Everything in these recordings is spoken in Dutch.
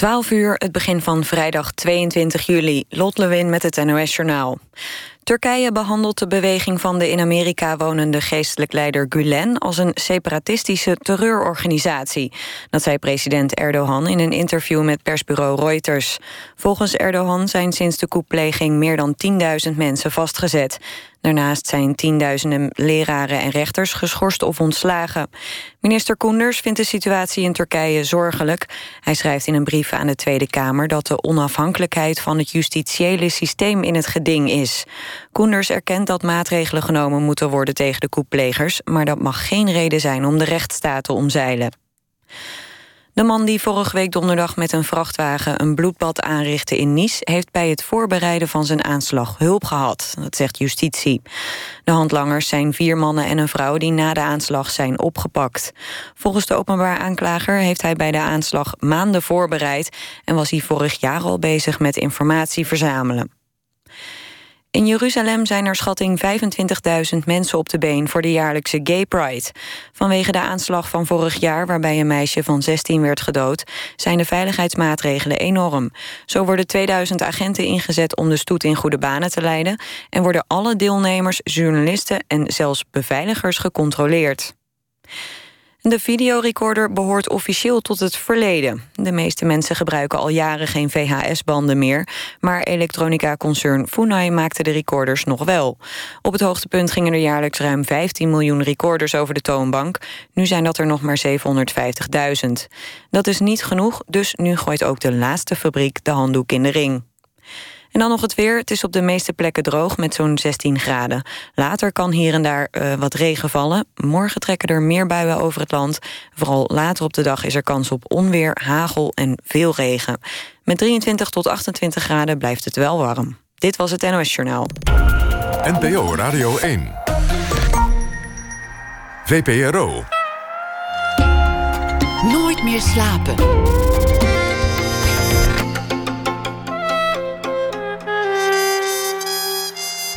12 uur, het begin van vrijdag 22 juli. Lot Lewin met het NOS-journaal. Turkije behandelt de beweging van de in Amerika wonende geestelijk leider Gulen als een separatistische terreurorganisatie. Dat zei president Erdogan in een interview met persbureau Reuters. Volgens Erdogan zijn sinds de koepleging meer dan 10.000 mensen vastgezet. Daarnaast zijn tienduizenden leraren en rechters geschorst of ontslagen. Minister Koenders vindt de situatie in Turkije zorgelijk. Hij schrijft in een brief aan de Tweede Kamer dat de onafhankelijkheid van het justitiële systeem in het geding is. Koenders erkent dat maatregelen genomen moeten worden tegen de koeplegers, maar dat mag geen reden zijn om de rechtsstaat te omzeilen. De man die vorige week donderdag met een vrachtwagen een bloedbad aanrichtte in Nice... heeft bij het voorbereiden van zijn aanslag hulp gehad, dat zegt justitie. De handlangers zijn vier mannen en een vrouw die na de aanslag zijn opgepakt. Volgens de openbaar aanklager heeft hij bij de aanslag maanden voorbereid... en was hij vorig jaar al bezig met informatie verzamelen. In Jeruzalem zijn er schatting 25.000 mensen op de been voor de jaarlijkse Gay Pride. Vanwege de aanslag van vorig jaar, waarbij een meisje van 16 werd gedood, zijn de veiligheidsmaatregelen enorm. Zo worden 2000 agenten ingezet om de stoet in goede banen te leiden en worden alle deelnemers, journalisten en zelfs beveiligers gecontroleerd. De videorecorder behoort officieel tot het verleden. De meeste mensen gebruiken al jaren geen VHS-banden meer... maar elektronica-concern Funai maakte de recorders nog wel. Op het hoogtepunt gingen er jaarlijks ruim 15 miljoen recorders over de toonbank. Nu zijn dat er nog maar 750.000. Dat is niet genoeg, dus nu gooit ook de laatste fabriek de handdoek in de ring. En dan nog het weer. Het is op de meeste plekken droog met zo'n 16 graden. Later kan hier en daar uh, wat regen vallen. Morgen trekken er meer buien over het land. Vooral later op de dag is er kans op onweer, hagel en veel regen. Met 23 tot 28 graden blijft het wel warm. Dit was het NOS Journaal. NPO Radio 1. VPRO. Nooit meer slapen.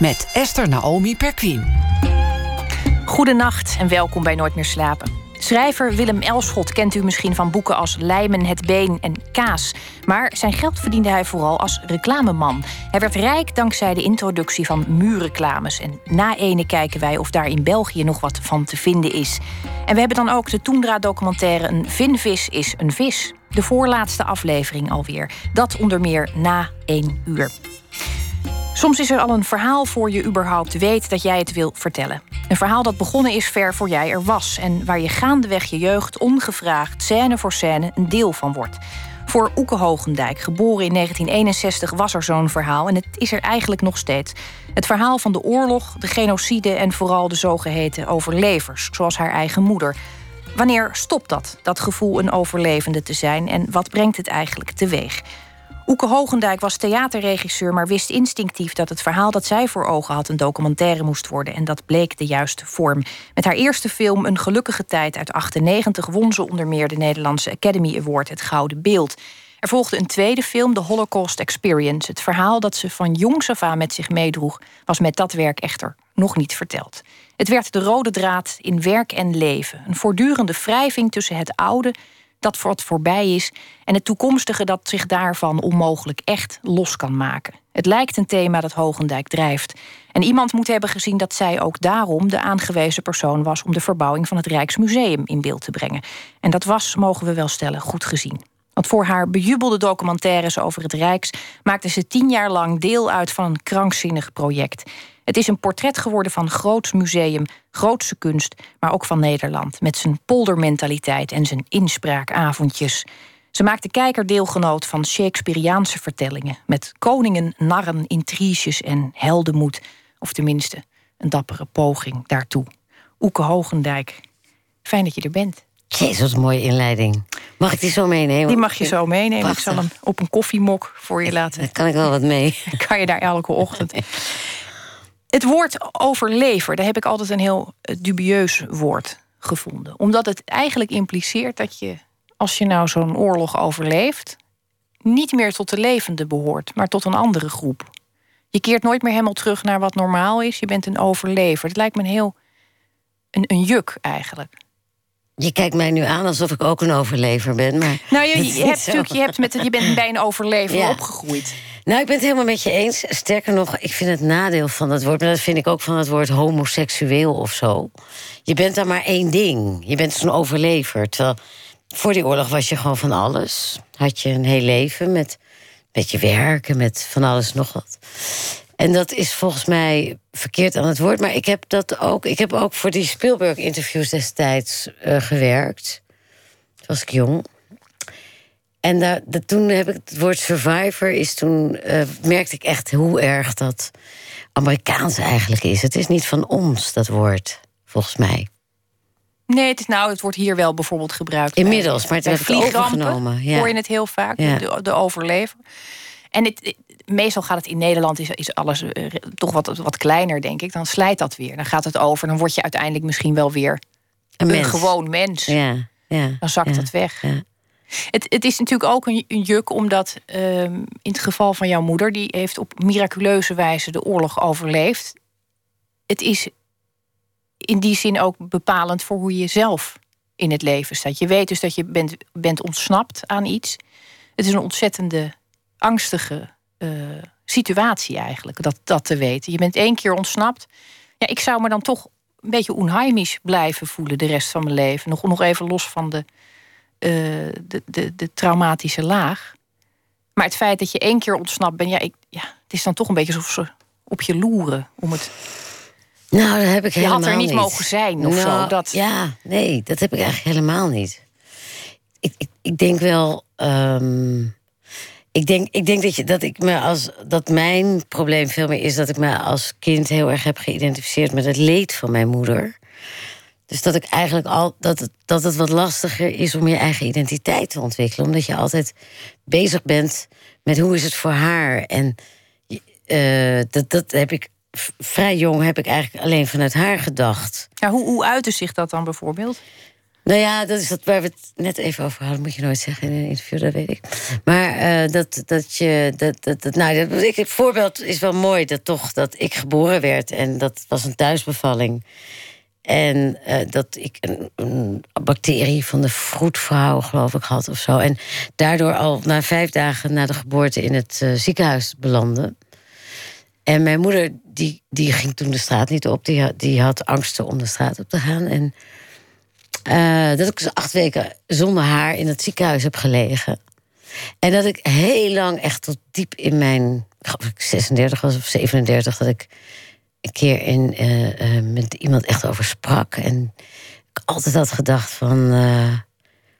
Met Esther Naomi Perquin. Goedenacht en welkom bij Nooit meer slapen. Schrijver Willem Elschot kent u misschien van boeken als Lijmen, Het Been en Kaas. Maar zijn geld verdiende hij vooral als reclameman. Hij werd rijk dankzij de introductie van muurreclames. En na ene kijken wij of daar in België nog wat van te vinden is. En we hebben dan ook de Toendra-documentaire Een vinvis is een vis. De voorlaatste aflevering alweer. Dat onder meer na één uur. Soms is er al een verhaal voor je überhaupt weet dat jij het wil vertellen. Een verhaal dat begonnen is ver voor jij er was... en waar je gaandeweg je jeugd ongevraagd, scène voor scène, een deel van wordt. Voor Oeke Hogendijk, geboren in 1961, was er zo'n verhaal... en het is er eigenlijk nog steeds. Het verhaal van de oorlog, de genocide... en vooral de zogeheten overlevers, zoals haar eigen moeder... Wanneer stopt dat, dat gevoel een overlevende te zijn... en wat brengt het eigenlijk teweeg? Oeke Hogendijk was theaterregisseur, maar wist instinctief dat het verhaal dat zij voor ogen had een documentaire moest worden. En dat bleek de juiste vorm. Met haar eerste film, Een Gelukkige Tijd uit 98, won ze onder meer de Nederlandse Academy Award, het Gouden Beeld. Er volgde een tweede film, The Holocaust Experience. Het verhaal dat ze van jongs af aan met zich meedroeg, was met dat werk echter nog niet verteld. Het werd de rode draad in werk en leven. Een voortdurende wrijving tussen het oude dat wat voorbij is en het toekomstige dat zich daarvan onmogelijk echt los kan maken. Het lijkt een thema dat Hogendijk drijft. En iemand moet hebben gezien dat zij ook daarom de aangewezen persoon was om de verbouwing van het Rijksmuseum in beeld te brengen. En dat was, mogen we wel stellen, goed gezien. Want voor haar bejubelde documentaires over het Rijks maakte ze tien jaar lang deel uit van een krankzinnig project. Het is een portret geworden van groots museum, grootse kunst, maar ook van Nederland. Met zijn poldermentaliteit en zijn inspraakavondjes. Ze maakt de kijker deelgenoot van Shakespeareaanse vertellingen. Met koningen, narren, intriges en heldenmoed. Of tenminste, een dappere poging daartoe. Oeke Hogendijk, fijn dat je er bent. Jezus, wat een mooie inleiding. Mag ik die zo meenemen? Die mag je zo meenemen. Ik zal hem op een koffiemok voor je laten. Daar kan ik wel wat mee. kan je daar elke ochtend. Het woord overlever, daar heb ik altijd een heel eh, dubieus woord gevonden. Omdat het eigenlijk impliceert dat je, als je nou zo'n oorlog overleeft, niet meer tot de levenden behoort, maar tot een andere groep. Je keert nooit meer helemaal terug naar wat normaal is. Je bent een overlever. Het lijkt me een heel. een, een juk eigenlijk. Je kijkt mij nu aan alsof ik ook een overlever ben. Maar nou, je, hebt natuurlijk, je, hebt met, je bent bij een overlever Ja. opgegroeid. Nou, ik ben het helemaal met je eens. Sterker nog, ik vind het nadeel van dat woord... maar dat vind ik ook van het woord homoseksueel of zo. Je bent dan maar één ding. Je bent zo'n overlever. Terwijl voor die oorlog was je gewoon van alles. Had je een heel leven met, met je werk en met van alles nog wat. En dat is volgens mij verkeerd aan het woord. Maar ik heb dat ook. Ik heb ook voor die Spielberg-interviews destijds eh, gewerkt. Toen was ik jong. En daar, dat, toen heb ik het woord survivor is toen eh, merkte ik echt hoe erg dat Amerikaans eigenlijk is. Het is niet van ons dat woord, volgens mij. Nee, het, is, nou, het wordt hier wel bijvoorbeeld gebruikt. Inmiddels, bij, maar het bij heb ik overgenomen, ja. hoor je het heel vaak, Ja. de, de overlever. En het, meestal gaat het in Nederland, is, is alles eh, toch wat, wat kleiner, denk ik. Dan slijt dat weer. Dan gaat het over. Dan word je uiteindelijk misschien wel weer Een een mens. gewoon mens. Ja, ja. Dan zakt ja, dat weg. ja. Het, het is natuurlijk ook een, een juk, omdat ehm, in het geval van jouw moeder, die heeft op miraculeuze wijze de oorlog overleefd. Het is in die zin ook bepalend voor hoe je zelf in het leven staat. Je weet dus dat je bent, bent ontsnapt aan iets. Het is een ontzettende angstige eh, situatie eigenlijk, dat, dat te weten. Je bent één keer ontsnapt. Ja, ik zou me dan toch een beetje onheimisch blijven voelen de rest van mijn leven. Nog, nog even los van de, eh, de, de, de traumatische laag. Maar het feit dat je één keer ontsnapt bent, ja, ik, ja, het is dan toch een beetje alsof ze op je loeren. Om het, Nou, dat heb ik je helemaal had er niet, niet mogen zijn of Nou, zo. Dat, Ja, nee, dat heb ik eigenlijk helemaal niet. Ik, ik, ik denk wel. ehm, ik, denk, ik denk dat, je, dat ik me als. Dat mijn probleem veel meer is dat ik me als kind heel erg heb geïdentificeerd met het leed van mijn moeder. Dus dat ik eigenlijk al. Dat het, dat het wat lastiger is om je eigen identiteit te ontwikkelen. Omdat je altijd bezig bent met hoe is het voor haar. En eh, dat, dat heb ik. Vrij jong heb ik eigenlijk alleen vanuit haar gedacht. ja, hoe, hoe uitte zich dat dan bijvoorbeeld? Nou ja, dat is dat waar we het net even over hadden. Moet je nooit zeggen in een interview, dat weet ik. Maar eh, dat, dat je. Dat, dat, dat, nou, dat, ik, het voorbeeld is wel mooi dat toch dat ik geboren werd en dat was een thuisbevalling. En eh, dat ik een, een bacterie van de vroedvrouw, geloof ik, had of zo. En daardoor al na vijf dagen na de geboorte in het eh, ziekenhuis belandde. En mijn moeder, die, die ging toen de straat niet op. Die die had angsten om de straat op te gaan. En eh, dat ik dus acht weken zonder haar in het ziekenhuis heb gelegen. En dat ik heel lang, echt tot diep in mijn... Ik geloof ik 36 was of 37... dat ik een keer in, eh, eh, met iemand echt over sprak. En ik altijd had gedacht van...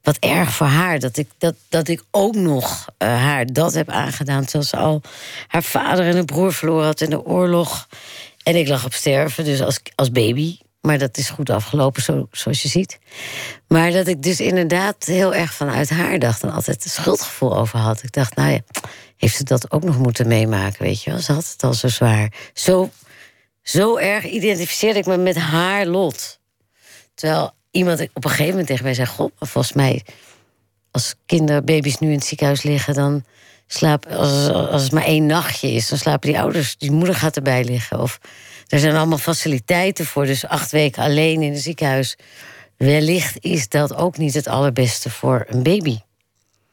wat erg voor haar, dat ik, dat, dat ik ook nog haar dat heb aangedaan... terwijl ze al haar vader en een broer verloren had in de oorlog. En ik lag op sterven, dus als, als baby... Maar dat is goed afgelopen, zo, zoals je ziet. Maar dat ik dus inderdaad heel erg vanuit haar dacht... en altijd een schuldgevoel over had. Ik dacht, nou ja, heeft ze dat ook nog moeten meemaken, weet je wel? Ze had het al zo zwaar. Zo, zo erg identificeerde ik me met haar lot. Terwijl iemand op een gegeven moment tegen mij zei... Maar volgens mij, als kinderbaby's nu in het ziekenhuis liggen... dan slaap, als, als het maar één nachtje is, dan slapen die ouders... die moeder gaat erbij liggen. Of er zijn allemaal faciliteiten voor, dus acht weken alleen in het ziekenhuis. Wellicht is dat ook niet het allerbeste voor een baby. Nou,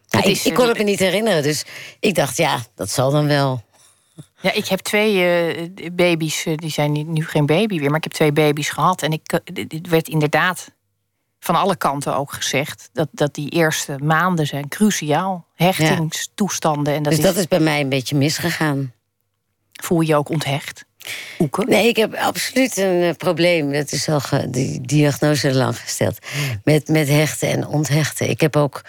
Het ik, is, ik kon eh, het me niet herinneren, dus ik dacht, ja, dat zal dan wel. Ja, ik heb twee eh, baby's, eh, die zijn nu- geen baby meer, maar ik heb twee baby's gehad. En ik, dit werd inderdaad van alle kanten ook gezegd dat, dat die eerste maanden zijn cruciaal. Hechtingstoestanden. En dat, dus is, dat is bij mij een beetje misgegaan. Voel je je ook onthecht. Nee, ik heb absoluut een eh, probleem. Dat is al die diagnose lang gesteld. Met, met hechten en onthechten. Ik heb ook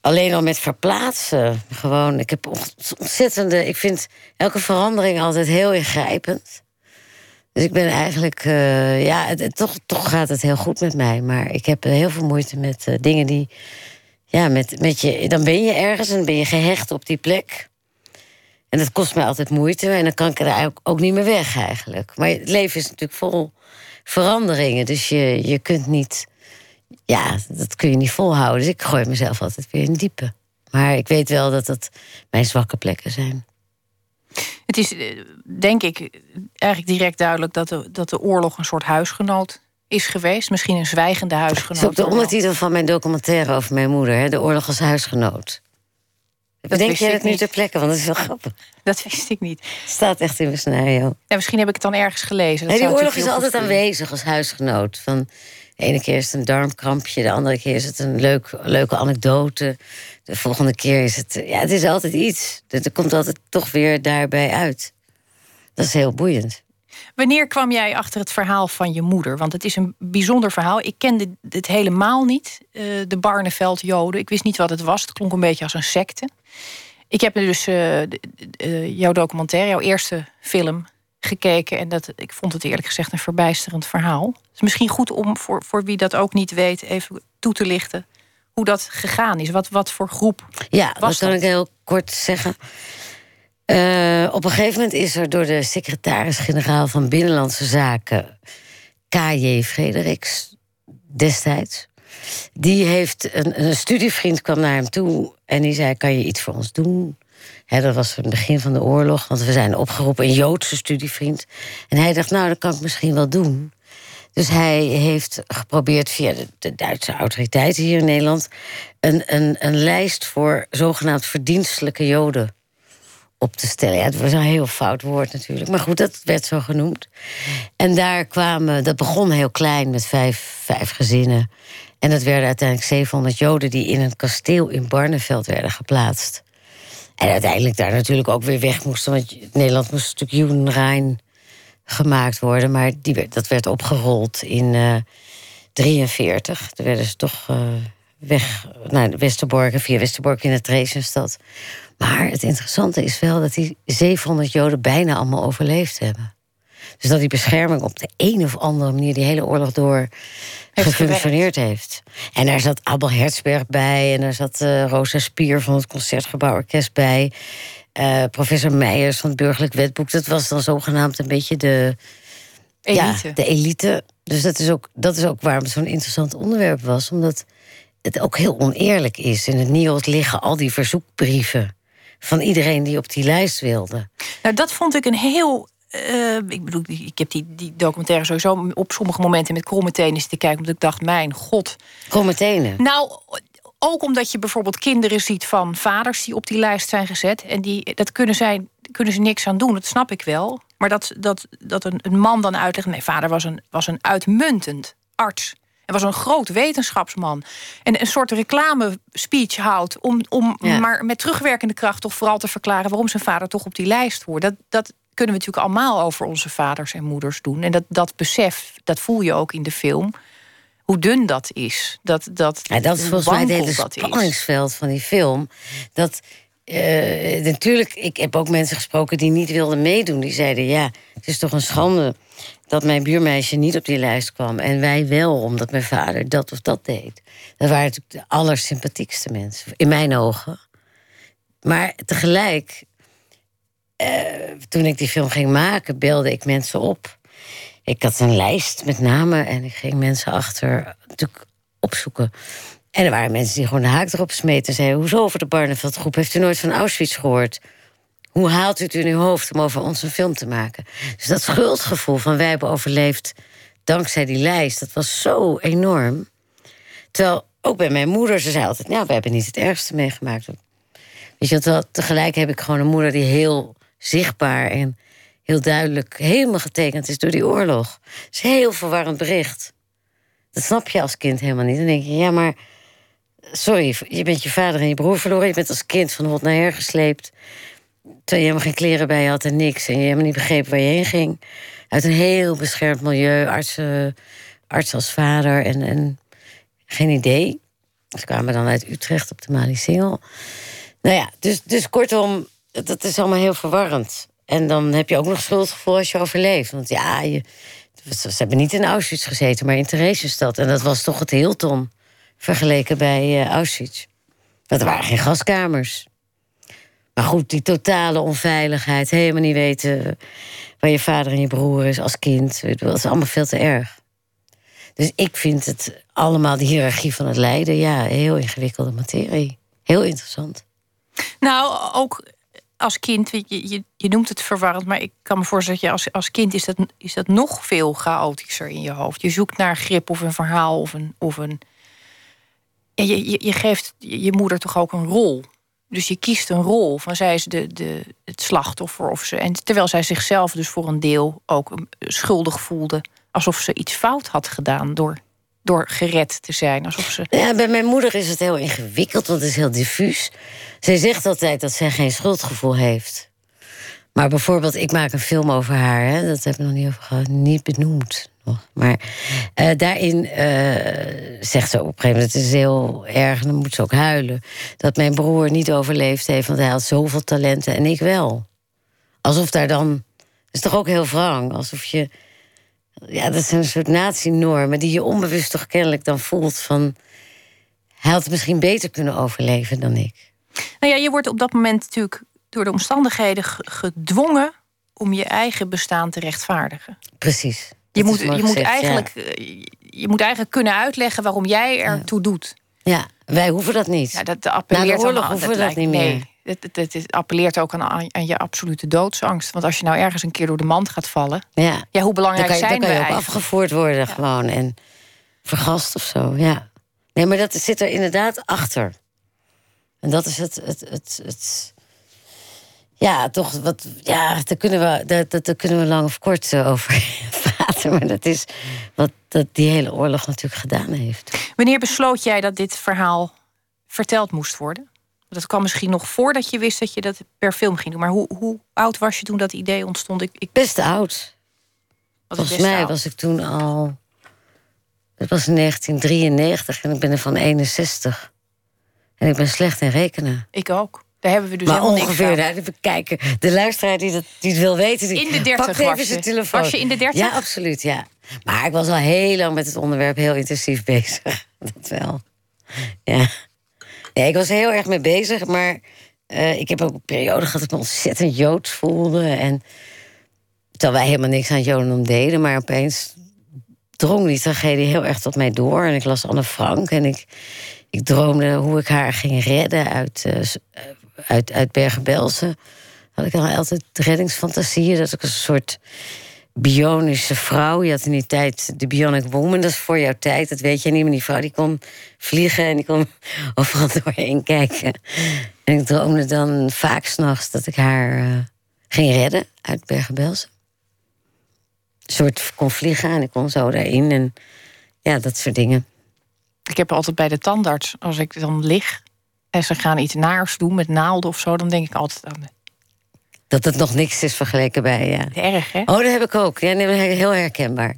alleen al met verplaatsen gewoon. Ik heb ont- ontzettende. Ik vind elke verandering altijd heel ingrijpend. Dus ik ben eigenlijk. eh, ja, het, toch, toch gaat het heel goed met mij. Maar ik heb heel veel moeite met eh, dingen die. Ja, met, met je. Dan ben je ergens en ben je gehecht op die plek. En dat kost mij altijd moeite. En dan kan ik er ook, ook niet meer weg eigenlijk. Maar het leven is natuurlijk vol veranderingen. Dus je, je kunt niet... Ja, dat kun je niet volhouden. Dus ik gooi mezelf altijd weer in diepe. Maar ik weet wel dat dat mijn zwakke plekken zijn. Het is, eh, denk ik, eigenlijk direct duidelijk dat de, dat de oorlog een soort huisgenoot is geweest. Misschien een zwijgende huisgenoot. Dat is ook de ondertitel van mijn documentaire over mijn moeder, hè? De oorlog als huisgenoot. Denk jij dat nu ter plekke? Want dat is wel grappig. Dat wist ik niet. Het staat echt in mijn scenario. Ja, misschien heb ik het dan ergens gelezen. Dat die oorlog is altijd aanwezig als huisgenoot. Van, de ene keer is het een darmkrampje, de andere keer is het een leuk, leuke anekdote. De volgende keer is het. Ja, het is altijd iets. Er komt altijd toch weer daarbij uit. Dat is heel boeiend. Wanneer kwam jij achter het verhaal van je moeder? Want het is een bijzonder verhaal. Ik kende het helemaal niet, uh, de Barneveld-Joden. Ik wist niet wat het was. Het klonk een beetje als een secte. Ik heb dus uh, jouw documentaire, jouw eerste film, gekeken. En dat, ik vond het eerlijk gezegd een verbijsterend verhaal. Het is misschien goed om voor, voor wie dat ook niet weet, even toe te lichten hoe dat gegaan is. Wat, wat voor groep ja, was dat? kan ik heel kort zeggen. Uh, op een gegeven moment is er door de secretaris-generaal van Binnenlandse Zaken, K.J. Frederiks, destijds. Die heeft een, een, studievriend kwam naar hem toe en die zei: Kan je iets voor ons doen? dat was het begin van de oorlog, want we zijn opgeroepen, een Joodse studievriend. En hij dacht: Nou, dat kan ik misschien wel doen. Dus hij heeft geprobeerd via de, de Duitse autoriteiten hier in Nederland een, een, een lijst voor zogenaamd verdienstelijke Joden op te stellen. Ja, het was een heel fout woord natuurlijk. Maar goed, dat werd zo genoemd. En daar kwamen, dat begon heel klein met vijf, vijf gezinnen. En dat werden uiteindelijk 700 Joden die in een kasteel in Barneveld werden geplaatst. En uiteindelijk daar natuurlijk ook weer weg moesten. Want Nederland moest een stuk Judenrein gemaakt worden. Maar die werd, dat werd opgerold in 1943. Uh, Toen werden ze toch uh, weg naar Westerbork. via Westerbork in de Theresienstad. Maar het interessante is wel dat die 700 Joden bijna allemaal overleefd hebben. Dus dat die bescherming op de een of andere manier die hele oorlog door gefunctioneerd heeft. En daar zat Abel Herzberg bij en daar zat uh, Rosa Spier van het Concertgebouworkest bij. Uh, professor Meijers van het Burgerlijk Wetboek. Dat was dan zogenaamd een beetje de elite. Ja, de elite. Dus dat is ook, dat is ook waarom het zo'n interessant onderwerp was. Omdat het ook heel oneerlijk is. In het NIOD liggen al die verzoekbrieven van iedereen die op die lijst wilde. Nou, dat vond ik een heel uh, ik bedoel, ik heb die, die documentaire sowieso op sommige momenten met kromme tenen zitten kijken. Omdat ik dacht, mijn god. Kromme tenen? Nou, ook omdat je bijvoorbeeld kinderen ziet van vaders die op die lijst zijn gezet. En die, dat kunnen, zij, kunnen ze niks aan doen, dat snap ik wel. Maar dat, dat, dat een, een man dan uitlegt. Nee, vader was een, was een uitmuntend arts. Hij was een groot wetenschapsman. En een soort reclame speech houdt. Om, om maar met terugwerkende kracht toch vooral te verklaren waarom zijn vader toch op die lijst hoort. Dat, dat kunnen we natuurlijk allemaal over onze vaders en moeders doen. En dat, dat besef, dat voel je ook in de film. Hoe dun dat is. Dat, dat, ja, dat is volgens mij het spanningsveld van die film. Dat uh, natuurlijk, ik heb ook mensen gesproken die niet wilden meedoen. Die zeiden: ja, het is toch een schande dat mijn buurmeisje niet op die lijst kwam. En wij wel, omdat mijn vader dat of dat deed. Dat waren natuurlijk de allersympathiekste mensen, in mijn ogen. Maar tegelijk, eh, toen ik die film ging maken, belde ik mensen op. Ik had een lijst met namen en ik ging mensen achter natuurlijk opzoeken. En er waren mensen die gewoon de haak erop smeten en zeiden: Hoezo over de Barneveldgroep? Heeft u nooit van Auschwitz gehoord? Hoe haalt u het in uw hoofd om over ons een film te maken? Dus dat schuldgevoel van wij hebben overleefd dankzij die lijst, dat was zo enorm. Terwijl ook bij mijn moeder, ze zei altijd: Nou, we hebben niet het ergste meegemaakt. Weet je, wel, tegelijk heb ik gewoon een moeder die heel zichtbaar en heel duidelijk helemaal getekend is door die oorlog. Het is heel verwarrend bericht. Dat snap je als kind helemaal niet. Dan denk je, ja, maar sorry, je bent je vader en je broer verloren. Je bent als kind van hot naar her gesleept. Terwijl je helemaal geen kleren bij had en niks. En je helemaal niet begreep waar je heen ging. Uit een heel beschermd milieu. Artsen, arts als vader en, en geen idee. Ze kwamen dan uit Utrecht op de Malicingel. Nou ja, dus, dus kortom, dat is allemaal heel verwarrend. En dan heb je ook nog schuldgevoel als je overleeft. Want ja, je, ze hebben niet in Auschwitz gezeten, maar in Theresienstad. En dat was toch het Hilton vergeleken bij uh, Auschwitz. Dat waren geen gaskamers. Maar goed, die totale onveiligheid, helemaal niet weten waar je vader en je broer is als kind. Dat is allemaal veel te erg. Dus ik vind het allemaal, de hiërarchie van het lijden, ja, heel ingewikkelde materie. Heel interessant. Nou, ook als kind, je, je, je noemt het verwarrend, maar ik kan me voorstellen dat je als, als kind is dat, is dat nog veel chaotischer in je hoofd. Je zoekt naar grip of een verhaal of een. Of een je, je, je geeft je moeder toch ook een rol. Dus je kiest een rol van zij is de, de, het slachtoffer of ze. En terwijl zij zichzelf dus voor een deel ook schuldig voelde. Alsof ze iets fout had gedaan door, door gered te zijn. Alsof ze... Ja, bij mijn moeder is het heel ingewikkeld, want het is heel diffuus. Zij zegt altijd dat zij geen schuldgevoel heeft. Maar bijvoorbeeld, ik maak een film over haar, hè, dat heb ik nog niet over gehad, niet benoemd. Nog. Maar uh, daarin uh, zegt ze op een gegeven moment: het is heel erg, en dan moet ze ook huilen. Dat mijn broer niet overleefd heeft, want hij had zoveel talenten en ik wel. Alsof daar dan. Dat is toch ook heel wrang, alsof je. Ja, dat is een soort natienormen die je onbewust toch kennelijk dan voelt van. Hij had misschien beter kunnen overleven dan ik. Nou ja, je wordt op dat moment natuurlijk door de omstandigheden gedwongen om je eigen bestaan te rechtvaardigen. Precies. Je moet, je, moet eigenlijk, eh, je moet eigenlijk kunnen uitleggen waarom jij ertoe ja. doet. Ja, wij hoeven dat niet. Ja, dat appelleert Na de oorlog hoeven we dat niet meer. Nee, het, het, het, appelleert ook aan, aan, je absolute doodsangst. Want als je nou ergens een keer door de mand gaat vallen... Ja, ja hoe belangrijk dan kan je, zijn dan kan je ook afgevoerd worden gewoon. En vergast of zo, ja. Nee, maar dat zit er inderdaad achter. En dat is het, het, het, het ja, toch wat. Ja, daar kunnen we, daar, daar kunnen we lang of kort eh, over praten. Maar dat is wat dat die hele oorlog natuurlijk gedaan heeft. Wanneer besloot jij dat dit verhaal verteld moest worden? Dat kwam misschien nog voordat je wist dat je dat per film ging doen. Maar hoe, hoe oud was je toen dat idee ontstond? Ik, ik... Best oud. Was Volgens mij oud? was ik toen al. Het was in 1993 en ik ben er van 61. En ik ben slecht in rekenen. Ik ook. Daar hebben we dus maar helemaal ongeveer, niks nou, even kijken. De luisteraar die, dat, die het wil weten... Die, In de 30 pakt even was je. telefoon. Was je in de 30? Ja, absoluut, ja. Maar ik was al heel lang met het onderwerp heel intensief bezig. Dat wel. Ja. Nee, ik was er heel erg mee bezig, maar... Uh, ik heb ook een periode gehad dat ik me ontzettend Joods voelde. En terwijl wij helemaal niks aan Jodendom deden... maar opeens drong die tragedie heel erg tot mij door. En ik las Anne Frank en ik, ik droomde hoe ik haar ging redden uit, uh, uit, uit Bergen-Belsen. Had ik dan altijd reddingsfantasieën dat ik een soort bionische vrouw. Je had in die tijd de Bionic Woman, dat is voor jouw tijd, dat weet je niet. Maar die vrouw die kon vliegen en die kon overal doorheen kijken. En ik droomde dan vaak s'nachts dat ik haar uh, ging redden uit Bergen-Belsen. Een soort kon vliegen en ik kon zo daarin. En ja, dat soort dingen. Ik heb altijd bij de tandarts, als ik dan lig en ze gaan iets naars doen met naalden of zo, dan denk ik altijd aan. Dat het nog niks is vergeleken bij, ja. Erg, hè? Oh, dat heb ik ook. Ja, nee, heel herkenbaar.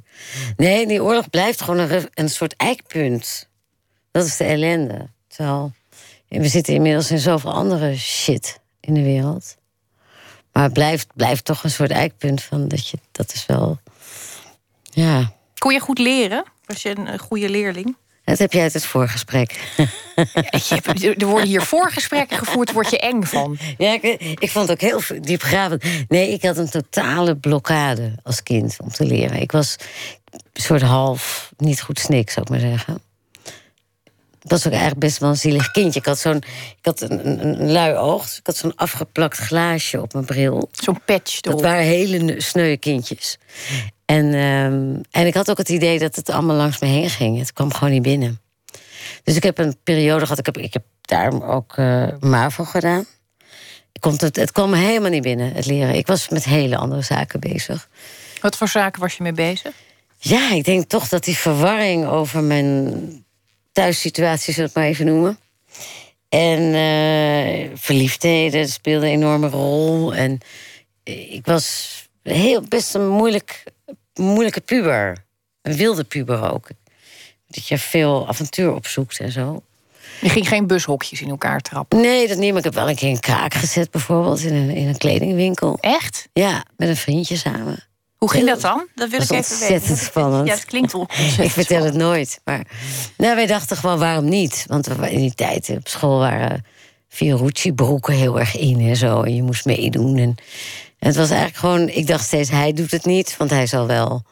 Nee, die oorlog blijft gewoon een, een soort eikpunt. Dat is de ellende. Terwijl, we zitten inmiddels in zoveel andere shit in de wereld. Maar het blijft, blijft toch een soort eikpunt van dat je, dat is wel, ja. Kon je goed leren? Was je een goede leerling? Dat heb jij uit het voorgesprek. er worden hier voorgesprekken gevoerd, word je eng van. Ja, ik, ik vond het ook heel diepgravend. Nee, ik had een totale blokkade als kind om te leren. Ik was een soort half niet goed snik, zou ik maar zeggen. Ik was ook eigenlijk best wel een zielig kindje. Ik had, zo'n, ik had een, een, een lui oog, dus ik had zo'n afgeplakt glaasje op mijn bril. Zo'n patch Dat waren hele sneuwe kindjes. En, um, en ik had ook het idee dat het allemaal langs me heen ging. Het kwam gewoon niet binnen. Dus ik heb een periode gehad, ik heb, ik heb daar ook uh, MAVO gedaan. Komt het, het kwam me helemaal niet binnen, het leren. Ik was met hele andere zaken bezig. Wat voor zaken was je mee bezig? Ja, ik denk toch dat die verwarring over mijn thuissituatie, we het maar even noemen. En uh, verliefdheden speelden een enorme rol. En ik was heel, best een moeilijk, moeilijke puber. Een wilde puber ook. Dat je veel avontuur opzoekt en zo. Je ging geen bushokjes in elkaar trappen? Nee, dat niet. Maar ik heb wel een keer een kraak gezet, bijvoorbeeld, in een, in een kledingwinkel. Echt? Ja, met een vriendje samen. Hoe ging dat dan? Dat wil dat ik even ontzettend weten. spannend. Ja, het klinkt wel Ik vertel het nooit. Maar nou, wij dachten gewoon, waarom niet? Want we, in die tijd op school waren Fiorucci-broeken heel erg in en zo. En je moest meedoen. En, en het was eigenlijk gewoon, ik dacht steeds, hij doet het niet, want hij zal wel.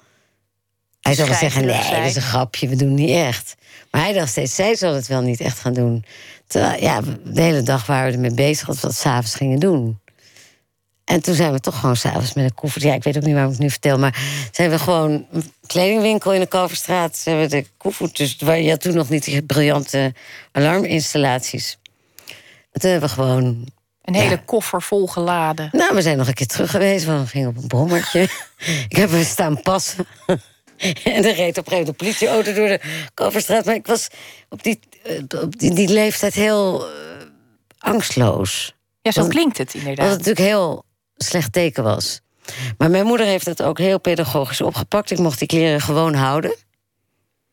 Hij zal wel zeggen, nee, dat is een grapje, we doen het niet echt. Maar hij dacht steeds, zij zal het wel niet echt gaan doen. Terwijl, ja, de hele dag waren we ermee bezig dat we dat s'avonds gingen doen. En toen zijn we toch gewoon s'avonds met een koffer. Ja, ik weet ook niet waarom ik het nu vertel. Maar zijn we gewoon een kledingwinkel in de Kalverstraat. Zijn we de koffer. Dus waar je had toen nog niet die briljante alarminstallaties. Toen hebben we gewoon. Een hele Ja. koffer vol geladen. Nou, we zijn nog een keer terug geweest. Want we gingen op een brommertje. ik heb er staan passen. en er reed op een gegeven moment een politieauto door de Kalverstraat. Maar ik was op die, eh, op die, die leeftijd heel eh, angstloos. Ja, zo klinkt het inderdaad. natuurlijk heel slecht teken was. Maar mijn moeder heeft het ook heel pedagogisch opgepakt. Ik mocht die kleren gewoon houden.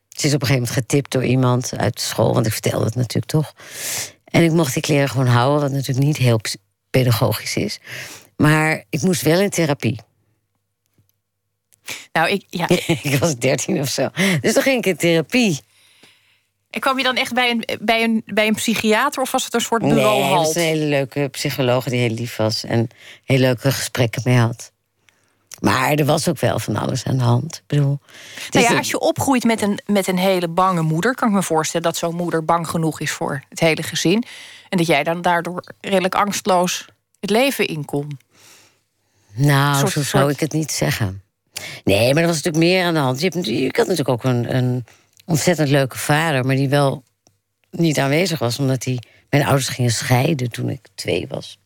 Ze is op een gegeven moment getipt door iemand uit de school, want ik vertelde het natuurlijk toch. En ik mocht die kleren gewoon houden, wat natuurlijk niet heel pedagogisch is. Maar ik moest wel in therapie. Nou, ik, ja, ik was dertien of zo. Dus toen ging ik in therapie. En kwam je dan echt bij een, bij, een, bij een psychiater of was het een soort Nee, bureau hij was een hele leuke psycholoog die heel lief was en heel leuke gesprekken mee had. Maar er was ook wel van alles aan de hand. Ik bedoel, Nou is ja, als je opgroeit met een, met een hele bange moeder, kan ik me voorstellen dat zo'n moeder bang genoeg is voor het hele gezin. En dat jij dan daardoor redelijk angstloos het leven in kon. Nou, soort- zo zou soort- ik het niet zeggen. Nee, maar er was natuurlijk meer aan de hand. Je hebt, ik had natuurlijk ook een, een ontzettend leuke vader... maar die wel niet aanwezig was... omdat hij, mijn ouders gingen scheiden toen ik twee was.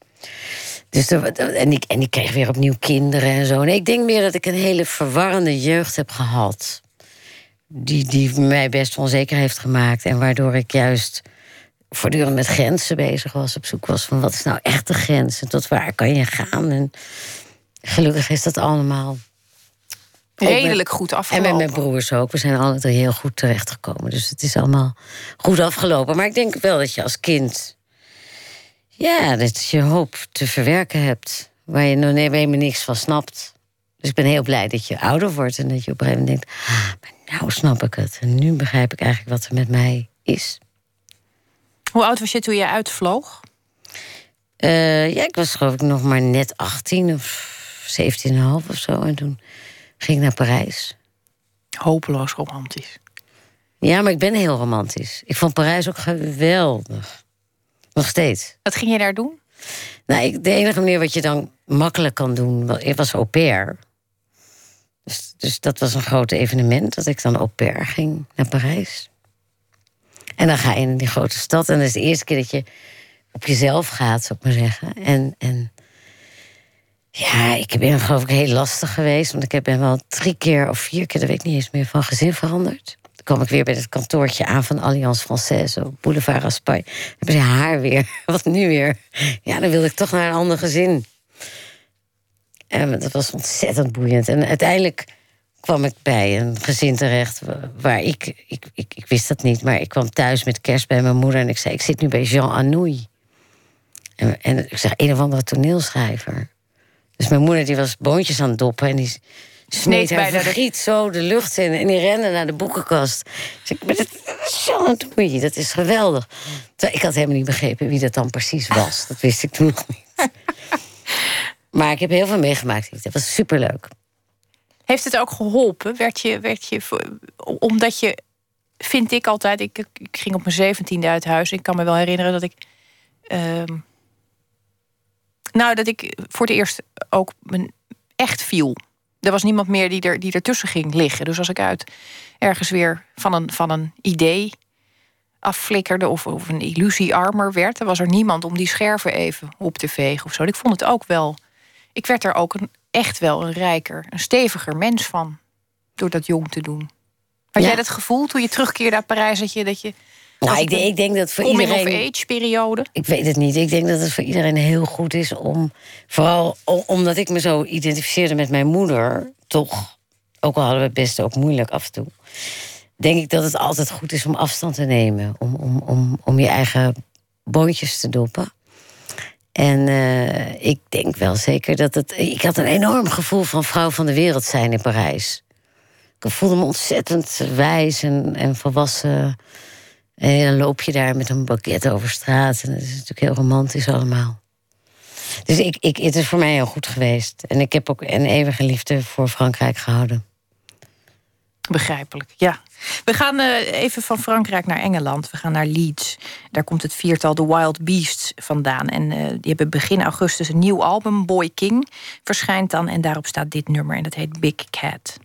Dus en, ik, en ik kreeg weer opnieuw kinderen en zo. Nee, ik denk meer dat ik een hele verwarrende jeugd heb gehad. Die, die mij best onzeker heeft gemaakt. En waardoor ik juist voortdurend met grenzen bezig was. Op zoek was van wat is nou echt de grens? En tot waar kan je gaan? En gelukkig is dat allemaal. Met- Redelijk goed En afgelopen. met mijn broers ook. We zijn alle drie heel goed terechtgekomen. Dus het is allemaal goed afgelopen. Maar ik denk wel dat je als kind. Ja, dat je hoop te verwerken hebt. Waar je nog helemaal niks van snapt. Dus ik ben heel blij dat je ouder wordt. En dat je op een gegeven moment denkt. Ah, maar nou snap ik het. En nu begrijp ik eigenlijk wat er met mij is. Hoe oud was je toen je uitvloog? Eh, ja, ik was geloof ik nog maar net 18 of 17,5 of zo. En toen ging naar Parijs. Hopeloos romantisch. Ja, maar ik ben heel romantisch. Ik vond Parijs ook geweldig. Nog steeds. Wat ging je daar doen? Nou, ik, de enige manier wat je dan makkelijk kan doen, ik was au pair. Dus, dus dat was een groot evenement, dat ik dan au pair ging naar Parijs. En dan ga je in die grote stad. En dat is de eerste keer dat je op jezelf gaat, zou ik maar zeggen. En, en ja, ik ben geloof ik heel lastig geweest. Want ik ben wel drie keer of vier keer, dat weet ik niet eens meer, van gezin veranderd. Toen kwam ik weer bij het kantoortje aan van Alliance Française op Boulevard Raspail. Dan hebben ze haar weer. Wat nu weer? Ja, dan wilde ik toch naar een ander gezin. En dat was ontzettend boeiend. En uiteindelijk kwam ik bij een gezin terecht wa- waar ik, ik, ik, ik wist dat niet, maar ik kwam thuis met kerst bij mijn moeder en ik zei: Ik zit nu bij Jean Anouilh. En, en ik zeg: Een of andere toneelschrijver. Dus mijn moeder die was boontjes aan het doppen en die Sneed haar de- vergiet zo de lucht in en die rende naar de boekenkast. Dus ik, dat is Jean Anouilh, dat is geweldig. Ik had helemaal niet begrepen wie dat dan precies was. Dat wist ik toen nog niet. Maar ik heb heel veel meegemaakt. Dat was superleuk. Heeft het ook geholpen? Werd je, werd je, omdat je, vind ik altijd, ik, ik- ik ging op mijn zeventiende uit huis. Ik kan me wel herinneren dat ik, ehm, nou, dat ik voor het eerst ook mijn echt viel. Er was niemand meer die, er, die ertussen ging liggen. Dus als ik uit ergens weer van een, van een idee afflikkerde of, of een illusie armer werd, dan was er niemand om die scherven even op te vegen of zo. Ik vond het ook wel. Ik werd er ook een, echt wel een rijker, een steviger mens van door dat jong te doen. Had Ja. jij dat gevoel toen je terugkeerde naar Parijs dat je dat je Nou, ik, denk- een ik denk dat voor coming iedereen. of age periode? Ik weet het niet. Ik denk dat het voor iedereen heel goed is om. Vooral omdat ik me zo identificeerde met mijn moeder, toch. Ook al hadden we het best ook moeilijk af en toe. Denk ik dat het altijd goed is om afstand te nemen. Om, om, om, om je eigen boontjes te doppen. En eh, ik denk wel zeker dat het. Ik had een enorm gevoel van vrouw van de wereld zijn in Parijs. Ik voelde me ontzettend wijs en, en volwassen. En dan loop je daar met een bakket over straat. En dat is natuurlijk heel romantisch allemaal. Dus ik, ik, het is voor mij heel goed geweest. En ik heb ook een eeuwige liefde voor Frankrijk gehouden. Begrijpelijk, ja. We gaan uh, even van Frankrijk naar Engeland. We gaan naar Leeds. Daar komt het viertal The Wild Beasts vandaan. En uh, die hebben begin augustus een nieuw album, Boy King, verschijnt dan. En daarop staat dit nummer en dat heet Big Cat.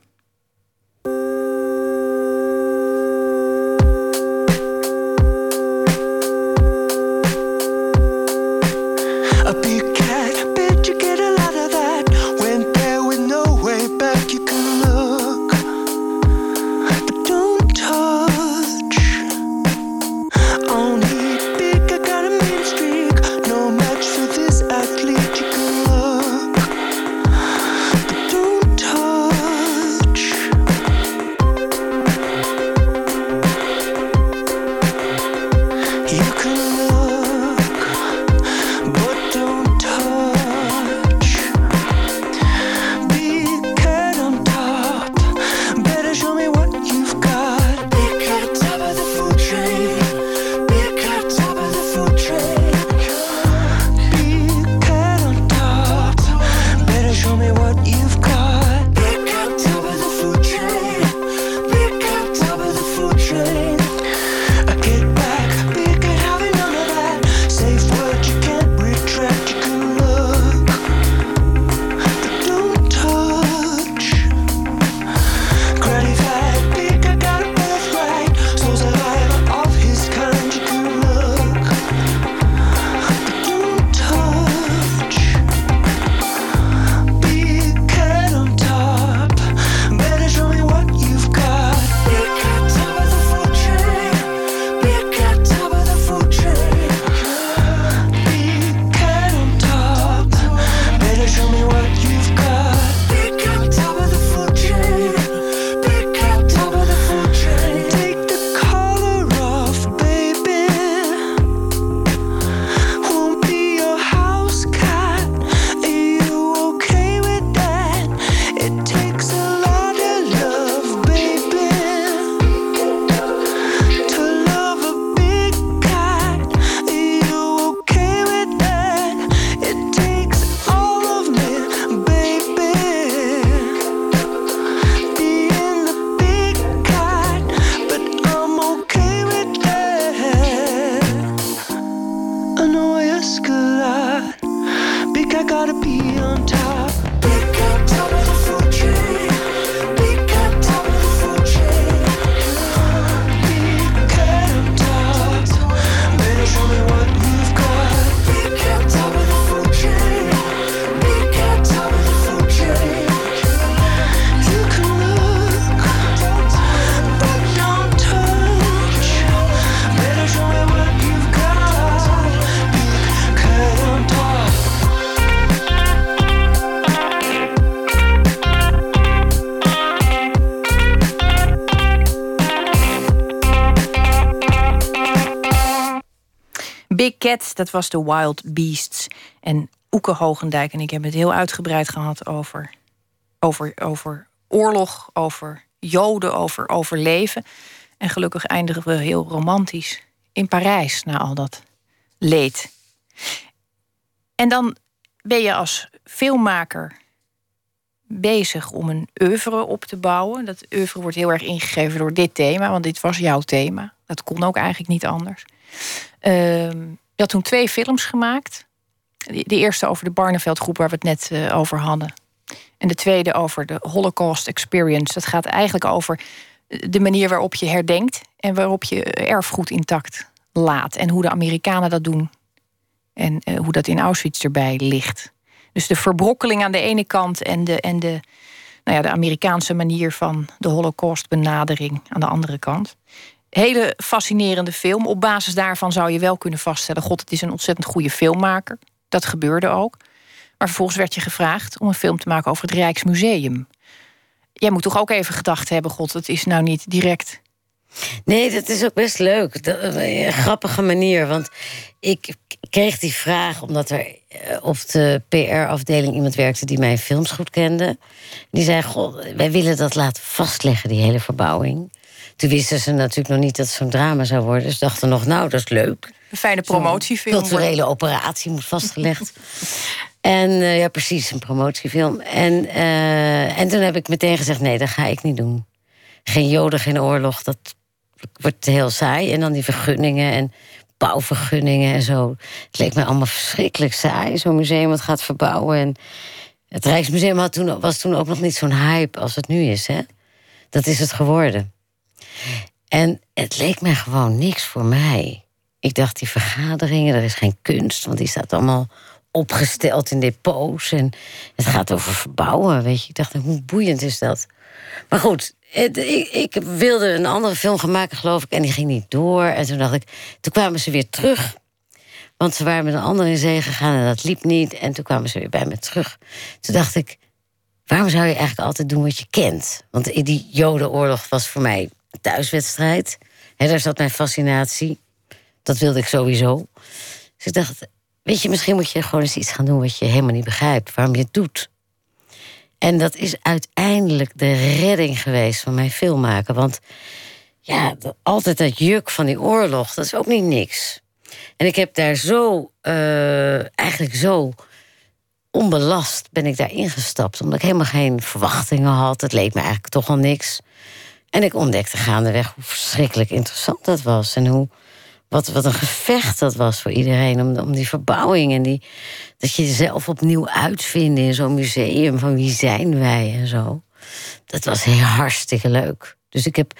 Dat was de Wild Beasts. En Oeke Hogendijk en ik hebben het heel uitgebreid gehad over, over, over oorlog, over Joden, over overleven. En gelukkig eindigen we heel romantisch in Parijs na al dat leed. En dan ben je als filmmaker bezig om een oeuvre op te bouwen. Dat oeuvre wordt heel erg ingegeven door dit thema, want dit was jouw thema. Dat kon ook eigenlijk niet anders. Ehm, had toen twee films gemaakt. De eerste over de Barneveld groep waar we het net uh, over hadden. En de tweede over de Holocaust Experience. Dat gaat eigenlijk over de manier waarop je herdenkt en waarop je erfgoed intact laat. En hoe de Amerikanen dat doen. En hoe dat in Auschwitz erbij ligt. Dus de verbrokkeling aan de ene kant en de, en de, nou ja, de Amerikaanse manier van de Holocaust-benadering aan de andere kant. Hele fascinerende film. Op basis daarvan zou je wel kunnen vaststellen: God, het is een ontzettend goede filmmaker. Dat gebeurde ook. Maar vervolgens werd je gevraagd om een film te maken over het Rijksmuseum. Jij moet toch ook even gedacht hebben: God, het is nou niet direct. Nee, dat is ook best leuk. een grappige manier. Want ik kreeg die vraag omdat er eh, op de PR-afdeling iemand werkte die mijn films goed kende. Die zei: God, wij willen dat laten vastleggen, die hele verbouwing. Toen wisten ze natuurlijk nog niet dat het zo'n drama zou worden. Ze dachten nog, nou, dat is leuk. Een fijne promotiefilm. Een culturele operatie moet vastgelegd. en uh, ja, precies, een promotiefilm. En, uh, en toen heb ik meteen gezegd, nee, dat ga ik niet doen. geen Joden, geen oorlog, dat wordt heel saai. En dan die vergunningen en bouwvergunningen en zo. Het leek me allemaal verschrikkelijk saai, zo'n museum wat gaat verbouwen. En het Rijksmuseum had toen, was toen ook nog niet zo'n hype als het nu is. Hè? Dat is het geworden. En het leek me gewoon niks voor mij. Ik dacht, die vergaderingen, er is geen kunst, want die staat allemaal opgesteld in depots. En het gaat over verbouwen, weet je. Ik dacht, hoe boeiend is dat? Maar goed, ik, ik, wilde een andere film gaan maken, geloof ik, en die ging niet door. En toen dacht ik, toen kwamen ze weer terug. Want ze waren met een ander in zee gegaan en dat liep niet. En toen kwamen ze weer bij me terug. Toen dacht ik, waarom zou je eigenlijk altijd doen wat je kent? Want die Jodenoorlog was voor mij thuiswedstrijd. Daar zat mijn fascinatie. Dat wilde ik sowieso. Dus ik dacht, weet je, misschien moet je gewoon eens iets gaan doen wat je helemaal niet begrijpt, waarom je het doet. En dat is uiteindelijk de redding geweest van mijn filmmaken. Want ja, altijd dat juk van die oorlog, dat is ook niet niks. En ik heb daar zo, uh, eigenlijk zo onbelast ben ik daar ingestapt. Omdat ik helemaal geen verwachtingen had. Het leek me eigenlijk toch al niks. En ik ontdekte gaandeweg hoe verschrikkelijk interessant dat was. En hoe, wat, wat een gevecht dat was voor iedereen. Om, om die verbouwing en die, dat je jezelf opnieuw uitvinden in zo'n museum. Van wie zijn wij en zo. Dat was heel hartstikke leuk. Dus ik heb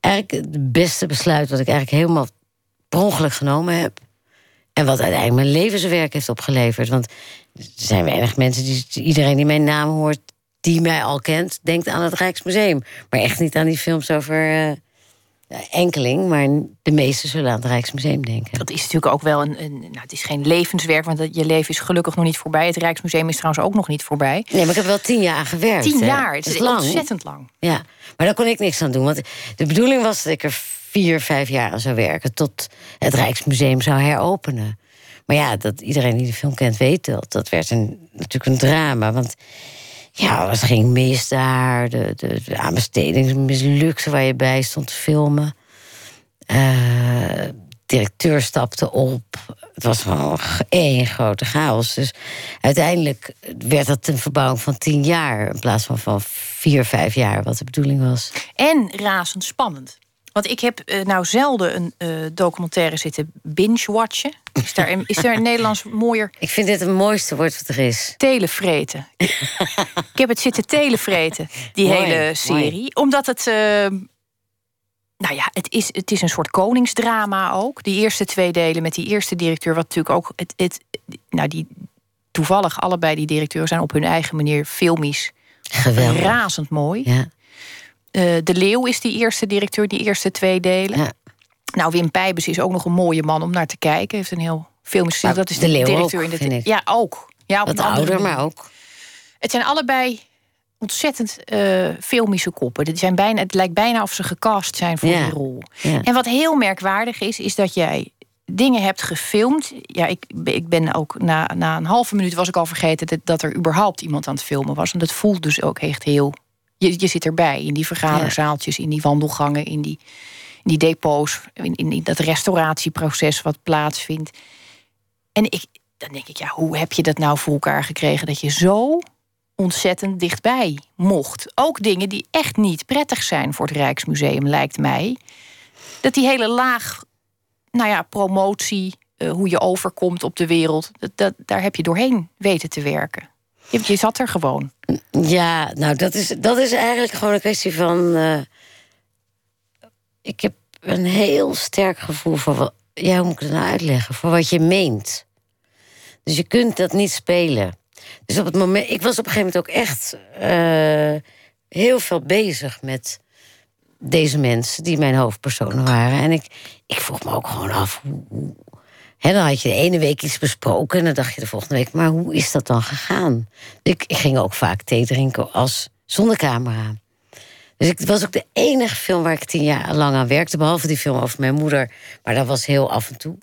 eigenlijk het beste besluit wat ik eigenlijk helemaal per ongeluk genomen heb. En wat uiteindelijk mijn levenswerk heeft opgeleverd. Want er zijn weinig mensen, die, iedereen die mijn naam hoort, die mij al kent, denkt aan het Rijksmuseum. Maar echt niet aan die films over uh, enkeling. Maar de meeste zullen aan het Rijksmuseum denken. Dat is natuurlijk ook wel een. een nou, het is geen levenswerk, want je leven is gelukkig nog niet voorbij. Het Rijksmuseum is trouwens ook nog niet voorbij. Nee, maar ik heb wel tien jaar gewerkt. Tien jaar, het is, lang. ontzettend lang. Ja, maar daar kon ik niks aan doen. Want de bedoeling was dat ik er vier, vijf jaar zou werken. tot het Rijksmuseum zou heropenen. Maar ja, dat iedereen die de film kent weet dat. Dat werd een, natuurlijk een drama. Want ja, was geen mis daar. De, de, de aanbesteding mislukte waar je bij stond te filmen. Uh, directeur stapte op. Het was gewoon één grote chaos. Dus uiteindelijk werd dat een verbouwing van tien jaar... in plaats van van vier, vijf jaar, wat de bedoeling was. En razend spannend. Want ik heb uh, nou zelden een uh, documentaire zitten binge-watchen. Is daar, is daar in Nederlands mooier... Ik vind dit het mooiste woord wat er is. Televreten. ik heb het zitten televreten, die hele serie. Omdat het... Uh, nou ja, het is, het is een soort koningsdrama ook. Die eerste twee delen met die eerste directeur... wat natuurlijk ook... Het, het, nou, die, toevallig allebei die directeuren zijn op hun eigen manier filmisch... Geweldig. Razend mooi. Ja. Uh, de Leeuw is die eerste directeur, die eerste twee delen. Ja. Nou, Wim Pijbes is ook nog een mooie man om naar te kijken. Heeft een heel filmisch Dat is de, de Leeuw directeur ook, in de. Ja, ook. Ja, op Wat ouder, maar ook. Het zijn allebei ontzettend uh, filmische koppen. Het, zijn bijna, het lijkt bijna of ze gecast zijn voor ja. die rol. Ja. En wat heel merkwaardig is, is dat jij dingen hebt gefilmd. Ja, ik, ik ben ook na, na een halve minuut was ik al vergeten dat, dat er überhaupt iemand aan het filmen was. En dat voelt dus ook echt heel. Je, je zit erbij in die vergaderzaaltjes, in die wandelgangen, in die, in die depots, in, in dat restauratieproces wat plaatsvindt. En ik, dan denk ik, ja, hoe heb je dat nou voor elkaar gekregen dat je zo ontzettend dichtbij mocht? Ook dingen die echt niet prettig zijn voor het Rijksmuseum, lijkt mij. Dat die hele laag, nou ja, promotie, uh, hoe je overkomt op de wereld, dat, dat, daar heb je doorheen weten te werken. Je, je zat er gewoon. Ja, nou, dat is, dat is eigenlijk gewoon een kwestie van. Uh, ik heb een heel sterk gevoel voor wat. Ja, hoe moet ik het nou uitleggen? Voor wat je meent. Dus je kunt dat niet spelen. Dus op het moment. Ik was op een gegeven moment ook echt uh, heel veel bezig met deze mensen die mijn hoofdpersonen waren. En ik, ik vroeg me ook gewoon af hoe. He, dan had je de ene week iets besproken en dan dacht je de volgende week, maar hoe is dat dan gegaan? Ik, ik ging ook vaak thee drinken als zonder camera. Dus ik, het was ook de enige film waar ik tien jaar lang aan werkte, behalve die film over mijn moeder. Maar dat was heel af en toe.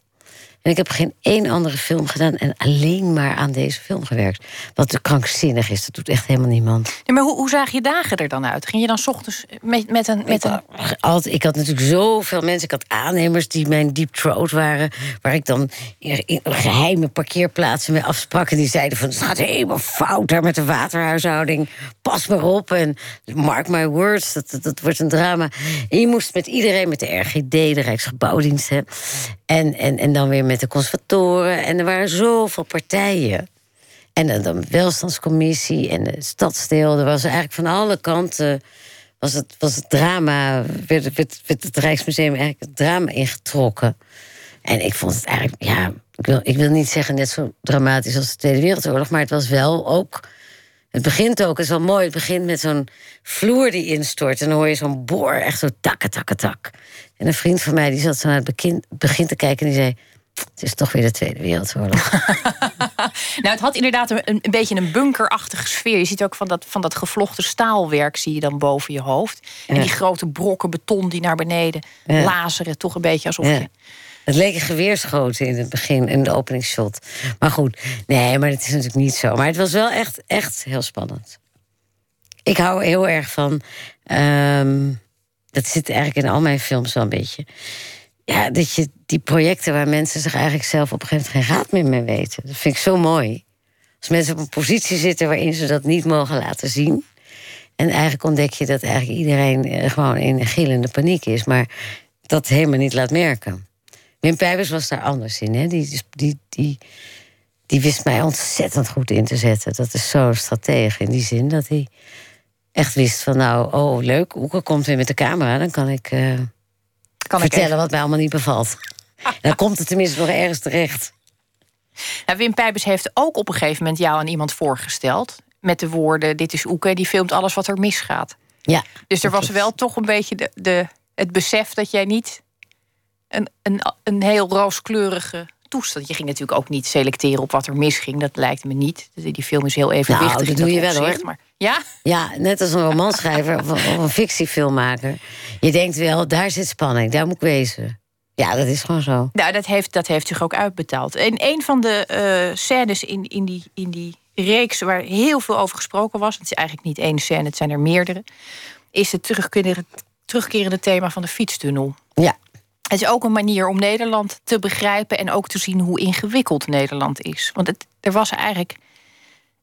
En ik heb geen één andere film gedaan en alleen maar aan deze film gewerkt. Wat krankzinnig is, dat doet echt helemaal niemand. Maar hoe, hoe zagen je dagen er dan uit? Ging je dan 's ochtends met, met een. Met een... Altijd, ik had natuurlijk zoveel mensen. Ik had aannemers die mijn deep throat waren. Waar ik dan in geheime parkeerplaatsen mee afsprak. En die zeiden van het gaat helemaal fout daar met de waterhuishouding. Pas maar op en mark my words, dat, dat, wordt een drama. En je moest met iedereen, met de RGD, de Rijksgebouwdienst... En, en, en dan weer met de conservatoren. En er waren zoveel partijen. En de welstandscommissie en de stadsdeel. Er was eigenlijk van alle kanten... was het, was het drama, werd, werd, werd het Rijksmuseum eigenlijk het drama ingetrokken. En ik vond het eigenlijk, ja, ik wil, ik wil niet zeggen net zo dramatisch als de Tweede Wereldoorlog, maar het was wel ook. Het begint ook, het is wel mooi. Het begint met zo'n vloer die instort. En dan hoor je zo'n boor, echt zo takken, takken, tak. En een vriend van mij die zat zo naar het begin, begin te kijken en die zei. Het is toch weer de Tweede Wereldoorlog. nou, het had inderdaad een, een beetje een bunkerachtige sfeer. Je ziet ook van dat, van dat gevlochten staalwerk zie je dan boven je hoofd. En die grote brokken beton die naar beneden ja. lazeren. Toch een beetje alsof je het leek een geweerschoten in het begin, in de openingsshot. Maar goed, nee, maar het is natuurlijk niet zo. Maar het was wel echt, echt heel spannend. Ik hou heel erg van. Um, dat zit eigenlijk in al mijn films wel een beetje. Ja, dat je die projecten waar mensen zich eigenlijk zelf op een gegeven moment geen raad meer mee weten. Dat vind ik zo mooi. Als mensen op een positie zitten waarin ze dat niet mogen laten zien. En eigenlijk ontdek je dat eigenlijk iedereen eh, gewoon in gillende paniek is, maar dat helemaal niet laat merken. Wim Pijbers was daar anders in. Hè? Die, die, die, die wist mij ontzettend goed in te zetten. Dat is zo stratege in die zin dat hij echt wist van... nou, oh leuk, Oeke komt weer met de camera. Dan kan ik, uh, kan vertellen ik wat mij allemaal niet bevalt. dan komt het tenminste nog ergens terecht. Nou, Wim Pijbers heeft ook op een gegeven moment jou aan iemand voorgesteld... met de woorden, dit is Oeke, die filmt alles wat er misgaat. Ja. Dus er was wel toch een beetje de, de, het besef dat jij niet een, een, een heel rooskleurige toestand. Je ging natuurlijk ook niet selecteren op wat er misging. Dat lijkt me niet. Die film is heel evenwichtig. Nou, dat doe je wel hoor. Maar, ja? ja, net als een romanschrijver of, of een fictiefilmmaker. Je denkt wel, daar zit spanning, daar moet ik wezen. Ja, dat is gewoon zo. Nou, dat heeft, dat heeft zich ook uitbetaald. En een van de uh, scènes in, in, die, in die reeks waar heel veel over gesproken was... het is eigenlijk niet één scène, het zijn er meerdere... is het terugkerende, terugkerende thema van de fietstunnel. Ja. Het is ook een manier om Nederland te begrijpen en ook te zien hoe ingewikkeld Nederland is. Want het, er was eigenlijk,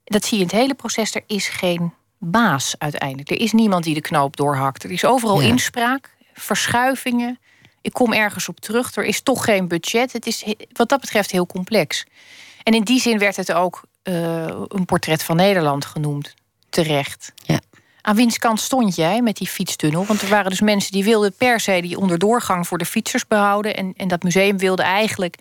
dat zie je in het hele proces, er is geen baas uiteindelijk. Er is niemand die de knoop doorhakt. Er is overal inspraak, verschuivingen. Ik kom ergens op terug. Er is toch geen budget. Het is wat dat betreft heel complex. En in die zin werd het ook uh, een portret van Nederland genoemd. Terecht. Ja. Aan wiens kant stond jij met die fietstunnel? Want er waren dus mensen die wilden per se die onderdoorgang voor de fietsers behouden. En, en dat museum wilde eigenlijk.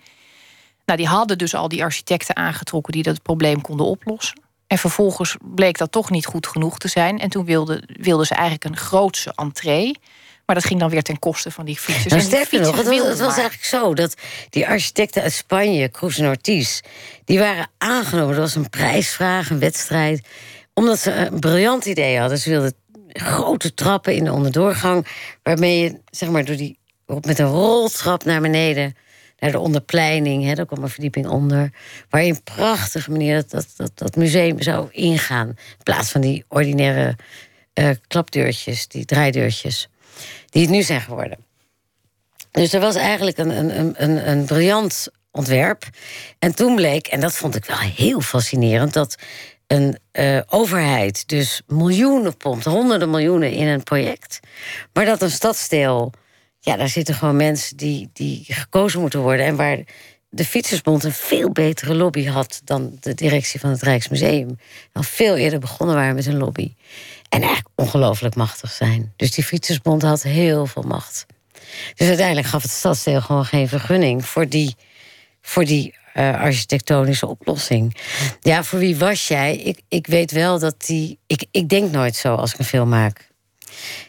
Nou, die hadden dus al die architecten aangetrokken die dat probleem konden oplossen. En vervolgens bleek dat toch niet goed genoeg te zijn. En toen wilden, wilden ze eigenlijk een grootse entree. Maar dat ging dan weer ten koste van die fietsers. Nou, sterker nog, het, was, het was eigenlijk zo dat die architecten uit Spanje, Cruz en Ortiz, die waren aangenomen. Er was een prijsvraag, een wedstrijd omdat ze een briljant idee hadden. Ze wilden grote trappen in de onderdoorgang. Waarmee je zeg maar, door die, met een roltrap naar beneden. Naar de onderpleining. Hè, daar kwam een verdieping onder. Waar je een prachtige manier dat, dat, dat, dat museum zou ingaan. In plaats van die ordinaire uh, klapdeurtjes, die draaideurtjes. Die het nu zijn geworden. Dus er was eigenlijk een, een, een, een briljant ontwerp. En toen bleek, en dat vond ik wel heel fascinerend, dat een uh, overheid dus miljoenen pompt, honderden miljoenen in een project. Maar dat een stadsdeel, ja, daar zitten gewoon mensen die, die gekozen moeten worden. En waar de Fietsersbond een veel betere lobby had dan de directie van het Rijksmuseum. Al veel eerder begonnen waren met een lobby. En eigenlijk ongelooflijk machtig zijn. Dus die Fietsersbond had heel veel macht. Dus uiteindelijk gaf het stadsdeel gewoon geen vergunning voor die, voor die uh, architectonische oplossing. Ja, voor wie was jij? Ik, ik weet wel dat die. Ik, ik denk nooit zo als ik een film maak.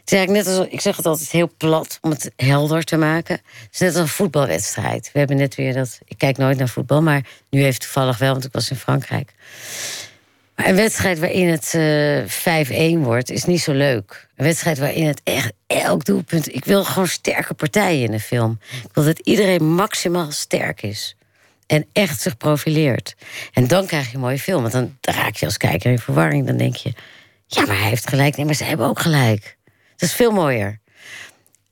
Net als, ik zeg het altijd heel plat om het helder te maken. Het is net als een voetbalwedstrijd. We hebben net weer dat. Ik kijk nooit naar voetbal, maar nu heeft toevallig wel, want ik was in Frankrijk. Een wedstrijd waarin het uh, eh, 5-1 wordt, is niet zo leuk. Een wedstrijd waarin het echt elk doelpunt. Ik wil gewoon sterke partijen in een film. Ik wil dat iedereen maximaal sterk is. En echt zich profileert. En dan krijg je een mooie film. Want dan raak je als kijker in verwarring. Dan denk je, ja, maar hij heeft gelijk. Nee, maar zij hebben ook gelijk. Dat is veel mooier.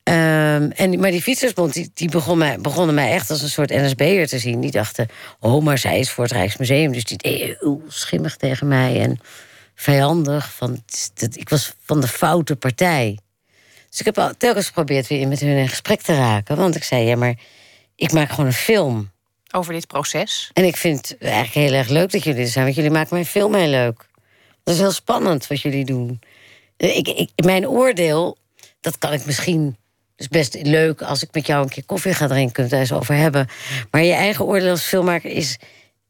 Um, en, maar die fietsersbond die, die begon mij, begonnen mij echt als een soort NSB'er te zien. Die dachten, oh, maar zij is voor het Rijksmuseum. Dus die deed heel schimmig tegen mij en vijandig. Van, ik was van de foute partij. Dus ik heb al telkens geprobeerd weer met hun in gesprek te raken. Want ik zei, ja, maar ik maak gewoon een film. Over dit proces? En ik vind het eigenlijk heel erg leuk dat jullie er zijn. Want jullie maken mijn film heel leuk. Dat is heel spannend wat jullie doen. Ik, ik, mijn oordeel, dat kan ik misschien is best leuk als ik met jou een keer koffie ga drinken, kunnen we het eens over hebben. Maar je eigen oordeel als filmmaker is.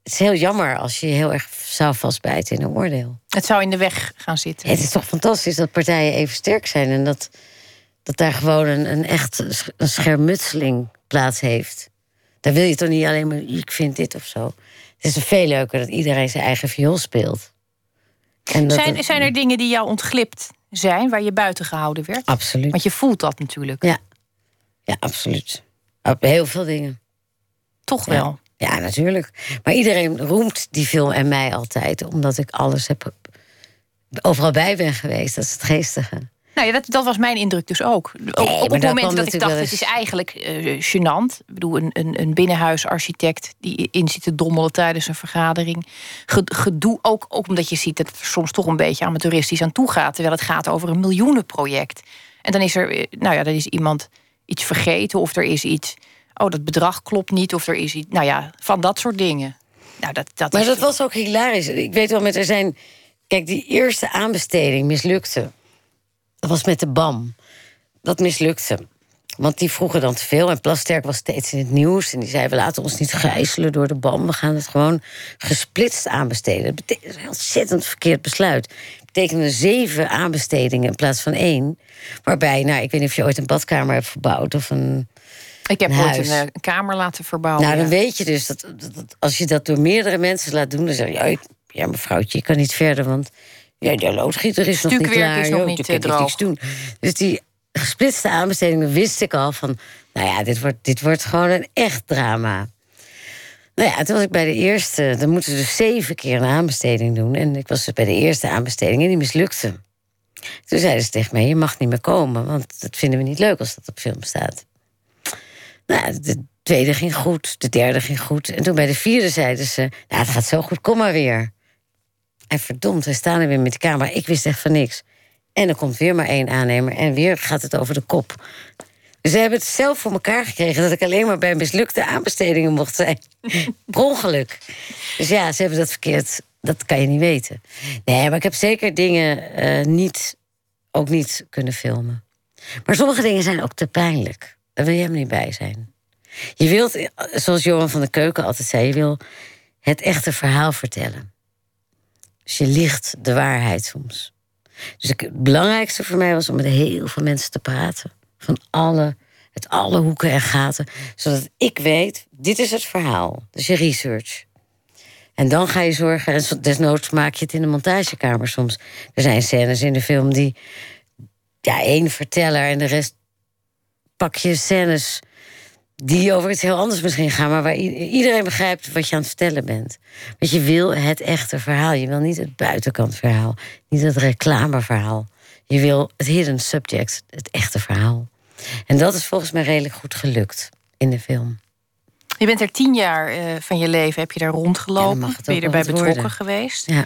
Het is heel jammer als je heel erg zou vastbijten in een oordeel. Het zou in de weg gaan zitten. Het is toch fantastisch dat partijen even sterk zijn en dat, dat daar gewoon een, een echt een schermutseling plaats heeft. Daar wil je toch niet alleen maar, ik vind dit of zo. Het is veel leuker dat iedereen zijn eigen viool speelt. En zijn, zijn er dingen die jou ontglipt zijn waar je buiten gehouden werd? Absoluut. Want je voelt dat natuurlijk. Ja, ja absoluut. Op heel veel dingen. Toch wel? Ja, natuurlijk. Maar iedereen roemt die film en mij altijd, omdat ik alles heb. overal bij ben geweest. Dat is het geestige. Nou ja, dat, dat was mijn indruk dus ook. op het moment dat ik dacht, het is eigenlijk uh, gênant. Ik bedoel, een, een, een binnenhuisarchitect die in zit te dommelen tijdens een vergadering. Gedoe, ook, ook omdat je ziet dat het soms toch een beetje amateuristisch aan toe gaat. Terwijl het gaat over een miljoenenproject. En dan is er, eh, nou ja, dan is iemand iets vergeten of er is iets... oh, dat bedrag klopt niet of er is iets... nou ja, van dat soort dingen. Nou, dat, dat maar dat was ook hilarisch. Ik weet wel, met er zijn... Kijk, die eerste aanbesteding mislukte... Dat was met de BAM. Dat mislukte. Want die vroegen dan te veel. En Plasterk was steeds in het nieuws. En die zei: We laten ons niet gijzelen door de BAM. We gaan het gewoon gesplitst aanbesteden. Dat betekent een ontzettend verkeerd besluit. Het betekende zeven aanbestedingen in plaats van één. Waarbij, nou, ik weet niet of je ooit een badkamer hebt verbouwd of een. Ik heb ooit een, een, kamer laten verbouwen. Nou, dan weet je dus dat, dat, als je dat door meerdere mensen laat doen, dan zeg je: Ja, mevrouwtje, je kan niet verder, want ja, de loodgieter is nog niet klaar. Is nog niet kan niks doen. Dus die gesplitste aanbestedingen wist ik al van... nou ja, dit wordt, dit wordt gewoon een echt drama. Nou ja, toen was ik bij de eerste... dan moeten ze dus zeven keer een aanbesteding doen. En ik was dus bij de eerste aanbesteding en die mislukte. Toen zeiden ze tegen mij, je mag niet meer komen... want dat vinden we niet leuk als dat op film staat. Nou, de tweede ging goed, de derde ging goed. En toen bij de vierde zeiden ze... nou, het gaat zo goed, kom maar weer. En verdomd, we staan er weer met de camera. Ik wist echt van niks. En er komt weer maar één aannemer. En weer gaat het over de kop. Ze hebben het zelf voor elkaar gekregen dat ik alleen maar bij mislukte aanbestedingen mocht zijn. per ongeluk. Dus ja, ze hebben dat verkeerd. Dat kan je niet weten. Nee, maar ik heb zeker dingen uh, niet, ook niet kunnen filmen. Maar sommige dingen zijn ook te pijnlijk. Daar wil je hem niet bij zijn. Je wilt, zoals Johan van der Keuken altijd zei, je wil het echte verhaal vertellen. Dus je ligt de waarheid soms. Dus het belangrijkste voor mij was om met heel veel mensen te praten. Van alle, uit alle hoeken en gaten. Zodat ik weet, dit is het verhaal. Dus je research. En dan ga je zorgen, en desnoods maak je het in de montagekamer soms. Er zijn scènes in de film die, ja, één verteller en de rest pak je scènes die over iets heel anders misschien gaan, maar waar iedereen begrijpt wat je aan het vertellen bent. Want je wil het echte verhaal. Je wil niet het buitenkantverhaal, niet het reclameverhaal. Je wil het hidden subject, het echte verhaal. En dat is volgens mij redelijk goed gelukt in de film. Je bent er tien jaar uh, van je leven, heb je daar rondgelopen? Ja, ben je erbij betrokken geweest? Ja.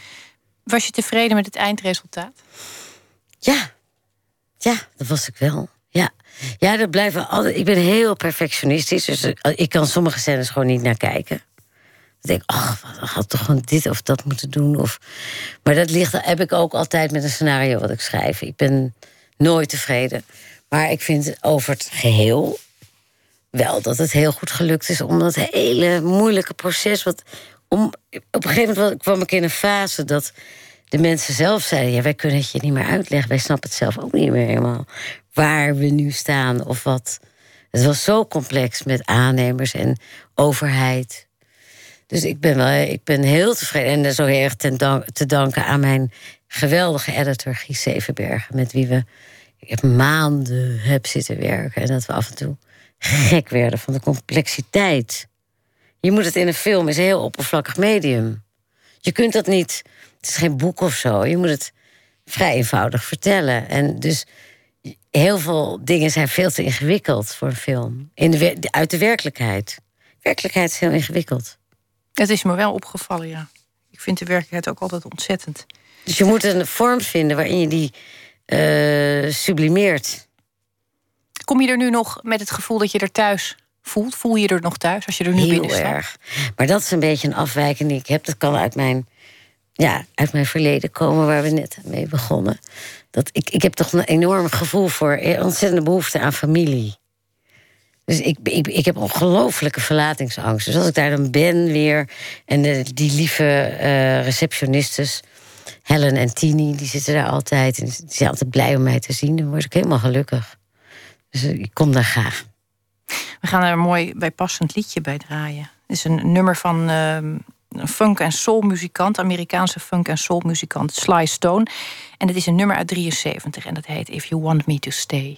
Was je tevreden met het eindresultaat? Ja, ja, dat was ik wel. Ja, ja dat blijven altijd. Ik ben heel perfectionistisch, dus ik kan sommige scènes gewoon niet naar kijken. Ik denk, ach, we had toch gewoon dit of dat moeten doen. Of... Maar dat ligt, heb ik ook altijd met een scenario wat ik schrijf. Ik ben nooit tevreden. Maar ik vind over het geheel wel dat het heel goed gelukt is om dat hele moeilijke proces. Wat om, op een gegeven moment kwam ik in een fase dat de mensen zelf zeiden: ja, wij kunnen het je niet meer uitleggen. Wij snappen het zelf ook niet meer helemaal waar we nu staan of wat. Het was zo complex met aannemers en overheid. Dus ik ben, wel, ik ben heel tevreden. En zo heel erg te danken aan mijn geweldige editor Gies Zevenbergen... met wie we ik heb maanden heb zitten werken. En dat we af en toe gek werden van de complexiteit. Je moet het in een film, is een heel oppervlakkig medium. Je kunt dat niet, het is geen boek of zo. Je moet het vrij eenvoudig vertellen. En dus heel veel dingen zijn veel te ingewikkeld voor een film. In de, uit de werkelijkheid. Werkelijkheid is heel ingewikkeld. Het is me wel opgevallen, ja. Ik vind de werkelijkheid ook altijd ontzettend. Dus je moet een vorm vinden waarin je die uh, sublimeert. Kom je er nu nog met het gevoel dat je er thuis voelt? Voel je er nog thuis als je er nu Heel binnen staat? erg. Maar dat is een beetje een afwijking die ik heb. Dat kan uit mijn, ja, uit mijn verleden komen, waar we net mee begonnen. Dat ik, ik heb toch een enorm gevoel voor, eh, ontzettende behoefte aan familie. Dus ik, ik, ik heb ongelooflijke verlatingsangst. Dus als ik daar dan ben weer... en die lieve uh, receptionistes, Helen en Tini... die zitten daar altijd en die zijn altijd blij om mij te zien. Dan word ik helemaal gelukkig. Dus ik kom daar graag. We gaan er een mooi bijpassend liedje bij draaien. Het is een nummer van een funk- en soul-muzikant... Amerikaanse funk- en soul-muzikant Sly Stone. En het is een nummer uit 73 en dat heet If You Want Me To Stay.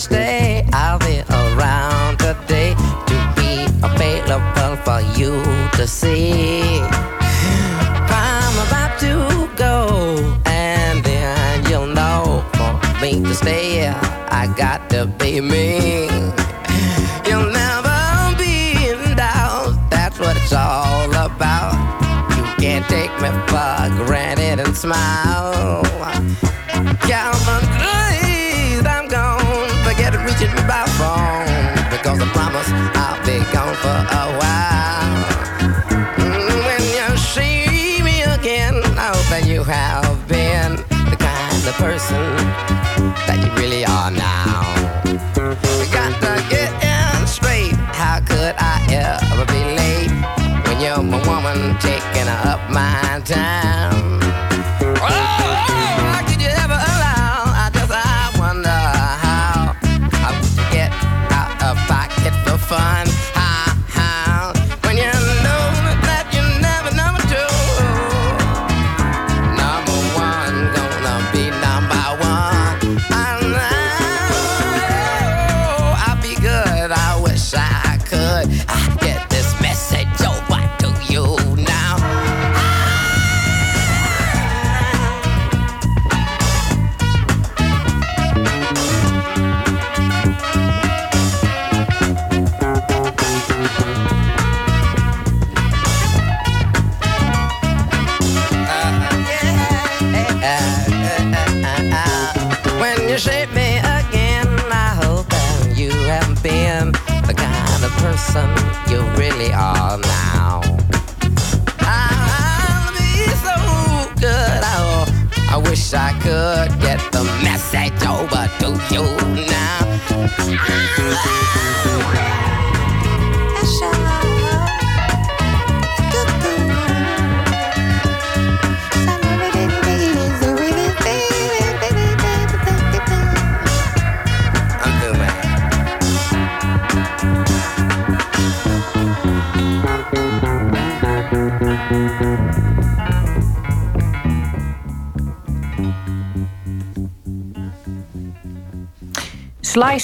Stay. I'll be around today to be available for you to see. I'm about to go, and then you'll know for me to stay. I got to be me. You'll never be in doubt. That's what it's all about. You can't take me for granted and smile.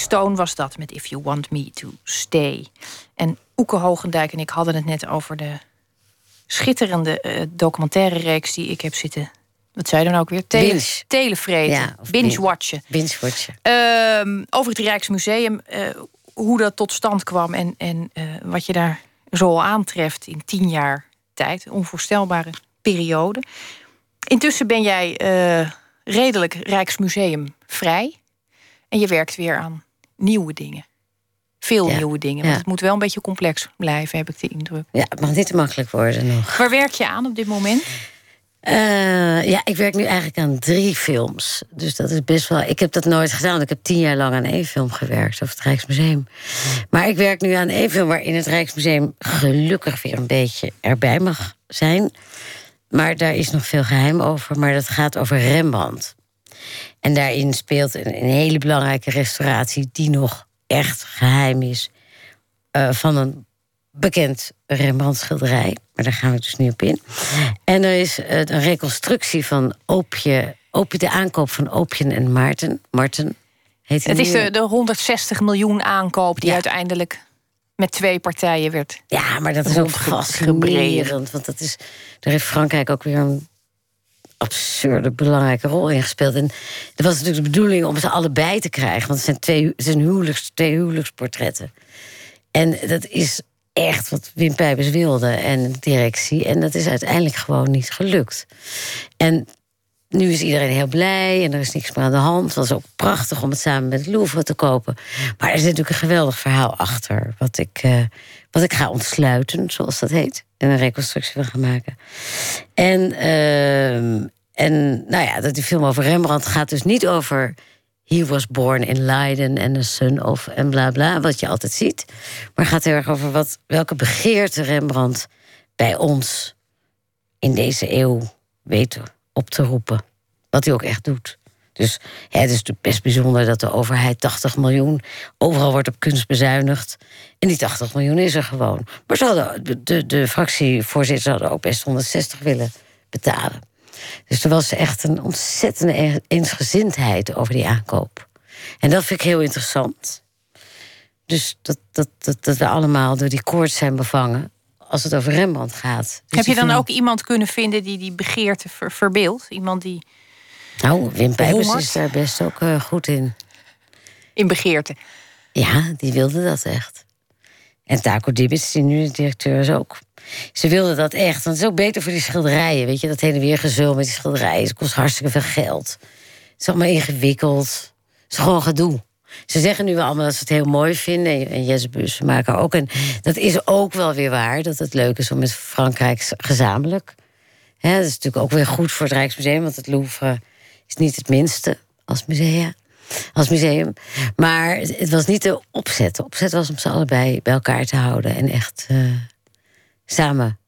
Stone was dat met If You Want Me To Stay. En Oeke Hogendijk en ik hadden het net over de schitterende eh, documentaire reeks die ik heb zitten. Wat zei je dan ook weer? Tele, Binge. Televreten. Ja, Binge-watchen. Binge-watchen. Ehm, over het Rijksmuseum, eh, hoe dat tot stand kwam en, en eh, wat je daar zo aantreft in tien jaar tijd. Onvoorstelbare periode. Intussen ben jij redelijk Rijksmuseum vrij. En je werkt weer aan nieuwe dingen. Veel Ja, nieuwe dingen. Want het moet wel een beetje complex blijven, heb ik de indruk. Ja, het mag niet te makkelijk worden nog. Waar werk je aan op dit moment? Eh, ja, ik werk nu eigenlijk aan drie films. Dus dat is best wel. Ik heb dat nooit gedaan. want Ik heb tien jaar lang aan één film gewerkt over het Rijksmuseum. Maar ik werk nu aan één film waarin het Rijksmuseum gelukkig weer een beetje erbij mag zijn. Maar daar is nog veel geheim over. Maar dat gaat over Rembrandt. En daarin speelt een, een hele belangrijke restauratie... die nog echt geheim is... Uh, van een bekend Rembrandt-schilderij. Maar daar gaan we dus niet op in. En er is uh, een reconstructie van Oopje, Oopje, de aankoop van Oopje en Maarten. Marten heet Het is de, de 160 miljoen aankoop die ja. uiteindelijk met twee partijen werd. Ja, maar dat is ook fascinerend. Want dat is, daar heeft Frankrijk ook weer een absurde belangrijke rol in gespeeld. En dat was natuurlijk de bedoeling om ze allebei te krijgen. Want het zijn twee, het zijn huwelijks, twee huwelijksportretten. En dat is echt wat Wim Pijpers wilde en de directie. En dat is uiteindelijk gewoon niet gelukt. En nu is iedereen heel blij en er is niks meer aan de hand. Het was ook prachtig om het samen met Louvre te kopen. Maar er is natuurlijk een geweldig verhaal achter. Wat ik, uh, wat ik ga ontsluiten, zoals dat heet. En een reconstructie wil gaan maken. En, uh, en nou ja, dat die film over Rembrandt gaat dus niet over... He was born in Leiden en a son of en bla bla, wat je altijd ziet. Maar gaat heel erg over wat, welke begeerte Rembrandt bij ons in deze eeuw weet op te roepen. Wat hij ook echt doet. Dus ja, het is natuurlijk best bijzonder dat de overheid 80 miljoen. Overal wordt op kunst bezuinigd. En die 80 miljoen is er gewoon. Maar ze hadden, de, de, de fractievoorzitters hadden ook best 160 willen betalen. Dus er was echt een ontzettende eensgezindheid over die aankoop. En dat vind ik heel interessant. Dus dat, dat, dat, dat we allemaal door die koorts zijn bevangen als het over Rembrandt gaat. Dus Heb je dan ook iemand kunnen vinden die die begeerte ver, verbeeldt? Iemand die. Nou, Wim Pijpers is daar best ook uh, goed in. In begeerte? Ja, die wilde dat echt. En Taco Dibits, die nu de directeur is ook. Ze wilde dat echt, want het is ook beter voor die schilderijen. Weet je, dat heen en weer gezul met die schilderijen. Het kost hartstikke veel geld. Het is allemaal ingewikkeld. Het is gewoon gedoe. Ze zeggen nu wel allemaal dat ze het heel mooi vinden. En Jesse maken ook. En dat is ook wel weer waar. Dat het leuk is om met Frankrijk gezamenlijk. Hè, dat is natuurlijk ook weer goed voor het Rijksmuseum. Want het Louvre is niet het minste als museum. Als museum. Maar het was niet de opzet. De opzet was om ze allebei bij elkaar te houden. En echt uh, samen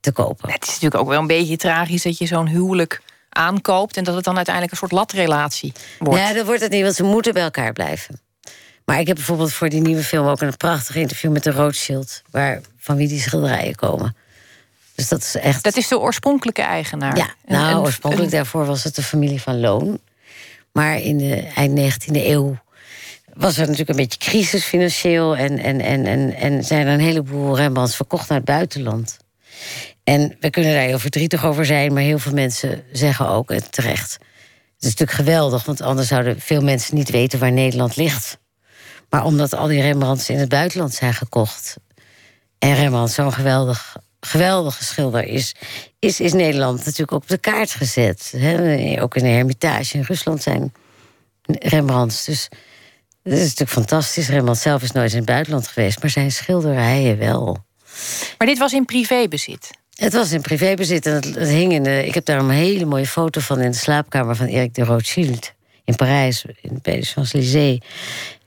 te kopen. Het is natuurlijk ook wel een beetje tragisch dat je zo'n huwelijk aankoopt... en dat het dan uiteindelijk een soort latrelatie wordt. Ja, dat wordt het niet, want ze moeten bij elkaar blijven. Maar ik heb bijvoorbeeld voor die nieuwe film ook een prachtig interview met de Rothschild... Waar, van wie die schilderijen komen. Dus dat is echt. Dat is de oorspronkelijke eigenaar. Ja, nou, oorspronkelijk daarvoor was het de familie van Loon. Maar in de eind 19e eeuw was er natuurlijk een beetje crisis financieel. En, en, en, en, en zijn er een heleboel Rembrandts verkocht naar het buitenland. En we kunnen daar heel verdrietig over zijn, maar heel veel mensen zeggen ook, en terecht. Het is natuurlijk geweldig, want anders zouden veel mensen niet weten waar Nederland ligt. Maar omdat al die Rembrandts in het buitenland zijn gekocht. En Rembrandt zo'n geweldig, geweldige schilder is, is, is Nederland natuurlijk op de kaart gezet. ook in de Hermitage in Rusland zijn Rembrandts. Dus dat is natuurlijk fantastisch. Rembrandt zelf is nooit in het buitenland geweest, maar zijn schilderijen wel. Maar dit was in privébezit? Het was in privébezit en het, het hing in de... Ik heb daar een hele mooie foto van in de slaapkamer van Erik de Rothschild. In Parijs, in de Champs-Élysées.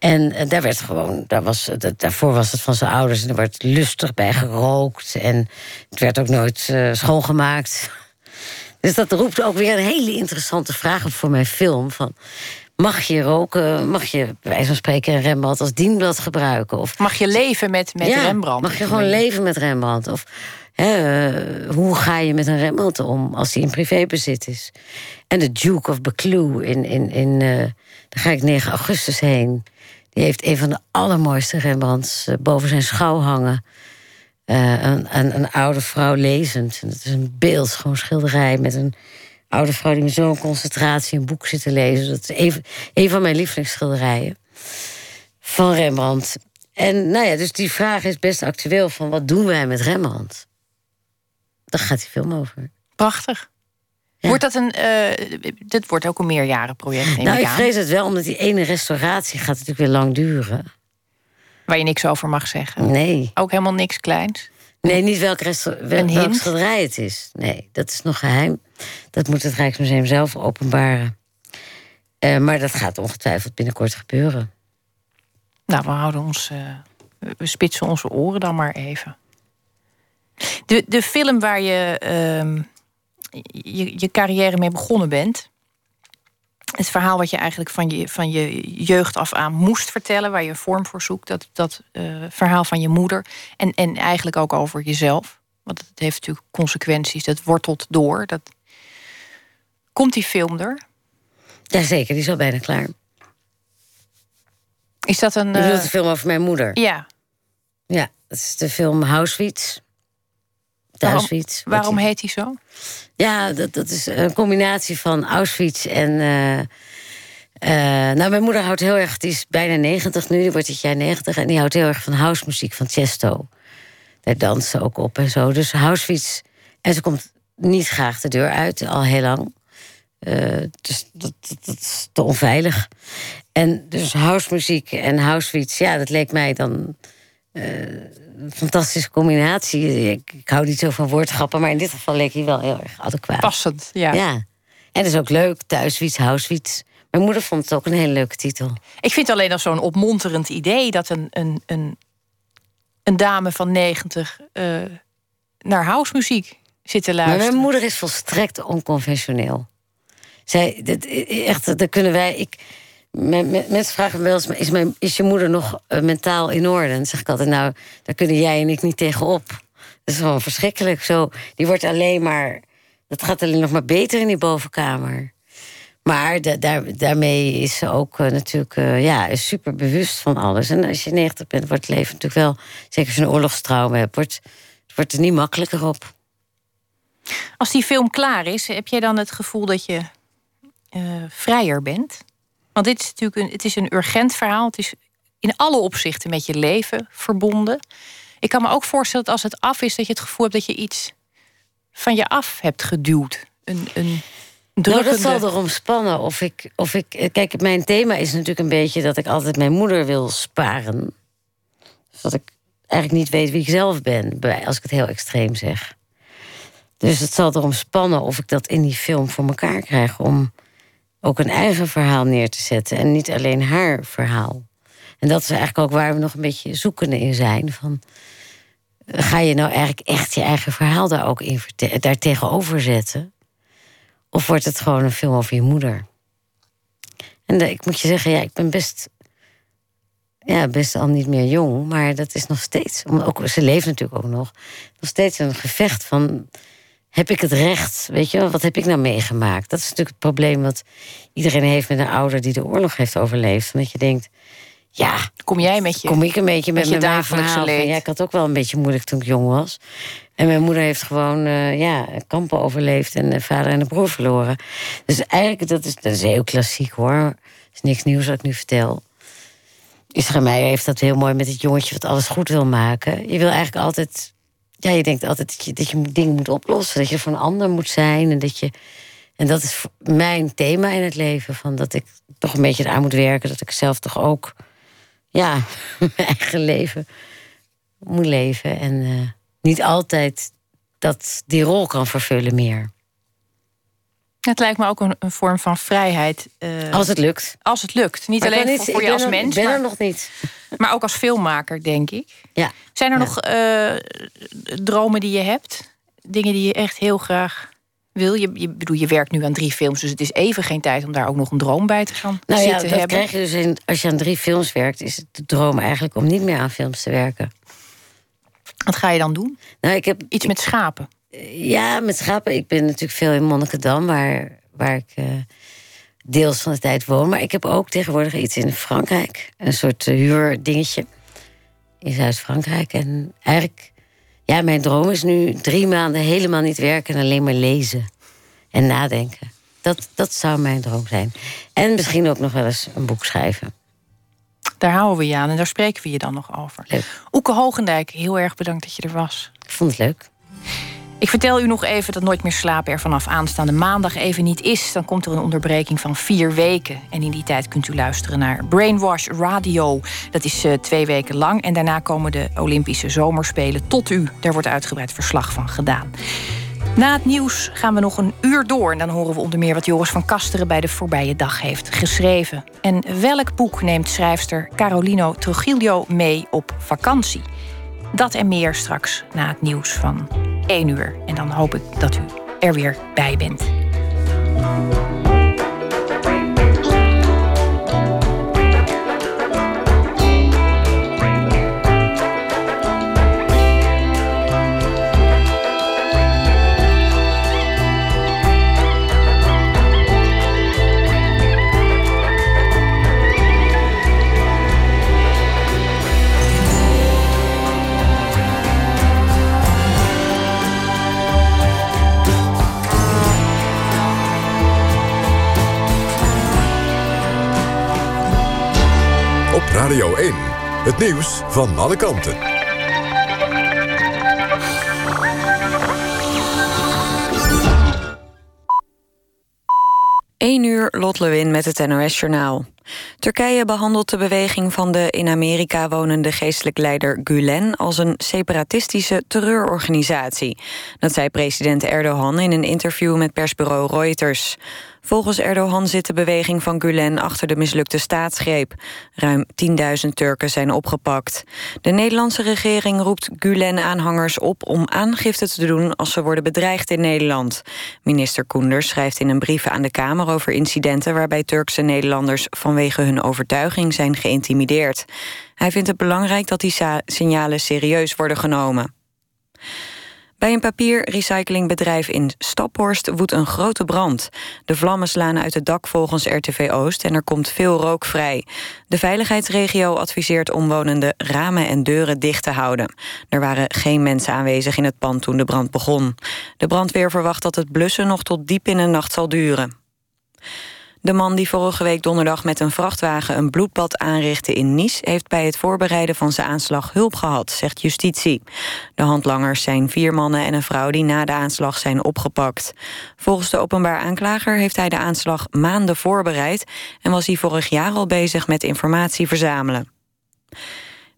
En, en daar werd gewoon, daar was, dat, daarvoor was het van zijn ouders en er werd lustig bij gerookt. En het werd ook nooit uh, schoongemaakt. Dus dat roept ook weer een hele interessante vraag op voor mijn film. Van, mag je roken, mag je bij wijze van spreken een Rembrandt als dienblad gebruiken? Of, mag je leven met, met ja, Rembrandt? Mag je gewoon leven met Rembrandt? Of hoe ga je met een Rembrandt om als hij in privébezit is? En de Duke of Buccleuch in, in, in uh, daar ga ik 9 augustus heen. Die heeft een van de allermooiste Rembrandts uh, boven zijn schouw hangen. Uh, een, een, een, oude vrouw lezend. En het is een beeld, gewoon schilderij met een oude vrouw die met zo'n concentratie een boek zit te lezen. Dat is een, een van mijn lievelingsschilderijen van Rembrandt. En nou ja, dus die vraag is best actueel: van wat doen wij met Rembrandt? Daar gaat die film over. Prachtig. Wordt dat een. Uh, dit wordt ook een meerjarenproject. Nou, ik, ik vrees het wel, omdat die ene restauratie gaat natuurlijk weer lang duren. Waar je niks over mag zeggen. Nee. Ook helemaal niks kleins. Nee, niet welk, wel, welk schilderij het is. Nee, dat is nog geheim. Dat moet het Rijksmuseum zelf openbaren. Uh, maar dat gaat ongetwijfeld binnenkort gebeuren. Nou, we houden ons. Uh, we spitsen onze oren dan maar even. De, de film waar je, ehm, je je carrière mee begonnen bent. Het verhaal wat je eigenlijk van je, van je jeugd af aan moest vertellen, waar je een vorm voor zoekt, dat, dat eh, verhaal van je moeder. En, en eigenlijk ook over jezelf. Want het heeft natuurlijk consequenties. Dat wortelt door. Dat... Komt die film er? Jazeker, die is al bijna klaar. Is dat een. Bedoelt eh, de film over mijn moeder? Ja. Ja, dat is de film Auschwitz. Waarom, heet die zo? Ja, dat, dat is een combinatie van Auschwitz en. eh, eh, nou, mijn moeder houdt heel erg. Die is bijna 90 nu, die wordt dit jaar 90. En die houdt heel erg van housemuziek van Chesto. Daar danst ze ook op en zo. Dus Auschwitz. En ze komt niet graag de deur uit, al heel lang. Eh, dus dat, dat, dat is te onveilig. En dus housemuziek en Auschwitz, ja, dat leek mij dan fantastische combinatie. Ik, ik hou niet zo van woordgrappen, maar in dit geval leek hij wel heel erg adequaat. Passend, ja. Ja. En dat is ook leuk, thuiswiets, Auschwitz. Mijn moeder vond het ook een hele leuke titel. Ik vind alleen als zo'n opmonterend idee dat een, een, een, een dame van 90 eh, naar housemuziek zit te Maar luisteren. mijn moeder is volstrekt onconventioneel. Zij, dat, echt, daar kunnen wij. Ik, mensen vragen me wel eens: is, mijn, is je moeder nog eh, mentaal in orde? En dan zeg ik altijd: Nou, daar kunnen jij en ik niet tegenop. Dat is gewoon verschrikkelijk. Zo, die wordt alleen maar. Dat gaat alleen nog maar beter in die bovenkamer. Maar da- daar, daarmee is ze ook eh, natuurlijk eh, ja, super bewust van alles. En als je 90 bent, wordt het leven natuurlijk wel, zeker als je een oorlogstrauma hebt, wordt, wordt het niet makkelijker op. Als die film klaar is, heb jij dan het gevoel dat je vrijer bent? Want dit is natuurlijk een, het is een urgent verhaal. Het is in alle opzichten met je leven verbonden. Ik kan me ook voorstellen dat als het af is, dat je het gevoel hebt dat je iets van je af hebt geduwd. Een, een Nou, drukkende... dat zal erom spannen of ik, of ik. Kijk, mijn thema is natuurlijk een beetje dat ik altijd mijn moeder wil sparen. Dus dat ik eigenlijk niet weet wie ik zelf ben, als ik het heel extreem zeg. Dus het zal erom spannen of ik dat in die film voor elkaar krijg om ook een eigen verhaal neer te zetten en niet alleen haar verhaal. En dat is eigenlijk ook waar we nog een beetje zoekende in zijn. Van, ga je nou eigenlijk echt je eigen verhaal daar ook in daar tegenover zetten? Of wordt het gewoon een film over je moeder? En ik moet je zeggen, ja, ik ben best, ja, best al niet meer jong, maar dat is nog steeds, ook, ze leeft natuurlijk ook nog, nog steeds een gevecht van, heb ik het recht? Weet je, wat heb ik nou meegemaakt? Dat is natuurlijk het probleem wat iedereen heeft met een ouder die de oorlog heeft overleefd. Van dat je denkt, ja, Kom jij met je... kom ik een beetje met, mijn dagelijkse leed. ja, ik had ook wel een beetje moeilijk toen ik jong was. En mijn moeder heeft gewoon eh, ja, kampen overleefd en een vader en een broer verloren. Dus eigenlijk, dat is, dat is heel klassiek hoor. Het is niks nieuws wat ik nu vertel. Israël Meijer heeft dat heel mooi met het jongetje wat alles goed wil maken. Je wil eigenlijk altijd, ja, je denkt altijd dat je, dat je dingen moet oplossen. Dat je een ander moet zijn. En, dat je, en dat is mijn thema in het leven. Van dat ik toch een beetje eraan moet werken. Dat ik zelf toch ook ja, mijn eigen leven moet leven. En eh, niet altijd dat die rol kan vervullen meer. Het lijkt me ook een, een vorm van vrijheid. eh, Als het lukt. als het lukt. Niet Maar alleen voor, je als er- mens, Ik ben maar, er nog niet. maar ook als filmmaker, denk ik. Ja. Zijn er Ja. nog eh, dromen die je hebt? Dingen die je echt heel graag wil? Je, je, bedoel, je werkt nu aan drie films, dus het is even geen tijd om daar ook nog een droom bij te gaan Nou ja, zitten dat hebben. krijg je dus in, als je aan drie films werkt, is het de droom eigenlijk om niet meer aan films te werken. Wat ga je dan doen? Nou, ik heb Iets met schapen. Ja, met schapen. Ik ben natuurlijk veel in Monnikendam, waar, waar ik eh, deels van de tijd woon. Maar ik heb ook tegenwoordig iets in Frankrijk. Een soort uh, huurdingetje in Zuid-Frankrijk. En eigenlijk, ja, mijn droom is nu drie maanden helemaal niet werken... en alleen maar lezen en nadenken. Dat, dat zou mijn droom zijn. En misschien ook nog wel eens een boek schrijven. Daar houden we je aan en daar spreken we je dan nog over. Leuk. Oeke Hogendijk, heel erg bedankt dat je er was. Ik vond het leuk. Ik vertel u nog even dat Nooit meer slapen er vanaf aanstaande maandag even niet is. Dan komt er een onderbreking van vier weken. En in die tijd kunt u luisteren naar Brainwash Radio. Dat is eh, twee weken lang. En daarna komen de Olympische Zomerspelen tot u. Daar wordt uitgebreid verslag van gedaan. Na het nieuws gaan we nog een uur door. En dan horen we onder meer wat Joris van Kasteren bij de voorbije dag heeft geschreven. En welk boek neemt schrijfster Carolino Trujillo mee op vakantie? Dat en meer straks na het nieuws van 1 uur. En dan hoop ik dat u er weer bij bent. Radio 1. Het nieuws van alle kanten. 1 uur, Lot Lewin met het NOS-journaal. Turkije behandelt de beweging van de in Amerika wonende geestelijk leider Gulen als een separatistische terreurorganisatie. Dat zei president Erdogan in een interview met persbureau Reuters. Volgens Erdogan zit de beweging van Gulen achter de mislukte staatsgreep. Ruim 10.000 Turken zijn opgepakt. De Nederlandse regering roept Gulen-aanhangers op om aangifte te doen als ze worden bedreigd in Nederland. Minister Koenders schrijft in een brief aan de Kamer over incidenten waarbij Turkse Nederlanders vanwege hun overtuiging zijn geïntimideerd. Hij vindt het belangrijk dat die signalen serieus worden genomen. Bij een papierrecyclingbedrijf in Staphorst woedt een grote brand. De vlammen slaan uit het dak volgens RTV Oost en er komt veel rook vrij. De veiligheidsregio adviseert omwonenden ramen en deuren dicht te houden. Er waren geen mensen aanwezig in het pand toen de brand begon. De brandweer verwacht dat het blussen nog tot diep in de nacht zal duren. De man die vorige week donderdag met een vrachtwagen een bloedbad aanrichtte in Nice... heeft bij het voorbereiden van zijn aanslag hulp gehad, zegt justitie. De handlangers zijn vier mannen en een vrouw die na de aanslag zijn opgepakt. Volgens de openbaar aanklager heeft hij de aanslag maanden voorbereid... en was hij vorig jaar al bezig met informatie verzamelen.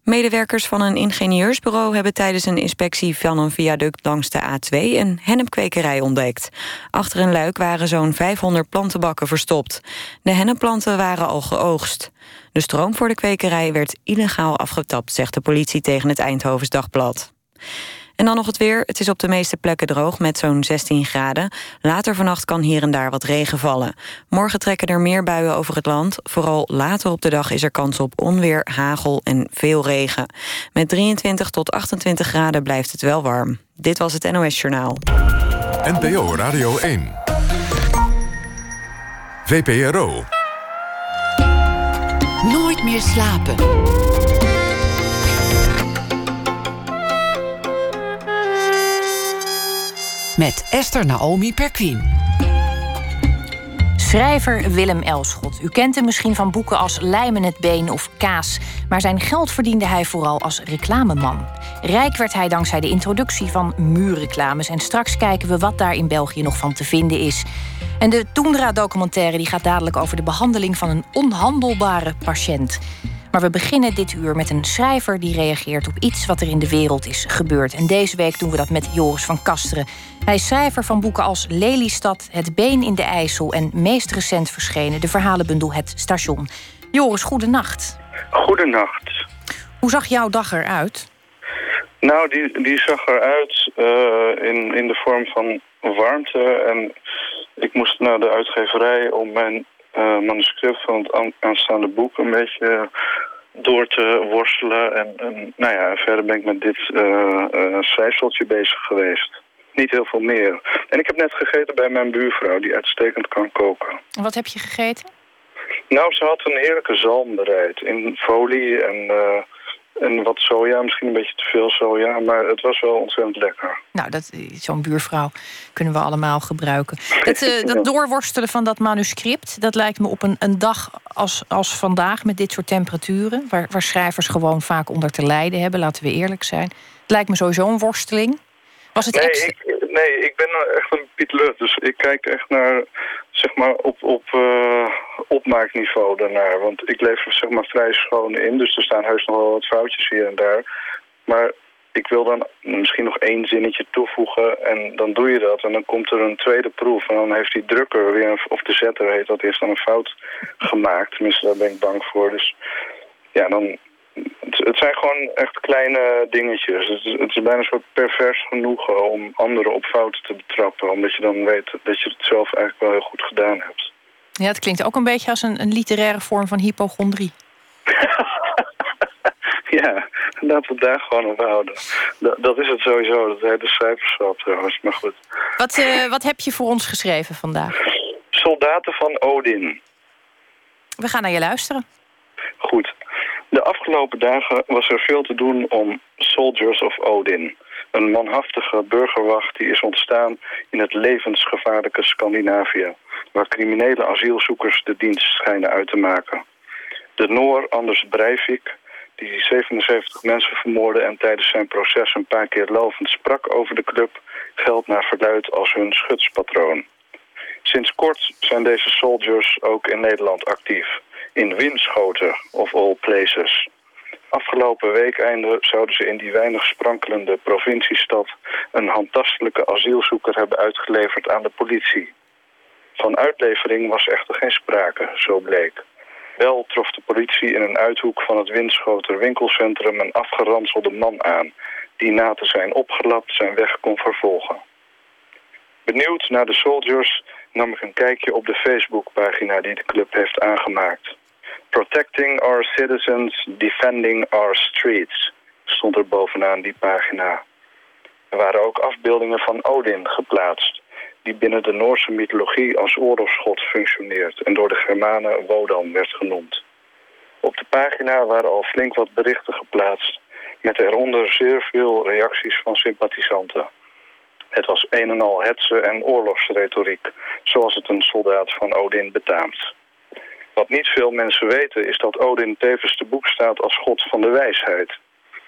Medewerkers van een ingenieursbureau hebben tijdens een inspectie van een viaduct langs de A2 een hennepkwekerij ontdekt. Achter een luik waren zo'n 500 plantenbakken verstopt. De hennepplanten waren al geoogst. De stroom voor de kwekerij werd illegaal afgetapt, zegt de politie tegen het Eindhovens Dagblad. En dan nog het weer. Het is op de meeste plekken droog met zo'n 16 graden. Later vannacht kan hier en daar wat regen vallen. Morgen trekken er meer buien over het land. Vooral later op de dag is er kans op onweer, hagel en veel regen. Met 23 tot 28 graden blijft het wel warm. Dit was het NOS Journaal. NPO Radio 1. VPRO. Nooit meer slapen. Met Esther Naomi Perquin. Schrijver Willem Elschot. U kent hem misschien van boeken als Lijmen het Been of Kaas. Maar zijn geld verdiende hij vooral als reclameman. Rijk werd hij dankzij de introductie van muurreclames. En straks kijken we wat daar in België nog van te vinden is. En de Toendra-documentaire gaat dadelijk over de behandeling van een onhandelbare patiënt. Maar we beginnen dit uur met een schrijver die reageert op iets wat er in de wereld is gebeurd. En deze week doen we dat met Joris van Kasteren. Hij is schrijver van boeken als Lelystad, Het Been in de IJssel en meest recent verschenen de verhalenbundel Het Station. Joris, goedenacht. Goedenacht. Hoe zag jouw dag eruit? Nou, die, die zag eruit uh, in, in de vorm van warmte. En ik moest naar de uitgeverij om mijn uh, manuscript van het aanstaande boek een beetje door te worstelen. En, en nou ja, verder ben ik met dit uh, schrijfseltje bezig geweest. Niet heel veel meer. En ik heb net gegeten bij mijn buurvrouw, die uitstekend kan koken. En wat heb je gegeten? Nou, ze had een heerlijke zalm bereid in folie en en wat soja, misschien een beetje te veel soja, maar het was wel ontzettend lekker. Nou, zo'n buurvrouw kunnen we allemaal gebruiken. Het, uh, dat doorworstelen van dat manuscript, dat lijkt me op een, een dag als, als vandaag met dit soort temperaturen, waar, waar schrijvers gewoon vaak onder te lijden hebben, laten we eerlijk zijn. Het lijkt me sowieso een worsteling. Was het nee, ik, nee, ik ben echt een Piet Lut, dus ik kijk echt naar, zeg maar, op, op uh, opmaakniveau daarnaar. Want ik leef zeg maar vrij schoon in, dus er staan heus nog wel wat foutjes hier en daar. Maar ik wil dan misschien nog één zinnetje toevoegen en dan doe je dat. En dan komt er een tweede proef en dan heeft die drukker weer, of de zetter heet dat, eerst dan een fout gemaakt. Tenminste, daar ben ik bang voor. Dus ja, dan Het, het zijn gewoon echt kleine dingetjes. Het is, het is bijna een soort pervers genoegen om anderen op fouten te betrappen. Omdat je dan weet dat je het zelf eigenlijk wel heel goed gedaan hebt. Ja, het klinkt ook een beetje als een, een literaire vorm van hypochondrie. Ja, laten we het daar gewoon op houden. Dat, dat is het sowieso, dat hele cijferschap trouwens, maar goed. Wat, eh, wat heb je voor ons geschreven vandaag? Soldaten van Odin. We gaan naar je luisteren. Goed. De afgelopen dagen was er veel te doen om Soldiers of Odin. Een manhaftige burgerwacht die is ontstaan in het levensgevaarlijke Scandinavië... waar criminele asielzoekers de dienst schijnen uit te maken. De Noor Anders Breivik, die 77 mensen vermoordde... en tijdens zijn proces een paar keer lovend sprak over de club... geldt naar verluid als hun schutspatroon. Sinds kort zijn deze soldiers ook in Nederland actief. In Winschoten, of all places. Afgelopen weekeinde zouden ze in die weinig sprankelende provinciestad... een handtastelijke asielzoeker hebben uitgeleverd aan de politie. Van uitlevering was echter geen sprake, zo bleek. Wel trof de politie in een uithoek van het Winschoter winkelcentrum... een afgeranselde man aan... die na te zijn opgelapt zijn weg kon vervolgen. Benieuwd naar de soldiers nam ik een kijkje op de Facebookpagina die de club heeft aangemaakt. Protecting our citizens, defending our streets, stond er bovenaan die pagina. Er waren ook afbeeldingen van Odin geplaatst, die binnen de Noorse mythologie als oorlogsgod functioneert en door de Germanen Wodan werd genoemd. Op de pagina waren al flink wat berichten geplaatst, met eronder zeer veel reacties van sympathisanten. Het was een en al hetze en oorlogsretoriek, zoals het een soldaat van Odin betaamt. Wat niet veel mensen weten is dat Odin tevens te boek staat als god van de wijsheid.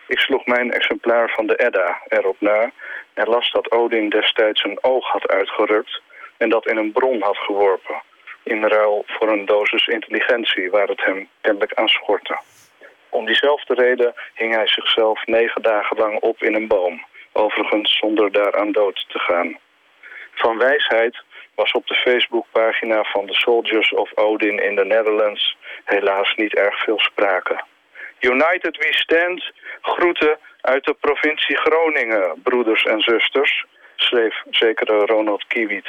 Ik sloeg mijn exemplaar van de Edda erop na en las dat Odin destijds een oog had uitgerukt en dat in een bron had geworpen, in ruil voor een dosis intelligentie waar het hem kennelijk aan schortte. Om diezelfde reden hing hij zichzelf negen dagen lang op in een boom, overigens zonder daaraan dood te gaan. Van wijsheid was op de Facebookpagina van de Soldiers of Odin in de Netherlands helaas niet erg veel sprake. United we stand, groeten uit de provincie Groningen, broeders en zusters, schreef zekere Ronald Kiewiet,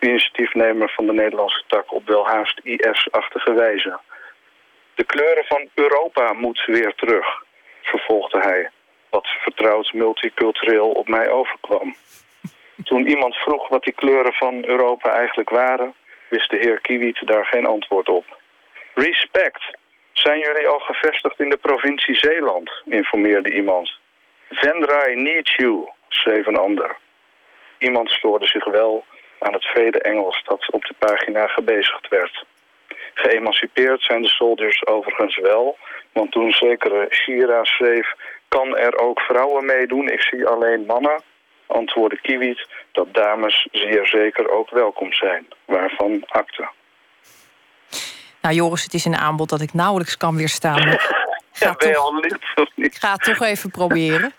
initiatiefnemer van de Nederlandse tak op welhaast IS-achtige wijze. De kleuren van Europa moet weer terug, vervolgde hij, wat vertrouwd multicultureel op mij overkwam. Toen iemand vroeg wat die kleuren van Europa eigenlijk waren, wist de heer Kiewiet daar geen antwoord op. Respect. Zijn jullie al gevestigd in de provincie Zeeland? informeerde iemand. Vendrai needs you, schreef een ander. Iemand stoorde zich wel aan het vele Engels dat op de pagina gebezigd werd. Geëmancipeerd zijn de soldiers overigens wel, want toen zekere Shira schreef... kan er ook vrouwen meedoen, ik zie alleen mannen antwoordde Kiewit dat dames zeer zeker ook welkom zijn, waarvan akte. Nou Joris, het is een aanbod dat ik nauwelijks kan weerstaan. ja, ben je al licht of niet? Ik ga het toch even proberen.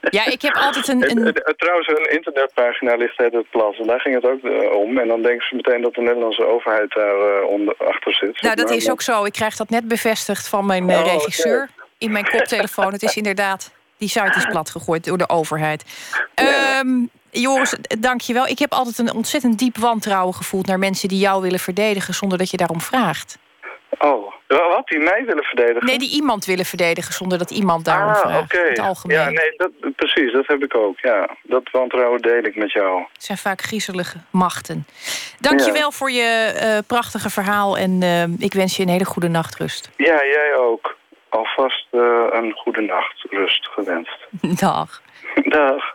Ja, ik heb altijd een... een... Trouwens, een internetpagina ligt het plat. En daar ging het ook eh, om. En dan denken ze meteen dat de Nederlandse overheid daar uh, onder, achter zit. Nou, dat is ook zo. Ik krijg dat net bevestigd van mijn uh, regisseur. In mijn koptelefoon. Het is inderdaad die site is plat gegooid door de overheid. Um, Joris, dank je wel. Ik heb altijd een ontzettend diep wantrouwen gevoeld... naar mensen die jou willen verdedigen zonder dat je daarom vraagt. Oh, wat? Die mij willen verdedigen? Nee, die iemand willen verdedigen zonder dat iemand daarom ah, vraagt. algemeen. Ja, nee, dat, precies, dat heb ik ook. Ja, dat wantrouwen deel ik met jou. Het zijn vaak griezelige machten. Dank je wel voor je uh, prachtige verhaal en uh, ik wens je een hele goede nachtrust. Ja, jij ook alvast uh, een goede nacht rust gewenst. Dag. Dag.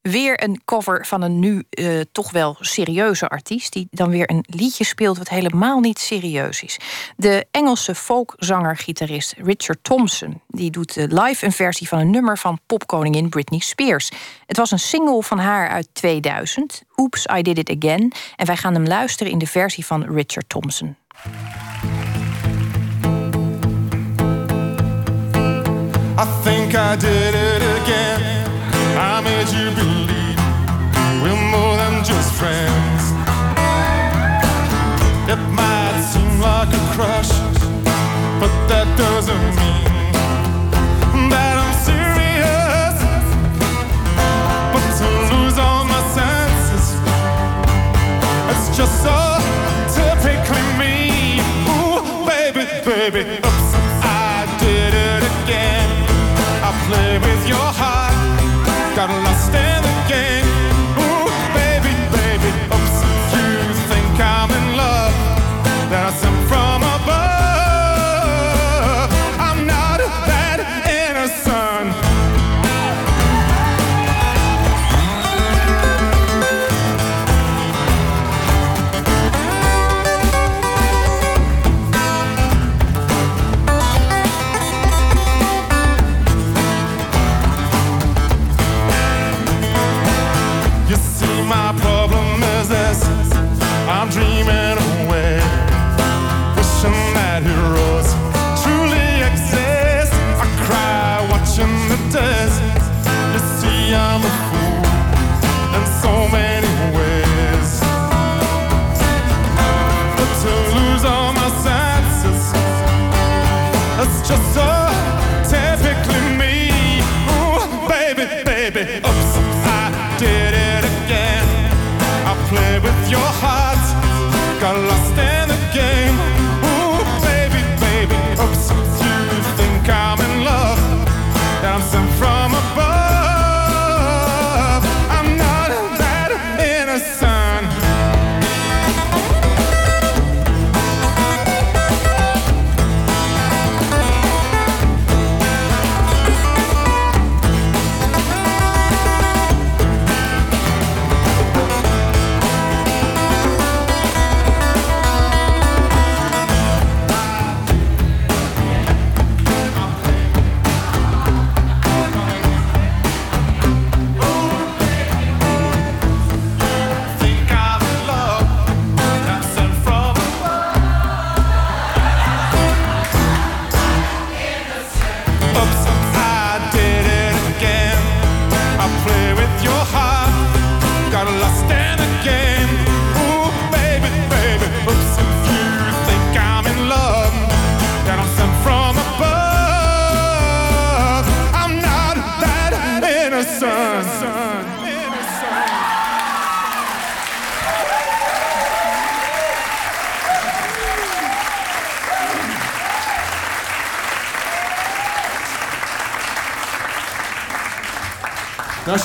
Weer een cover van een nu uh, toch wel serieuze artiest... die dan weer een liedje speelt wat helemaal niet serieus is. De Engelse folkzanger-gitarist Richard Thompson... die doet uh, live een versie van een nummer van popkoningin Britney Spears. Het was een single van haar uit 2000, Oops, I Did It Again... en wij gaan hem luisteren in de versie van Richard Thompson. I think I did it again. I made you believe we're more than just friends. It might seem like a crush, but that doesn't mean that I'm serious. But to lose all my senses, it's just so.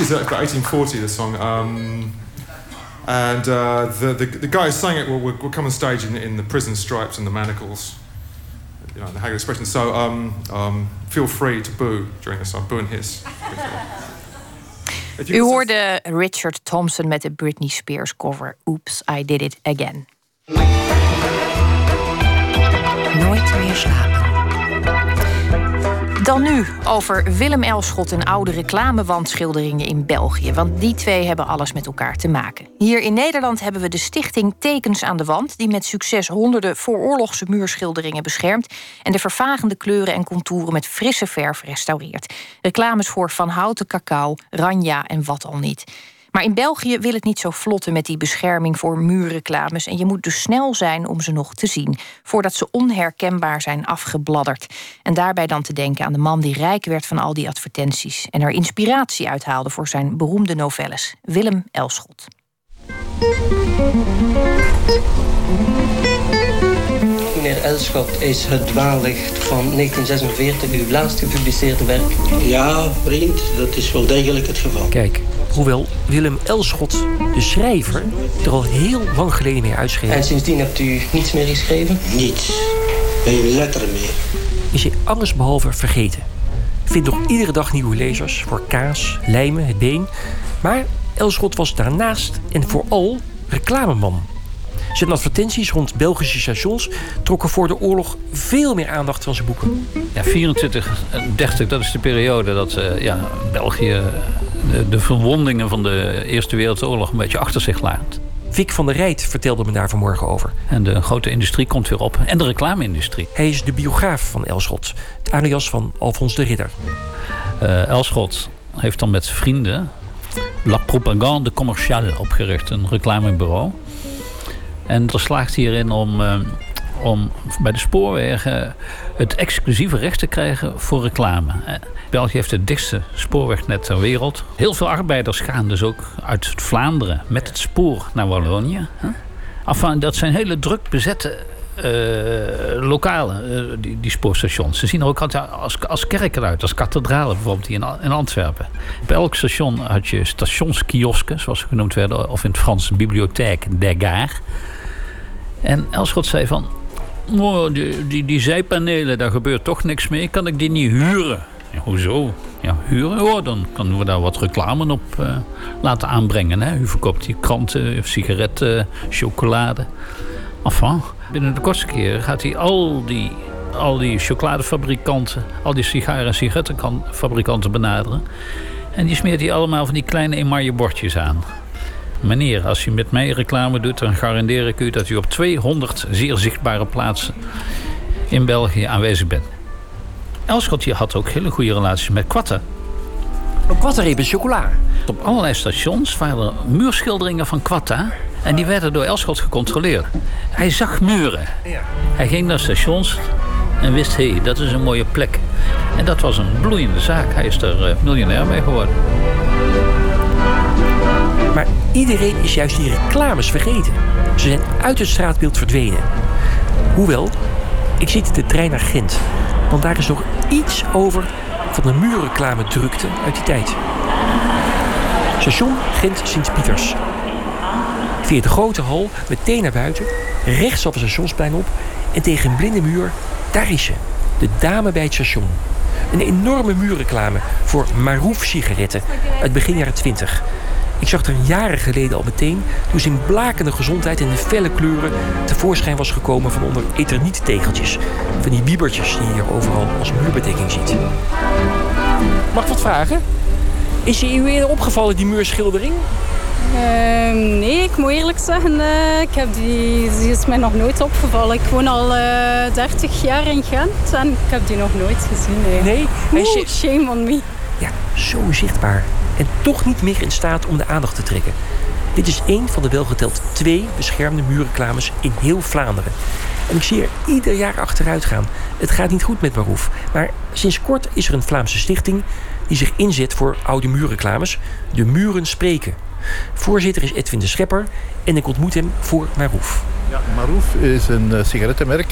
No, Actually, it's about 1840, the song. Um, and uh, the, the, the guy who sang it will, will, will come on stage in, in the prison stripes and the manacles. You know, the Haggard expression. So um, um, feel free to boo during the song. Boo and hiss. You U could- hoorde Richard Thompson met de Britney Spears cover Oops, I Did It Again. Nooit meer slapen. Dan nu over Willem Elschot en oude reclamewandschilderingen in België. Want die twee hebben alles met elkaar te maken. Hier in Nederland hebben we de stichting Tekens aan de Wand... die met succes honderden vooroorlogse muurschilderingen beschermt... en de vervagende kleuren en contouren met frisse verf restaureert. Reclames voor Van Houten Cacao, Ranja en wat al niet. Maar in België wil het niet zo vlotten met die bescherming voor muurreclames. En je moet dus snel zijn om ze nog te zien. Voordat ze onherkenbaar zijn afgebladderd. En daarbij dan te denken aan de man die rijk werd van al die advertenties. En er inspiratie uithaalde voor zijn beroemde novelles. Willem Elschot. Meneer Elschot is het dwaallicht van 1946 uw laatst gepubliceerde werk. Ja, vriend, dat is wel degelijk het geval. Kijk, hoewel Willem Elschot, de schrijver, er al heel lang geleden mee uitschreef... En sindsdien hebt u niets meer geschreven? Niets. Geen letter meer. is hij allesbehalve vergeten. Vindt nog iedere dag nieuwe lezers voor kaas, lijmen, het been. Maar Elschot was daarnaast en vooral reclameman. Zijn advertenties rond Belgische stations trokken voor de oorlog veel meer aandacht dan zijn boeken. Ja, 24 en 30, dat is de periode dat eh, ja, België de, de verwondingen van de Eerste Wereldoorlog een beetje achter zich laat. Vic van der Rijt vertelde me daar vanmorgen over. En de grote industrie komt weer op. En de reclame-industrie. Hij is de biograaf van Elschot, het alias van Alfons de Ridder. Eh, Elschot heeft dan met vrienden La Propagande Commerciale opgericht, een reclamebureau. En er slaagt hierin om, eh, om bij de spoorwegen het exclusieve recht te krijgen voor reclame. Eh, België heeft het dichtste spoorwegnet ter wereld. Heel veel arbeiders gaan dus ook uit Vlaanderen met het spoor naar Wallonië. Enfin, dat zijn hele druk bezette eh, lokalen, eh, die, die spoorstations. Ze zien er ook altijd als, als kerken uit, als kathedralen bijvoorbeeld hier in, in Antwerpen. Bij elk station had je stationskiosken, zoals ze genoemd werden, of in het Frans bibliotheek, de gare. En Elschot zei van, oh, die, die, die zijpanelen, daar gebeurt toch niks mee, kan ik die niet huren? Hoezo? Ja, huren? Oh, dan kunnen we daar wat reclame op eh, laten aanbrengen. Hè? U verkoopt die kranten, sigaretten, chocolade. Enfin, binnen de kortste keer gaat hij al die, al die chocoladefabrikanten... al die sigaren- en sigarettenfabrikanten benaderen. En die smeert hij allemaal van die kleine emaille bordjes aan. Meneer, als u met mij reclame doet... dan garandeer ik u dat u op 200 zeer zichtbare plaatsen... in België aanwezig bent. Elschot hier had ook hele goede relaties met Quatta. Een Quatta-reep in chocola. Op allerlei stations waren er muurschilderingen van Quatta... en die werden door Elschot gecontroleerd. Hij zag muren. Hij ging naar stations en wist, hé, hey, dat is een mooie plek. En dat was een bloeiende zaak. Hij is er uh, miljonair mee geworden. Maar iedereen is juist die reclames vergeten. Ze zijn uit het straatbeeld verdwenen. Hoewel, ik in de trein naar Gent. Want daar is nog iets over van de muurreclame drukte uit die tijd. Station Gent-Sint-Pieters. Via de grote hal meteen naar buiten, rechts op het stationsplein op en tegen een blinde muur, daar is ze. De dame bij het station. Een enorme muurreclame voor Marouf sigaretten uit begin jaren 20. Ik zag er jaren geleden al meteen toen ze in blakende gezondheid en in felle kleuren tevoorschijn was gekomen van onder eternittegeltjes. Van die biebertjes die je hier overal als muurbedekking ziet. Mag ik wat vragen? Is je u eerder opgevallen, die muurschildering? Uh, nee, ik moet eerlijk zeggen, uh, ik heb die, die is mij nog nooit opgevallen. Ik woon al uh, 30 jaar in Gent en ik heb die nog nooit gezien. Nee, nee? Oeh, shame on me. Ja, zo zichtbaar. En toch niet meer in staat om de aandacht te trekken. Dit is één van de welgeteld twee beschermde muurreclames in heel Vlaanderen. En ik zie er ieder jaar achteruit gaan. Het gaat niet goed met Maroef. Maar sinds kort is er een Vlaamse stichting die zich inzet voor oude muurreclames. De Muren Spreken. Voorzitter is Edwin de Schepper en ik ontmoet hem voor Maroef. Ja, Maroef is een uh, sigarettenmerk.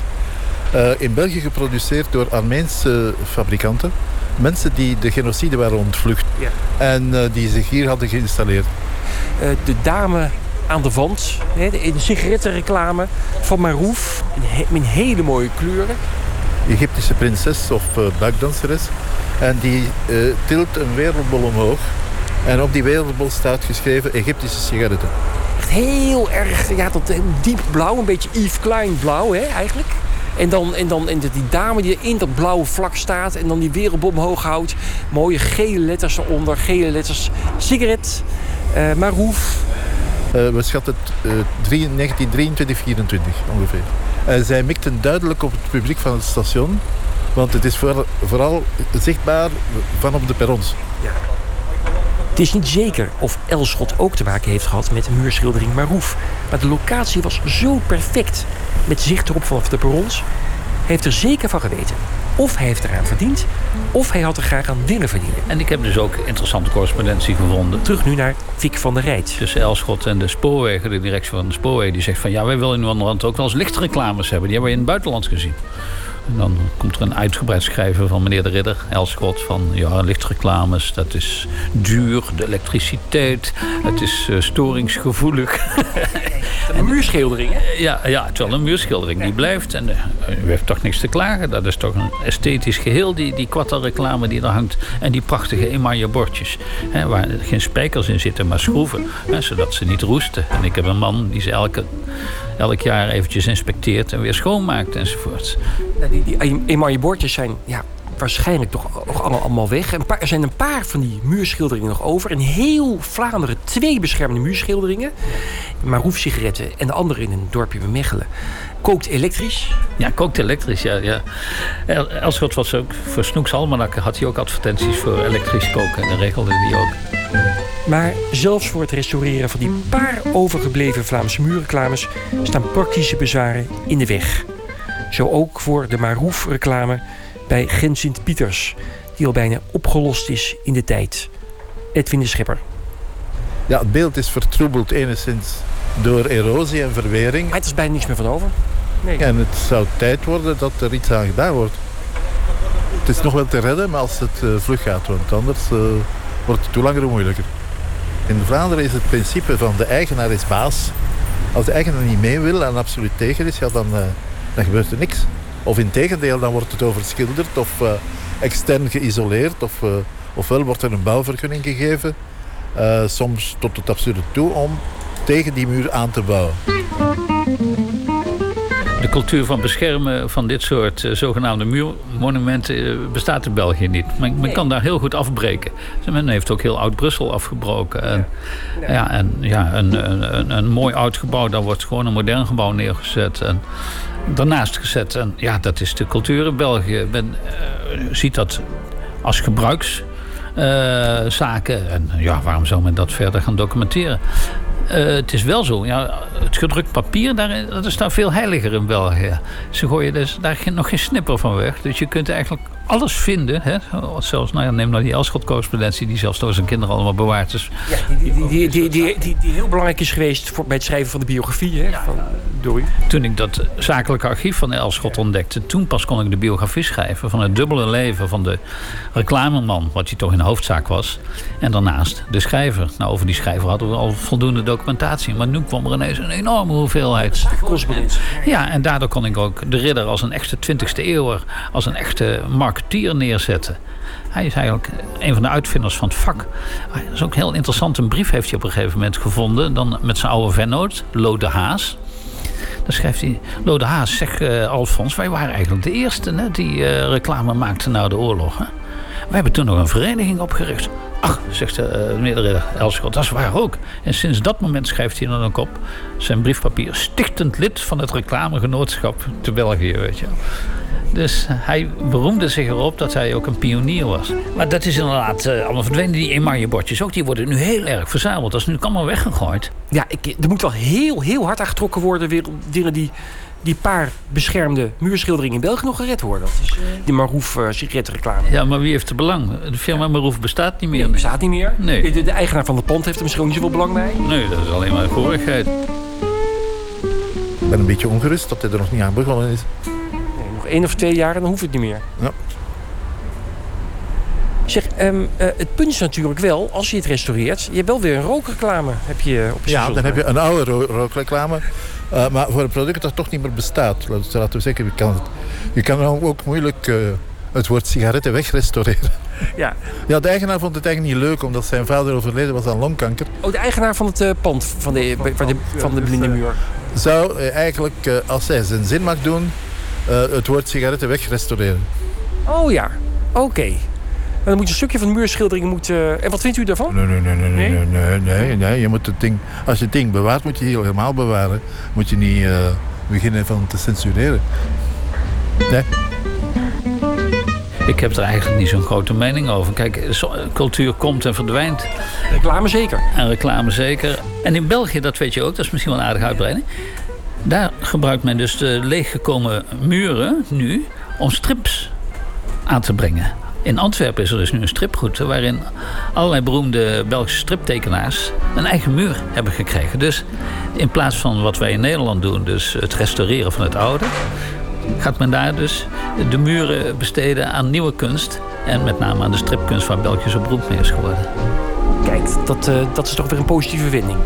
Uh, in België geproduceerd door Armeense fabrikanten. Mensen die de genocide waren ontvlucht. Ja. En uh, die zich hier hadden geïnstalleerd. de dame aan de wand, hè, de sigarettenreclame van Maroef. In, in hele mooie kleuren. Egyptische prinses of buikdanseres. En die tilt een wereldbol omhoog. En op die wereldbol staat geschreven Egyptische sigaretten. Echt heel erg, ja, dat diep blauw, een beetje Yves Klein blauw, hè, eigenlijk. En dan, en dan en die dame die in dat blauwe vlak staat en dan die wereldbom hoog houdt. Mooie gele letters eronder, gele letters. Sigaret, uh, Maroef. Uh, we schatten het uh, 1923, 24 ongeveer. Uh, zij mikten duidelijk op het publiek van het station. Want het is voor, vooral zichtbaar van op de perrons. Ja. Het is niet zeker of Elschot ook te maken heeft gehad met de muurschildering Maroef. Maar de locatie was zo perfect, met zicht erop vanaf de perrons. Hij heeft er zeker van geweten. Of hij heeft eraan verdiend, of hij had er graag aan willen verdienen. En ik heb dus ook interessante correspondentie gevonden. Terug nu naar Vic van der Rijt. Tussen Elschot en de spoorwegen, de directie van de spoorwegen... die zegt van ja, wij willen in Nederland ook wel eens lichtreclames hebben. Die hebben we in het buitenland gezien. En dan komt er een uitgebreid schrijven van meneer de Ridder, Elschot, van ja, lichtreclames, dat is duur, de elektriciteit, het is uh, storingsgevoelig. Een muurschildering, hè? Ja, ja, het is wel een muurschildering die blijft. En uh, u heeft toch niks te klagen. Dat is toch een esthetisch geheel, die, die reclame die er hangt. En die prachtige emaille bordjes. Hè, waar geen spijkers in zitten, maar schroeven. Hè, zodat ze niet roesten. En ik heb een man die ze elke elk jaar eventjes inspecteert en weer schoonmaakt enzovoort. Die, die emaille bordjes zijn ja, waarschijnlijk toch allemaal, allemaal weg. Een paar, er zijn een paar van die muurschilderingen nog over. In heel Vlaanderen twee beschermde muurschilderingen. Maroef sigaretten en de andere in een dorpje bij Mechelen. Kookt elektrisch? Ja, kookt elektrisch, ja. ja. Elschot was ook, voor Snoeks Almanak had hij ook advertenties voor elektrisch koken. En dat regelde hij ook. Maar zelfs voor het restaureren van die paar overgebleven Vlaamse muurreclames staan praktische bezwaren in de weg. Zo ook voor de Maroef-reclame bij Gent Sint-Pieters, die al bijna opgelost is in de tijd. Edwin de Schepper. Ja, het beeld is vertroebeld enigszins door erosie en verwering. Maar het is bijna niks meer van over. Nee. En het zou tijd worden dat er iets aan gedaan wordt. Het is nog wel te redden, maar als het eh, vlug gaat, want anders eh, wordt het hoe langer hoe moeilijker. In Vlaanderen is het principe van de eigenaar is baas. Als de eigenaar niet mee wil en absoluut tegen is, ja, dan, eh, dan gebeurt er niks. Of in tegendeel, dan wordt het overschilderd of eh, extern geïsoleerd. Of, eh, ofwel wordt er een bouwvergunning gegeven, soms tot het absurde toe, om tegen die muur aan te bouwen. De cultuur van beschermen van dit soort eh, zogenaamde muurmonumenten eh, bestaat in België niet. Men, men kan daar heel goed afbreken. Dus Men heeft ook heel oud-Brussel afgebroken. En, ja. en ja, een, een, een, een mooi oud gebouw, daar wordt gewoon een modern gebouw neergezet. En daarnaast gezet. En ja, dat is de cultuur in België. Men eh, ziet dat als gebruikszaken. en ja, waarom zou men dat verder gaan documenteren? Eh, het is wel zo. Ja, het gedrukt papier, daar, dat is daar veel heiliger in België. Ze gooien dus daar nog geen snipper van weg. Dus je kunt eigenlijk alles vinden. Hè? Zelfs, nou ja, neem nou die Elschot-correspondentie... die zelfs door zijn kinderen allemaal bewaard is. Ja, die, die, die, die, die, die, die heel belangrijk is geweest voor, bij het schrijven van de biografie hè, van. Toen ik dat zakelijke archief van Elschot ontdekte... toen pas kon ik de biografie schrijven van het dubbele leven van de reclameman... wat hij toch in de hoofdzaak was. En daarnaast de schrijver. Nou, over die schrijver hadden we al voldoende documentatie. Maar nu kwam er ineens een enorme hoeveelheid. Correspondentie. Ja, en daardoor kon ik ook de ridder als een echte 20e eeuwer... als een echte neerzetten. Hij is eigenlijk een van de uitvinders van het vak. Dat is ook heel interessant. Een brief heeft hij op een gegeven moment gevonden. Dan met zijn oude vennoot, Lode Haas. Dan schrijft hij... Lode Haas, zeg eh, Alfons, wij waren eigenlijk de eerste hè, die eh, reclame maakten na de oorlog. Hè? We hebben toen nog een vereniging opgericht. Ach, zegt de uh, de ridder Elschot, dat is waar ook. En sinds dat moment schrijft hij dan ook op zijn briefpapier... stichtend lid van het reclamegenootschap te België, weet je. Dus hij beroemde zich erop dat hij ook een pionier was. Maar dat is inderdaad uh, allemaal verdwenen. Die emaille bordjes ook, die worden nu heel erg verzameld. Dat is nu allemaal weggegooid. Ja, ik, er moet wel heel, heel hard aangetrokken worden... weer dingen die die paar beschermde muurschilderingen in België nog gered worden. Dat is uh, die Marouf uh, sigarettenreclame. Ja, maar wie heeft er belang? De firma Marouf bestaat niet meer. Nee, bestaat niet meer. Nee. De, de, eigenaar van het pand heeft er misschien ook niet zoveel belang bij. Nee, dat is alleen maar gorigheid. Ik ben een beetje ongerust dat hij er nog niet aan begonnen is. Nog één of twee jaar en dan hoeft het niet meer. Ja. Zeg, um, uh, het punt is natuurlijk wel, als je het restaureert... je hebt wel weer een rookreclame heb je op je Ja, dan heb je een oude ro rookreclame. Uh, maar voor een product dat toch niet meer bestaat. Laten we zeggen, je kan, het, je kan ook moeilijk uh, het woord sigaretten wegrestaureren. Ja. ja, de eigenaar vond het eigenlijk niet leuk, omdat zijn vader overleden was aan longkanker. Oh, de eigenaar van het uh, pand van de, van de, van de blinde muur. Zou eigenlijk, als hij zijn zin mag doen, het woord sigaretten wegrestaureren. Oh ja, oké. Okay. En dan moet je een stukje van de muurschildering moeten. En wat vindt u daarvan? Nee, nee, nee, nee, nee, nee, nee, nee, nee. Je moet het ding, als je het ding bewaart, moet je het helemaal bewaren. Moet je niet uh, beginnen van te censureren. Nee. Ik heb er eigenlijk niet zo'n grote mening over. Kijk, cultuur komt en verdwijnt. Reclame zeker. En reclame zeker. En in België, dat weet je ook, dat is misschien wel een aardige uitbreiding. Daar gebruikt men dus de leeggekomen muren nu om strips aan te brengen. In Antwerpen is er dus nu een stripgoed waarin allerlei beroemde Belgische striptekenaars een eigen muur hebben gekregen. Dus in plaats van wat wij in Nederland doen, dus het restaureren van het oude, gaat men daar dus de muren besteden aan nieuwe kunst. En met name aan de stripkunst waar België zo beroemd mee is geworden. Dat, uh, dat is toch weer een positieve wending.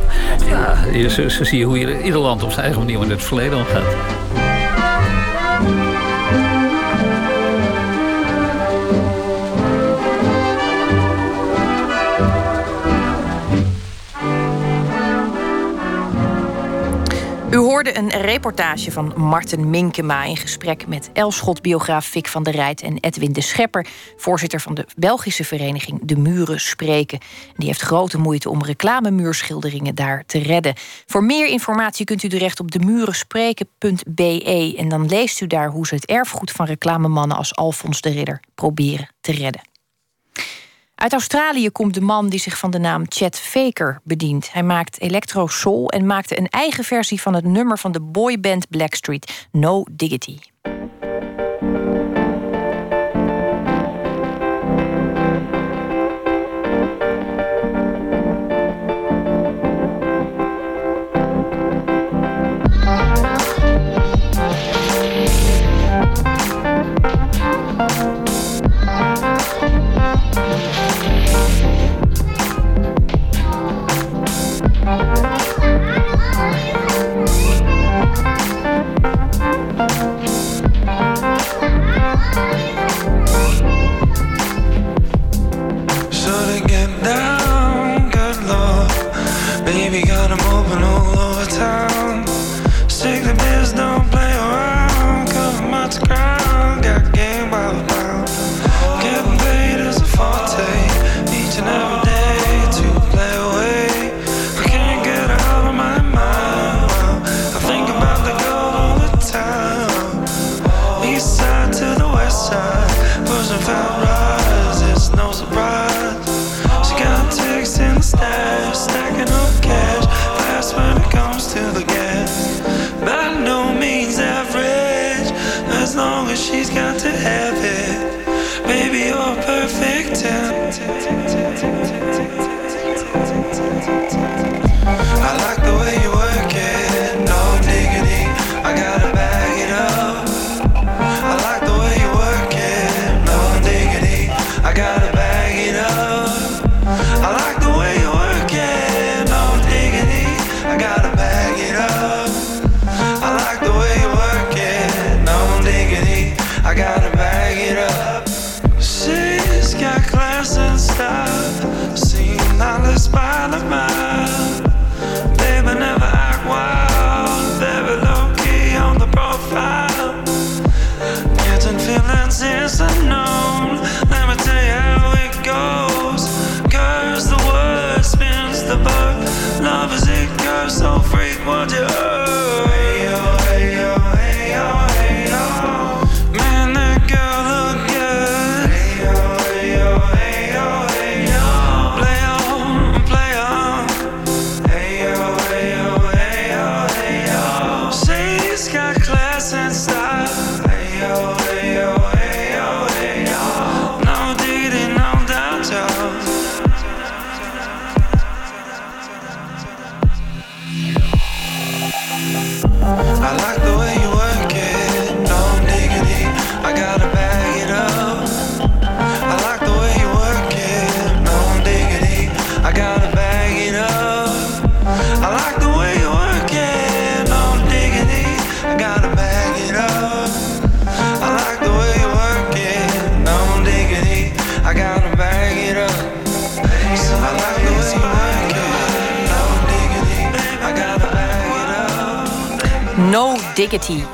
Ja, zo, zo zie je hoe je ieder land op zijn eigen manier met het verleden omgaat. Hoorde een reportage van Marten Minkema in gesprek met Elschot-biograaf Fik van der Rijt en Edwin de Schepper, voorzitter van de Belgische vereniging De Muren Spreken. Die heeft grote moeite om reclamemuurschilderingen daar te redden. Voor meer informatie kunt u terecht op demurenspreken.be en dan leest u daar hoe ze het erfgoed van reclamemannen als Alfons de Ridder proberen te redden. Uit Australië komt de man die zich van de naam Chet Faker bedient. Hij maakt electro soul en maakte een eigen versie van het nummer van de boyband Blackstreet, No Diggity.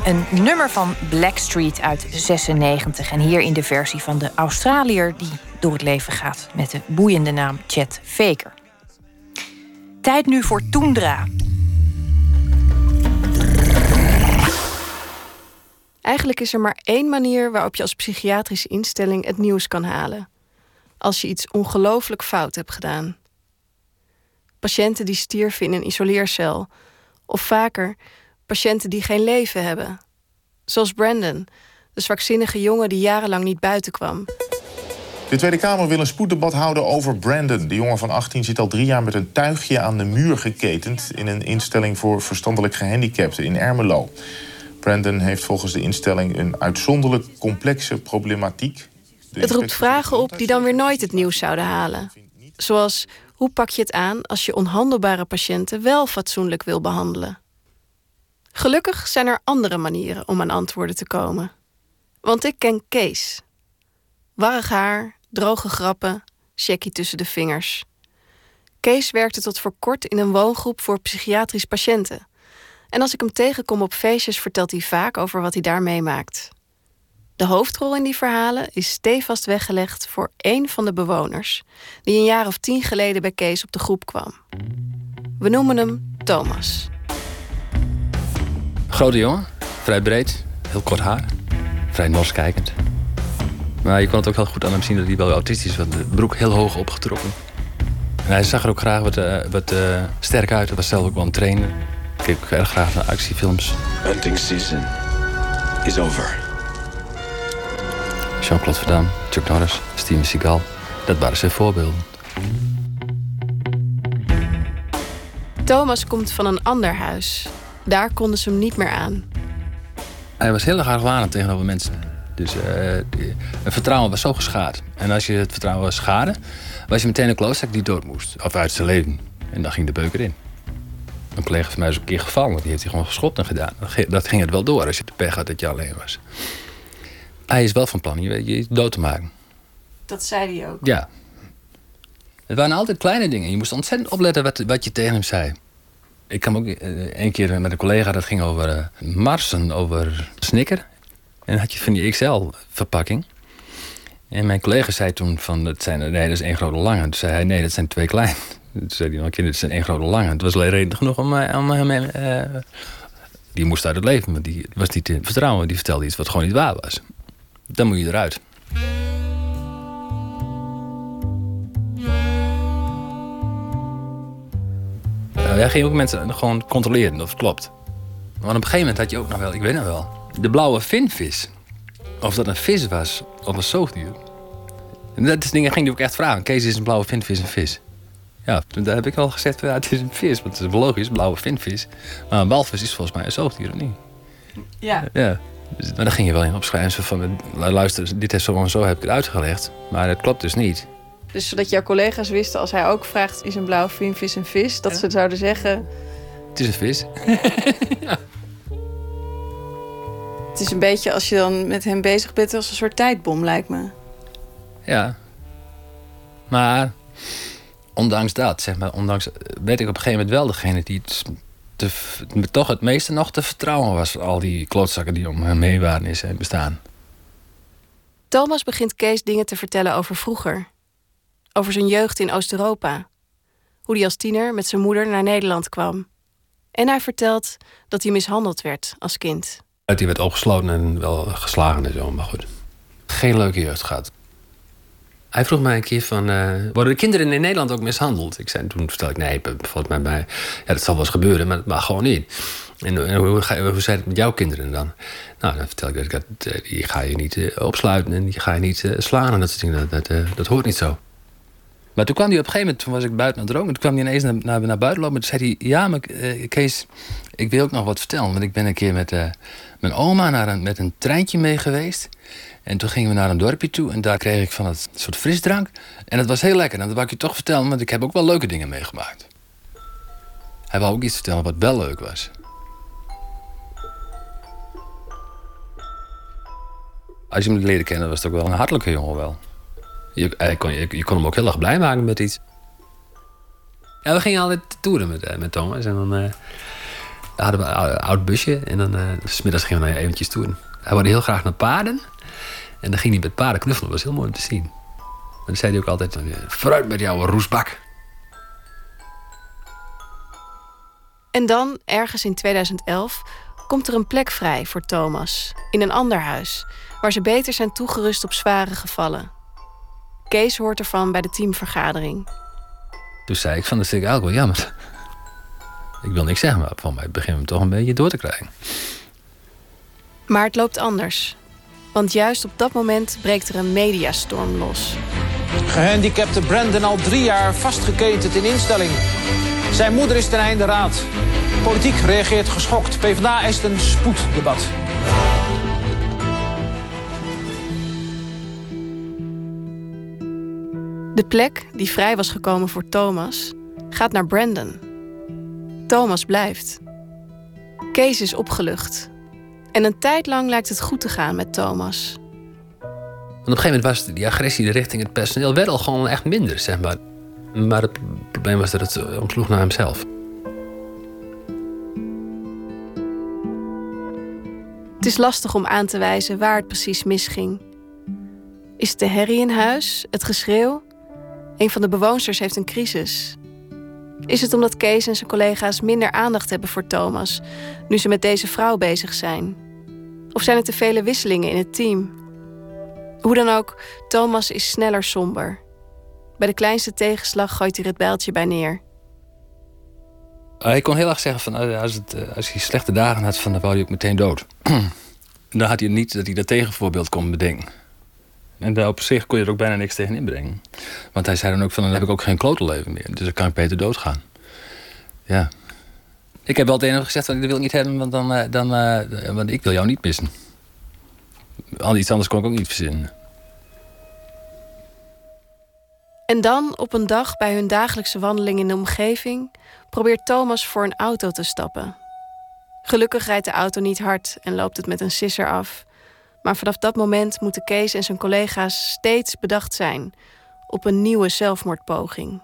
Een nummer van Blackstreet uit 96. En hier in de versie van de Australiër die door het leven gaat met de boeiende naam Chet Faker. Tijd nu voor Toendra. Eigenlijk is er maar één manier waarop je als psychiatrische instelling het nieuws kan halen. Als je iets ongelooflijk fout hebt gedaan. Patiënten die stierven in een isoleercel. Of vaker, patiënten die geen leven hebben. Zoals Brandon, de zwakzinnige jongen die jarenlang niet buiten kwam. De Tweede Kamer wil een spoeddebat houden over Brandon. De jongen van 18 zit al drie jaar met een tuigje aan de muur geketend... in een instelling voor verstandelijk gehandicapten in Ermelo. Brandon heeft volgens de instelling een uitzonderlijk complexe problematiek. De Het roept vragen op die dan weer nooit het nieuws zouden halen. Zoals, hoe pak je het aan als je onhandelbare patiënten wel fatsoenlijk wil behandelen? Gelukkig zijn er andere manieren om aan antwoorden te komen. Want ik ken Kees. Warrig haar, droge grappen, checkie tussen de vingers. Kees werkte tot voor kort in een woongroep voor psychiatrisch patiënten. En als ik hem tegenkom op feestjes, vertelt hij vaak over wat hij daar meemaakt. De hoofdrol in die verhalen is stevast weggelegd voor één van de bewoners, die een jaar of tien geleden bij Kees op de groep kwam. We noemen hem Thomas. Grote jongen, vrij breed, heel kort haar, vrij nors kijkend. Maar je kon het ook heel goed aan hem zien dat hij wel autistisch was. De broek heel hoog opgetrokken. En hij zag er ook graag wat, eh, wat eh, sterk uit. Hij was zelf ook wel een trainer. Ik keek ook erg graag naar actiefilms. Hunting season is over. Jean-Claude Van Damme, Chuck Norris, Steven Seagal. Dat waren zijn voorbeelden. Thomas komt van een ander huis. Daar konden ze hem niet meer aan. Hij was heel erg argwanend tegenover mensen. Dus eh, het vertrouwen was zo geschaad. En als je het vertrouwen was schade, was je meteen een klootzak die dood moest. Of uit zijn leven. En dan ging de beuker in. Een collega van mij is een keer gevallen. Die heeft hij gewoon geschoten gedaan. Dat ging- Dat ging het wel door als je de pech had dat je alleen was. Hij is wel van plan je, je dood te maken. Dat zei hij ook. Ja. Het waren altijd kleine dingen. Je moest ontzettend opletten wat, wat je tegen hem zei. Ik kwam ook eh, een keer met een collega, dat ging over eh, Marsen, over Snicker. En dan had je van die XL-verpakking. En mijn collega zei toen van, dat, zijn, nee, dat is één grote lange. Toen zei hij, nee, dat zijn twee klein. Toen zei hij keer, dit zijn één grote lange. Het was alleen reden genoeg om, eh, om eh, die moest uit het leven, want die was niet te vertrouwen. Die vertelde iets wat gewoon niet waar was. Dan moet je eruit. Wij gingen ook mensen gewoon controleren of het klopt. Maar op een gegeven moment had je ook nog wel, ik weet nog wel, de blauwe vinvis. Of dat een vis was of een zoogdier. En dat is dingen ging ik ook echt vragen. Kees is een blauwe vinvis een vis? Ja, toen daar heb ik al gezegd, ja, het is een vis. Want het is logisch, blauwe vinvis. Maar een walvis is volgens mij een zoogdier, of niet? Ja. Ja. Dus, maar daar ging je wel in opschrijven. Van, luister, dit is zo en zo heb ik het uitgelegd. Maar het klopt dus niet. Dus zodat jouw collega's wisten, als hij ook vraagt... is een blauwe vinvis een vis? Dat ze zouden zeggen... Het is een vis. Het is een beetje als je dan met hem bezig bent... als een soort tijdbom, lijkt me. Ja. Maar ondanks dat, zeg maar, ondanks, werd ik op een gegeven moment wel degene die het, te, toch het meeste nog te vertrouwen was. Al die klootzakken die om hem heen waren in zijn bestaan. Thomas begint Kees dingen te vertellen over vroeger. Over zijn jeugd in Oost-Europa. Hoe hij als tiener met zijn moeder naar Nederland kwam. En hij vertelt dat hij mishandeld werd als kind. Die werd opgesloten en wel geslagen en zo, maar goed. Geen leuke jeugd gehad. Hij vroeg mij een keer van, eh, worden de kinderen in Nederland ook mishandeld? Ik zei, toen vertelde ik, nee, volgens mij bij, ja, dat zal wel eens gebeuren, maar gewoon niet. En, en hoe, zei het met jouw kinderen dan? Nou, dan vertel ik dat, eh, die ga je niet eh, opsluiten en die ga je niet slaan en. Dat, dat, dat hoort niet zo. Maar toen kwam hij op een gegeven moment, toen was ik buiten aan het roken. Toen kwam hij ineens naar, naar, naar buiten lopen. En toen zei hij, ja, maar Kees, ik wil ook nog wat vertellen. Want ik ben een keer met mijn oma naar een, met een treintje mee geweest. En toen gingen we naar een dorpje toe en daar kreeg ik van het soort frisdrank. En dat was heel lekker. En dat wou ik je toch vertellen, want ik heb ook wel leuke dingen meegemaakt. Hij wou ook iets vertellen wat wel leuk was. Als je hem leerde kennen, was het ook wel een hartelijke jongen wel. Je, kon, je, je kon hem ook heel erg blij maken met iets. Ja, we gingen altijd toeren met, uh, met Thomas. En dan uh, hadden we een oud busje. En dan uh, smiddags gingen we eventjes toeren. Hij wilde heel graag naar paarden. En dan ging hij met paarden knuffelen. Dat was heel mooi om te zien. Dan zei hij ook altijd, vooruit met jouw roesbak. En dan, ergens in 2011, komt er een plek vrij voor Thomas. In een ander huis, waar ze beter zijn toegerust op zware gevallen. Kees hoort ervan bij de teamvergadering. Toen zei ik van, dat vind ik eigenlijk wel jammer. Ik wil niks zeggen, maar van mij beginnen we hem toch een beetje door te krijgen. Maar het loopt anders. Want juist op dat moment breekt er een mediastorm los. Gehandicapte Brandon al drie jaar vastgeketend in instelling. Zijn moeder is ten einde raad. Politiek reageert geschokt. PvdA eist een spoeddebat. De plek die vrij was gekomen voor Thomas gaat naar Brandon. Thomas blijft. Kees is opgelucht. En een tijd lang lijkt het goed te gaan met Thomas. Want op een gegeven moment was die agressie richting het personeel werd al gewoon echt minder, zeg maar. Maar het probleem was dat het omsloeg naar hemzelf. Het is lastig om aan te wijzen waar het precies misging. Is het de herrie in huis? Het geschreeuw? Een van de bewoonsters heeft een crisis. Is het omdat Kees en zijn collega's minder aandacht hebben voor Thomas nu ze met deze vrouw bezig zijn? Of zijn het te vele wisselingen in het team? Hoe dan ook, Thomas is sneller somber. Bij de kleinste tegenslag gooit hij het bijltje bij neer. Hij kon heel erg zeggen van als, het, als hij slechte dagen had, van, dan wou hij ook meteen dood. dan had hij niet dat hij dat tegenvoorbeeld kon bedenken. En daar op zich kon je er ook bijna niks tegen inbrengen. Want hij zei dan ook van, dan heb ik ook geen klote leven meer. Dus dan kan ik beter doodgaan. Ja. Ik heb wel tegen hem gezegd, van, dat wil ik niet hebben, want, dan, eh, dan, uh, want ik wil jou niet missen. Al iets anders kon ik ook niet verzinnen. En dan, op een dag bij hun dagelijkse wandeling in de omgeving, probeert Thomas voor een auto te stappen. Gelukkig rijdt de auto niet hard en loopt het met een sisser af. Maar vanaf dat moment moeten Kees en zijn collega's steeds bedacht zijn op een nieuwe zelfmoordpoging.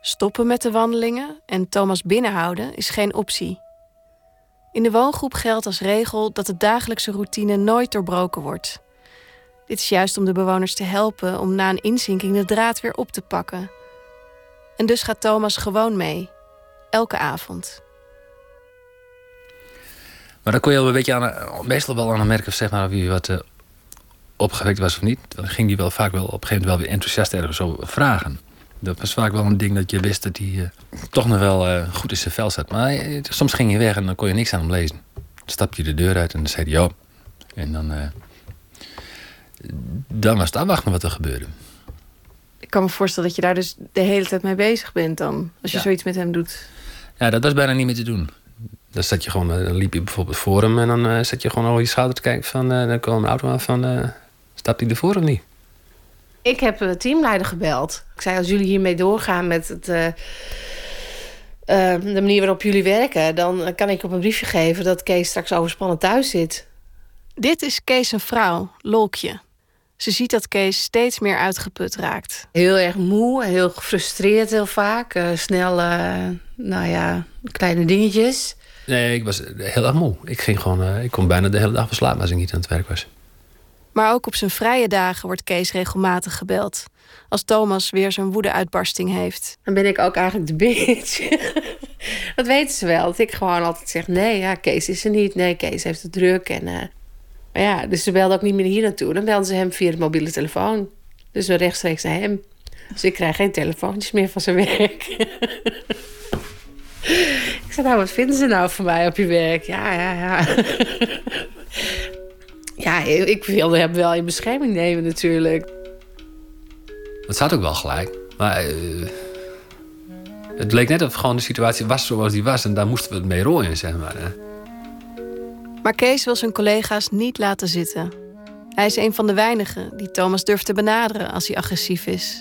Stoppen met de wandelingen en Thomas binnenhouden is geen optie. In de woongroep geldt als regel dat de dagelijkse routine nooit doorbroken wordt. Dit is juist om de bewoners te helpen om na een inzinking de draad weer op te pakken. En dus gaat Thomas gewoon mee, elke avond. Maar dan kon je wel een beetje aan, meestal wel aan merken zeg maar, wie wat uh, opgewekt was of niet. Dan ging hij wel vaak wel op een gegeven moment wel weer enthousiast ergens over vragen. Dat was vaak wel een ding dat je wist dat hij eh, toch nog wel eh, goed in zijn vel zat. Maar soms ging je weg en dan kon je niks aan hem lezen. Dan stapte je de deur uit en dan zei hij ja. En dan, dan was het afwachten wat er gebeurde. Ik kan me voorstellen dat je daar dus de hele tijd mee bezig bent dan. Als je Ja. zoiets met hem doet. Ja, dat was bijna niet meer te doen. Dan, zat je gewoon, eh, dan liep je bijvoorbeeld voor hem en dan eh, zat je gewoon over je schouder te kijken van... eh, dan kwam een auto aan van, stapt hij ervoor of niet? Ik heb de teamleider gebeld. Ik zei, als jullie hiermee doorgaan met het, de manier waarop jullie werken... dan kan ik op een briefje geven dat Kees straks overspannen thuis zit. Dit is Kees een vrouw, Lolkje. Ze ziet dat Kees steeds meer uitgeput raakt. Heel erg moe, heel gefrustreerd heel vaak. eh, snel, eh, nou ja, kleine dingetjes. Nee, ik was heel erg moe. Ik, ging gewoon, eh, ik kon bijna de hele dag verslapen als ik niet aan het werk was. Maar ook op zijn vrije dagen wordt Kees regelmatig gebeld. Als Thomas weer zijn woede-uitbarsting heeft. Dan ben ik ook eigenlijk de bitch. dat weten ze wel. Dat ik gewoon altijd zeg: nee, ja, Kees is er niet. Nee, Kees heeft het druk. En, eh, maar ja, dus ze belden ook niet meer hier naartoe. Dan belden ze hem via de mobiele telefoon. Dus we rechtstreeks naar hem. Dus ik krijg geen telefoontjes meer van zijn werk. Nou, wat vinden ze nou van mij op je werk? Ja, ja, ja. ja, ik wilde hem wel in bescherming nemen, natuurlijk. Dat zat ook wel gelijk. Maar eh, het leek net of gewoon de situatie was zoals die was. En daar moesten we het mee rooien, zeg maar. hè. Maar Kees wil zijn collega's niet laten zitten. Hij is een van de weinigen die Thomas durft te benaderen als hij agressief is.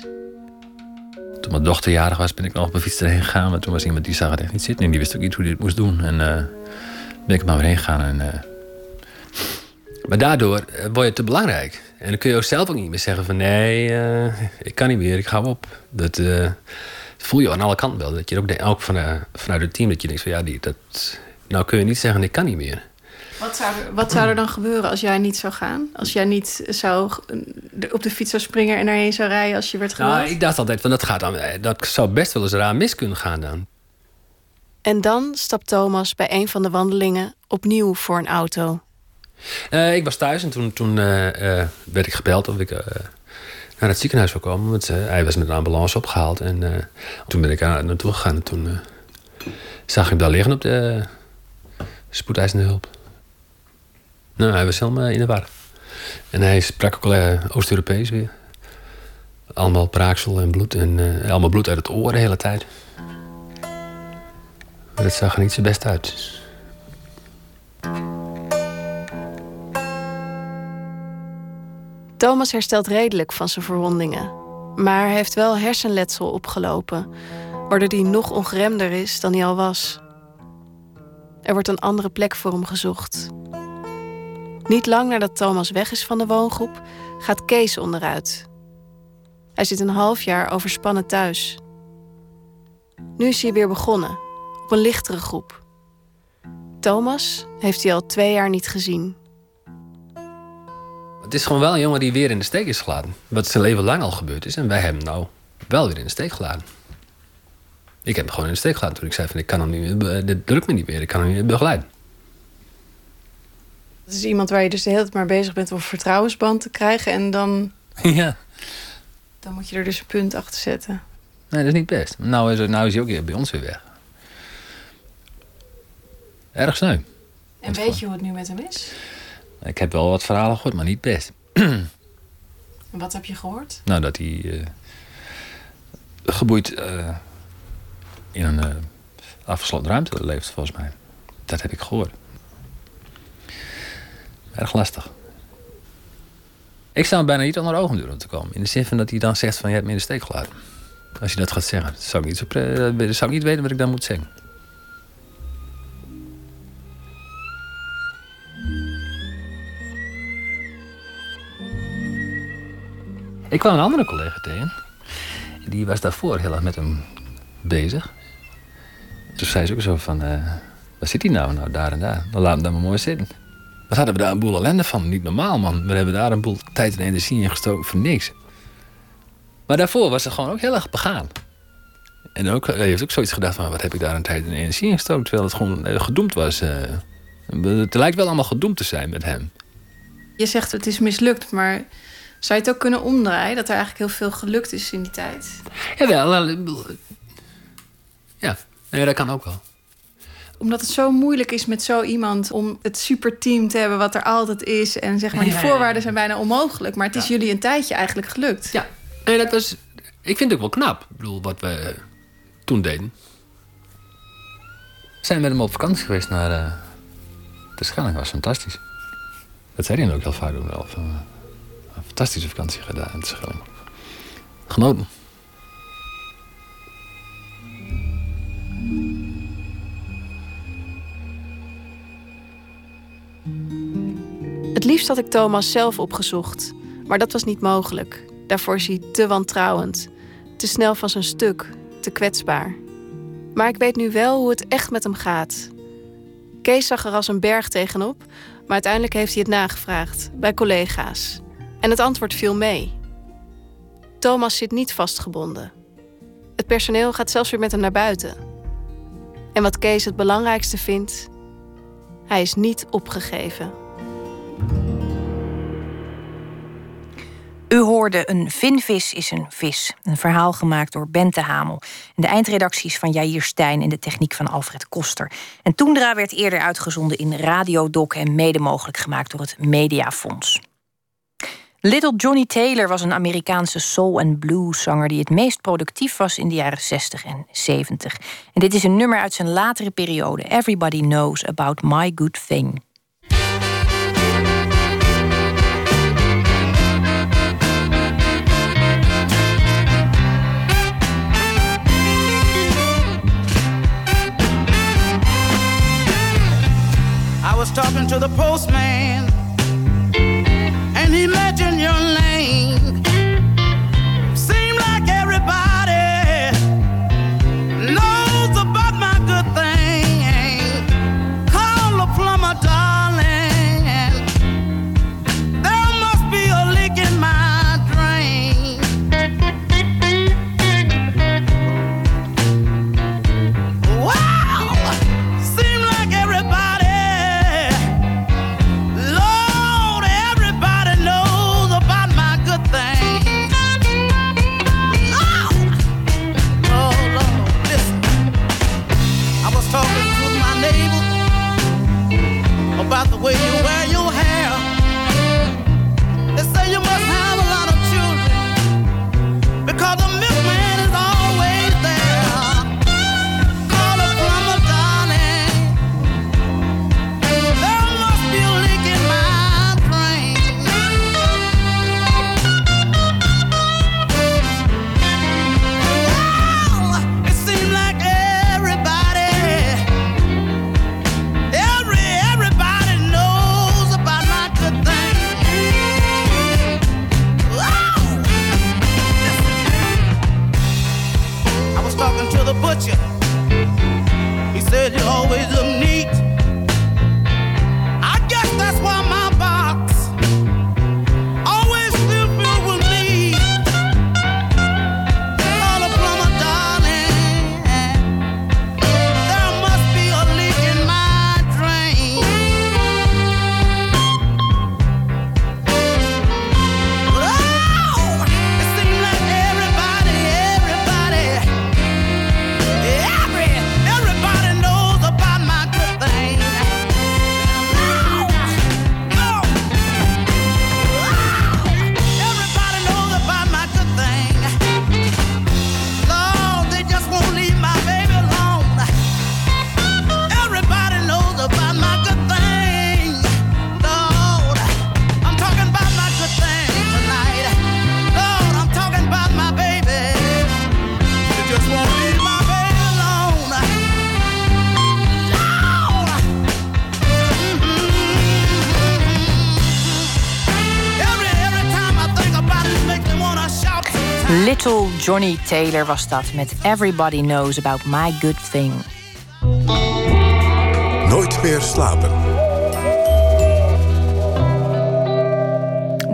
Toen mijn dochter jarig was, ben ik nog op mijn fiets erheen gegaan. Maar toen was iemand die zag het echt niet zitten. En die wist ook niet hoe hij dit moest doen. En eh ben ik er maar weer heen gegaan. Eh, Maar daardoor eh, word je te belangrijk. En dan kun je ook zelf ook niet meer zeggen van... nee, ik kan niet meer, ik ga op. Dat voel je aan alle kanten wel. Dat je ook, ook van, vanuit het team dat je denkt van... ja, die, dat, nou kun je niet zeggen ik kan niet meer. Wat zou, er, wat zou er dan gebeuren als jij niet zou gaan? Als jij niet zou op de fiets zou springen en erheen zou rijden als je werd gebeld? Nou, ik dacht altijd van dat, gaat dan, eh, dat zou best wel eens raar mis kunnen gaan dan. En dan stapt Thomas bij een van de wandelingen opnieuw voor een auto. Eh, ik was thuis en toen, toen eh, werd ik gebeld of ik eh, naar het ziekenhuis zou komen. Want eh, hij was met een ambulance opgehaald. En eh, toen ben ik daar naartoe gegaan. En toen eh, zag ik hem daar liggen op de spoedeisende hulp. Nou, hij was helemaal in de war. En hij sprak ook eh, Oost-Europees weer. Allemaal braaksel en bloed. En eh, allemaal bloed uit het oor de hele tijd. Maar het zag er niet zo best uit. Thomas herstelt redelijk van zijn verwondingen. Maar hij heeft wel hersenletsel opgelopen, waardoor hij nog ongeremder is dan hij al was. Er wordt een andere plek voor hem gezocht. Niet lang nadat Thomas weg is van de woongroep, gaat Kees onderuit. Hij zit een half jaar overspannen thuis. Nu is hij weer begonnen, op een lichtere groep. Thomas heeft hij al twee jaar niet gezien. Het is gewoon wel een jongen die weer in de steek is gelaten. Wat zijn leven lang al gebeurd is. En wij hebben hem nou wel weer in de steek gelaten. Ik heb hem gewoon in de steek gelaten toen ik zei van ik kan hem niet meer, dit lukt me niet meer, ik kan hem niet meer begeleiden. Het is iemand waar je dus de hele tijd maar bezig bent om een vertrouwensband te krijgen. En dan, ja. dan moet je er dus een punt achter zetten. Nee, dat is niet best. Nou is, nou is hij ook weer bij ons weer weg. Erg sneu. En weet je hoe het nu met hem is? Ik heb wel wat verhalen gehoord, maar niet best. En wat heb je gehoord? Nou, dat hij eh, geboeid eh, in een eh, afgesloten ruimte leeft, volgens mij. Dat heb ik gehoord. Erg lastig. Ik zou hem bijna niet onder ogen doen om te komen. In de zin van dat hij dan zegt van je hebt me in de steek gelaten. Als je dat gaat zeggen, zou ik niet, zo dan zou ik niet weten wat ik dan moet zeggen. Ik kwam een andere collega tegen. Die was daarvoor heel erg met hem bezig. Toen zei ze ook zo van, eh, waar zit hij nou? Nou, daar en daar. Dan laat hem dan maar mooi zitten. Wat hadden we daar een boel ellende van? Niet normaal, man. We hebben daar een boel tijd en energie in gestoken voor niks. Maar daarvoor was ze gewoon ook heel erg begaan. En ook, hij heeft ook zoiets gedacht van, wat heb ik daar een tijd en energie in gestoken? Terwijl het gewoon eh, gedoemd was. eh. het lijkt wel allemaal gedoemd te zijn met hem. Je zegt het is mislukt, maar Zou je het ook kunnen omdraaien? Dat er eigenlijk heel veel gelukt is in die tijd? Wel, ja, dat kan ook wel. Omdat het zo moeilijk is met zo iemand om het superteam te hebben wat er altijd is. En zeg maar, die Ja, ja, ja. voorwaarden zijn bijna onmogelijk. Maar het is jullie een tijdje eigenlijk gelukt. Ja. Nee, dat was, ik vind het ook wel knap. Ik bedoel, wat we toen deden. We zijn met hem op vakantie geweest naar eh de Schelling. Dat was fantastisch. Dat zei hij dan ook heel vaak ook wel. Van, eh, een fantastische vakantie gedaan in de Schelling. Genoten. Het liefst had ik Thomas zelf opgezocht. Maar dat was niet mogelijk. Daarvoor is hij te wantrouwend. Te snel van zijn stuk. Te kwetsbaar. Maar ik weet nu wel hoe het echt met hem gaat. Kees zag er als een berg tegenop, maar uiteindelijk heeft hij het nagevraagd bij collega's. En het antwoord viel mee. Thomas zit niet vastgebonden. Het personeel gaat zelfs weer met hem naar buiten. En wat Kees het belangrijkste vindt, hij is niet opgegeven. Een vinvis is een vis. Een verhaal gemaakt door Bente Hamel. En de eindredactie is van Jair Stijn en de techniek van Alfred Koster. En Toendra werd eerder uitgezonden in Radiodoc... en mede mogelijk gemaakt door het Mediafonds. Little Johnny Taylor was een Amerikaanse soul- en blueszanger... die het meest productief was in de jaren 60 en 70. En dit is een nummer uit zijn latere periode. Everybody Knows About My Good Thing. Was talking to the postman, and he mentioned your name. Johnny Taylor was dat met Everybody Knows About My Good Thing. Nooit meer slapen.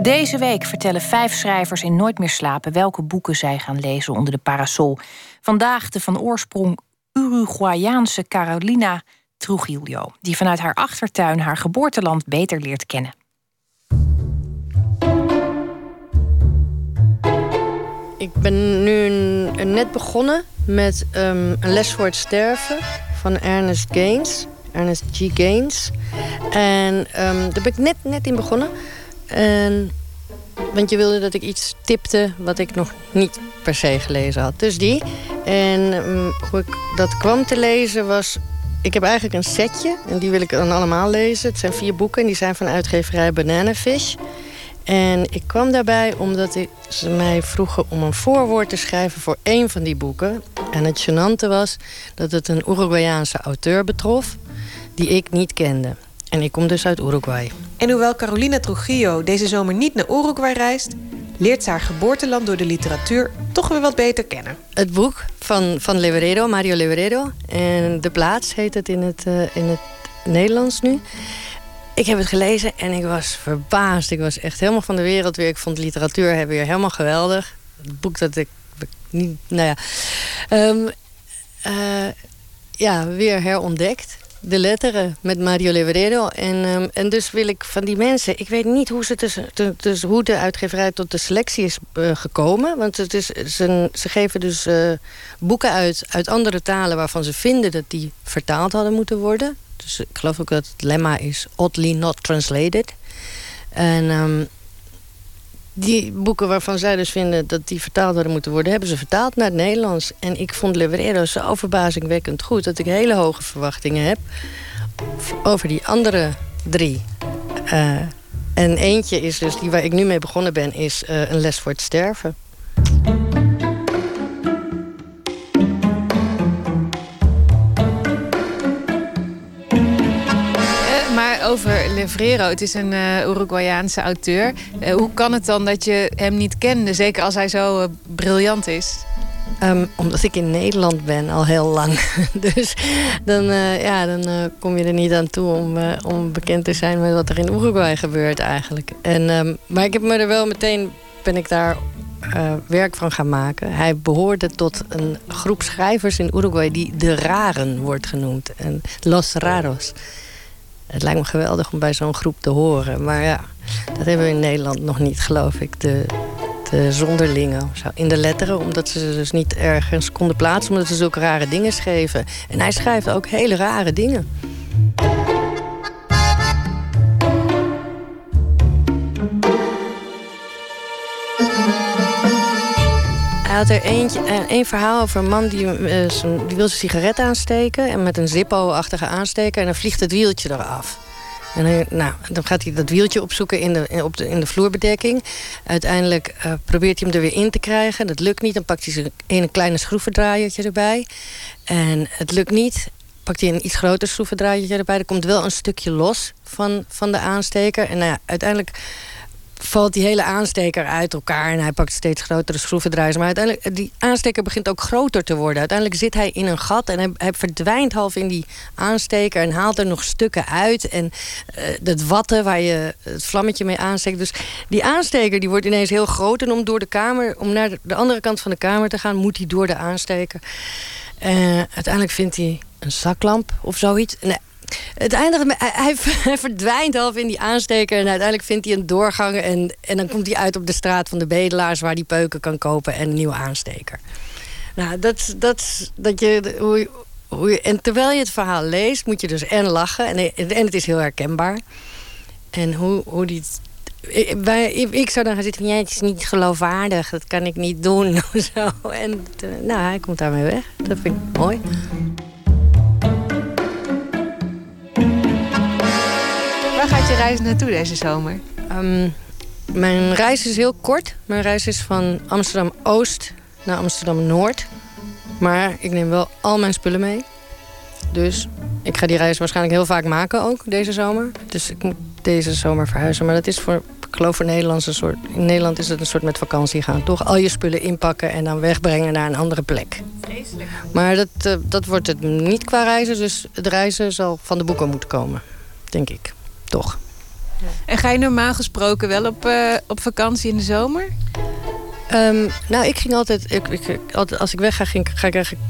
Deze week vertellen vijf schrijvers in Nooit meer slapen welke boeken zij gaan lezen onder de parasol. Vandaag de van oorsprong Uruguayaanse Carolina Trujillo, die vanuit haar achtertuin haar geboorteland beter leert kennen. Ik ben nu net begonnen met ehm, een les voor het sterven van Ernest Gaines. Ernest G. Gaines. En ehm, daar ben ik net, net in begonnen. En, want je wilde dat ik iets tipte wat ik nog niet per se gelezen had. Dus die. En ehm, hoe ik dat kwam te lezen was... Ik heb eigenlijk een setje en die wil ik dan allemaal lezen. Het zijn vier boeken en die zijn van uitgeverij Bananafish. En ik kwam daarbij omdat ik, ze mij vroegen om een voorwoord te schrijven voor één van die boeken. En het gênante was dat het een Uruguayaanse auteur betrof die ik niet kende. En ik kom dus uit Uruguay. En hoewel Carolina Trujillo deze zomer niet naar Uruguay reist, leert ze haar geboorteland door de literatuur toch weer wat beter kennen. Het boek van, van Leverero, Mario Leverero. En De Plaats heet het in het, eh, in het Nederlands nu. Ik heb het gelezen en ik was verbaasd. Ik was echt helemaal van de wereld weer. Ik vond literatuur weer helemaal geweldig. Het boek dat ik niet... Nou ja. Ehm, eh, ja, weer herontdekt. De letteren met Mario Leverero. En, ehm, en dus wil ik van die mensen... Ik weet niet hoe, ze tussen, tu- dus hoe de uitgeverij tot de selectie is eh, gekomen. Want het is, ze, ze geven dus eh, boeken uit, uit andere talen... waarvan ze vinden dat die vertaald hadden moeten worden. Dus ik geloof ook dat het lemma is... oddly not translated. En... ehm, die boeken waarvan zij dus vinden dat die vertaald hadden moeten worden... hebben ze vertaald naar het Nederlands. En ik vond Leverero zo verbazingwekkend goed... dat ik hele hoge verwachtingen heb over die andere drie. Eh, en eentje is dus, die waar ik nu mee begonnen ben... is eh, een les voor het sterven. Over Levrero, het is een eh, Uruguayaanse auteur. Eh, hoe kan het dan dat je hem niet kende, zeker als hij zo eh, briljant is? Ehm, omdat ik in Nederland ben al heel lang. dus dan, ja, dan kom je er niet aan toe om, bekend te zijn met wat er in Uruguay gebeurt eigenlijk. En, ehm, maar ik heb me er wel meteen, ben ik daar werk van gaan maken. Hij behoorde tot een groep schrijvers in Uruguay die de Raren wordt genoemd. En Los Raros. Het lijkt me geweldig om bij zo'n groep te horen. Maar ja, dat hebben we in Nederland nog niet, geloof ik. De, de zonderlingen in de letteren. Omdat ze ze dus niet ergens konden plaatsen. Omdat ze zulke rare dingen schreven. En hij schrijft ook hele rare dingen. Er eentje, eh, één verhaal over een man die, eh, die wil zijn sigaret aansteken. En met een Zippo-achtige aansteker. En dan vliegt het wieltje eraf. En nou, dan gaat hij dat wieltje opzoeken in de, in- op de, in de vloerbedekking. Uiteindelijk eh, probeert hij hem er weer in te krijgen. Dat lukt niet. Dan pakt hij ene kleine schroevendraaiertje erbij. En het lukt niet. Pakt hij een iets groter schroevendraaiertje erbij. Er komt wel een stukje los van, van de aansteker. En nou uiteindelijk valt die hele aansteker uit elkaar. En hij pakt steeds grotere schroevendraaiers. Maar uiteindelijk, die aansteker begint ook groter te worden. Uiteindelijk zit hij in een gat en hij, verdwijnt half in die aansteker. En haalt er nog stukken uit. En eh, dat watten waar je het vlammetje mee aansteekt. Dus die aansteker die wordt ineens heel groot. En om door de kamer, om naar de- de andere kant van de kamer te gaan, moet hij door de aansteker. Eh, uiteindelijk vindt hij een zaklamp of zoiets. Nee, het eindigt hij, verdwijnt half in die aansteker. En uiteindelijk vindt hij een doorgang. En, en dan komt hij uit op de straat van de bedelaars... waar hij peuken kan kopen en een nieuwe aansteker. Nou, dat, dat, dat je, hoe, hoe je... En terwijl je het verhaal leest, moet je dus en lachen. En, en het is heel herkenbaar. En hoe, hoe die... Ik, ik, zou dan gaan zitten van... Ja, het is niet geloofwaardig. Dat kan ik niet doen. Zo. En eh, nou, hij komt daarmee weg. Dat vind ik mooi. Reis naartoe deze zomer? Ehm, mijn reis is heel kort. Mijn reis is van Amsterdam Oost naar Amsterdam Noord. Maar ik neem wel al mijn spullen mee. Dus ik ga die reis waarschijnlijk heel vaak maken ook deze zomer. Dus ik moet deze zomer verhuizen. Maar dat is voor, ik geloof voor Nederlands een soort. In Nederland is het een soort met vakantie gaan. Toch al je spullen inpakken en dan wegbrengen naar een andere plek. Vreselijk. Maar dat, eh, dat wordt het niet qua reizen. Dus het reizen zal van de boeken moeten komen. Denk ik. Toch. En ga je normaal gesproken wel op, eh, op vakantie in de zomer? Ehm, nou, ik ging altijd, ik, ik. Als ik wegga, ging, ga ik eigenlijk.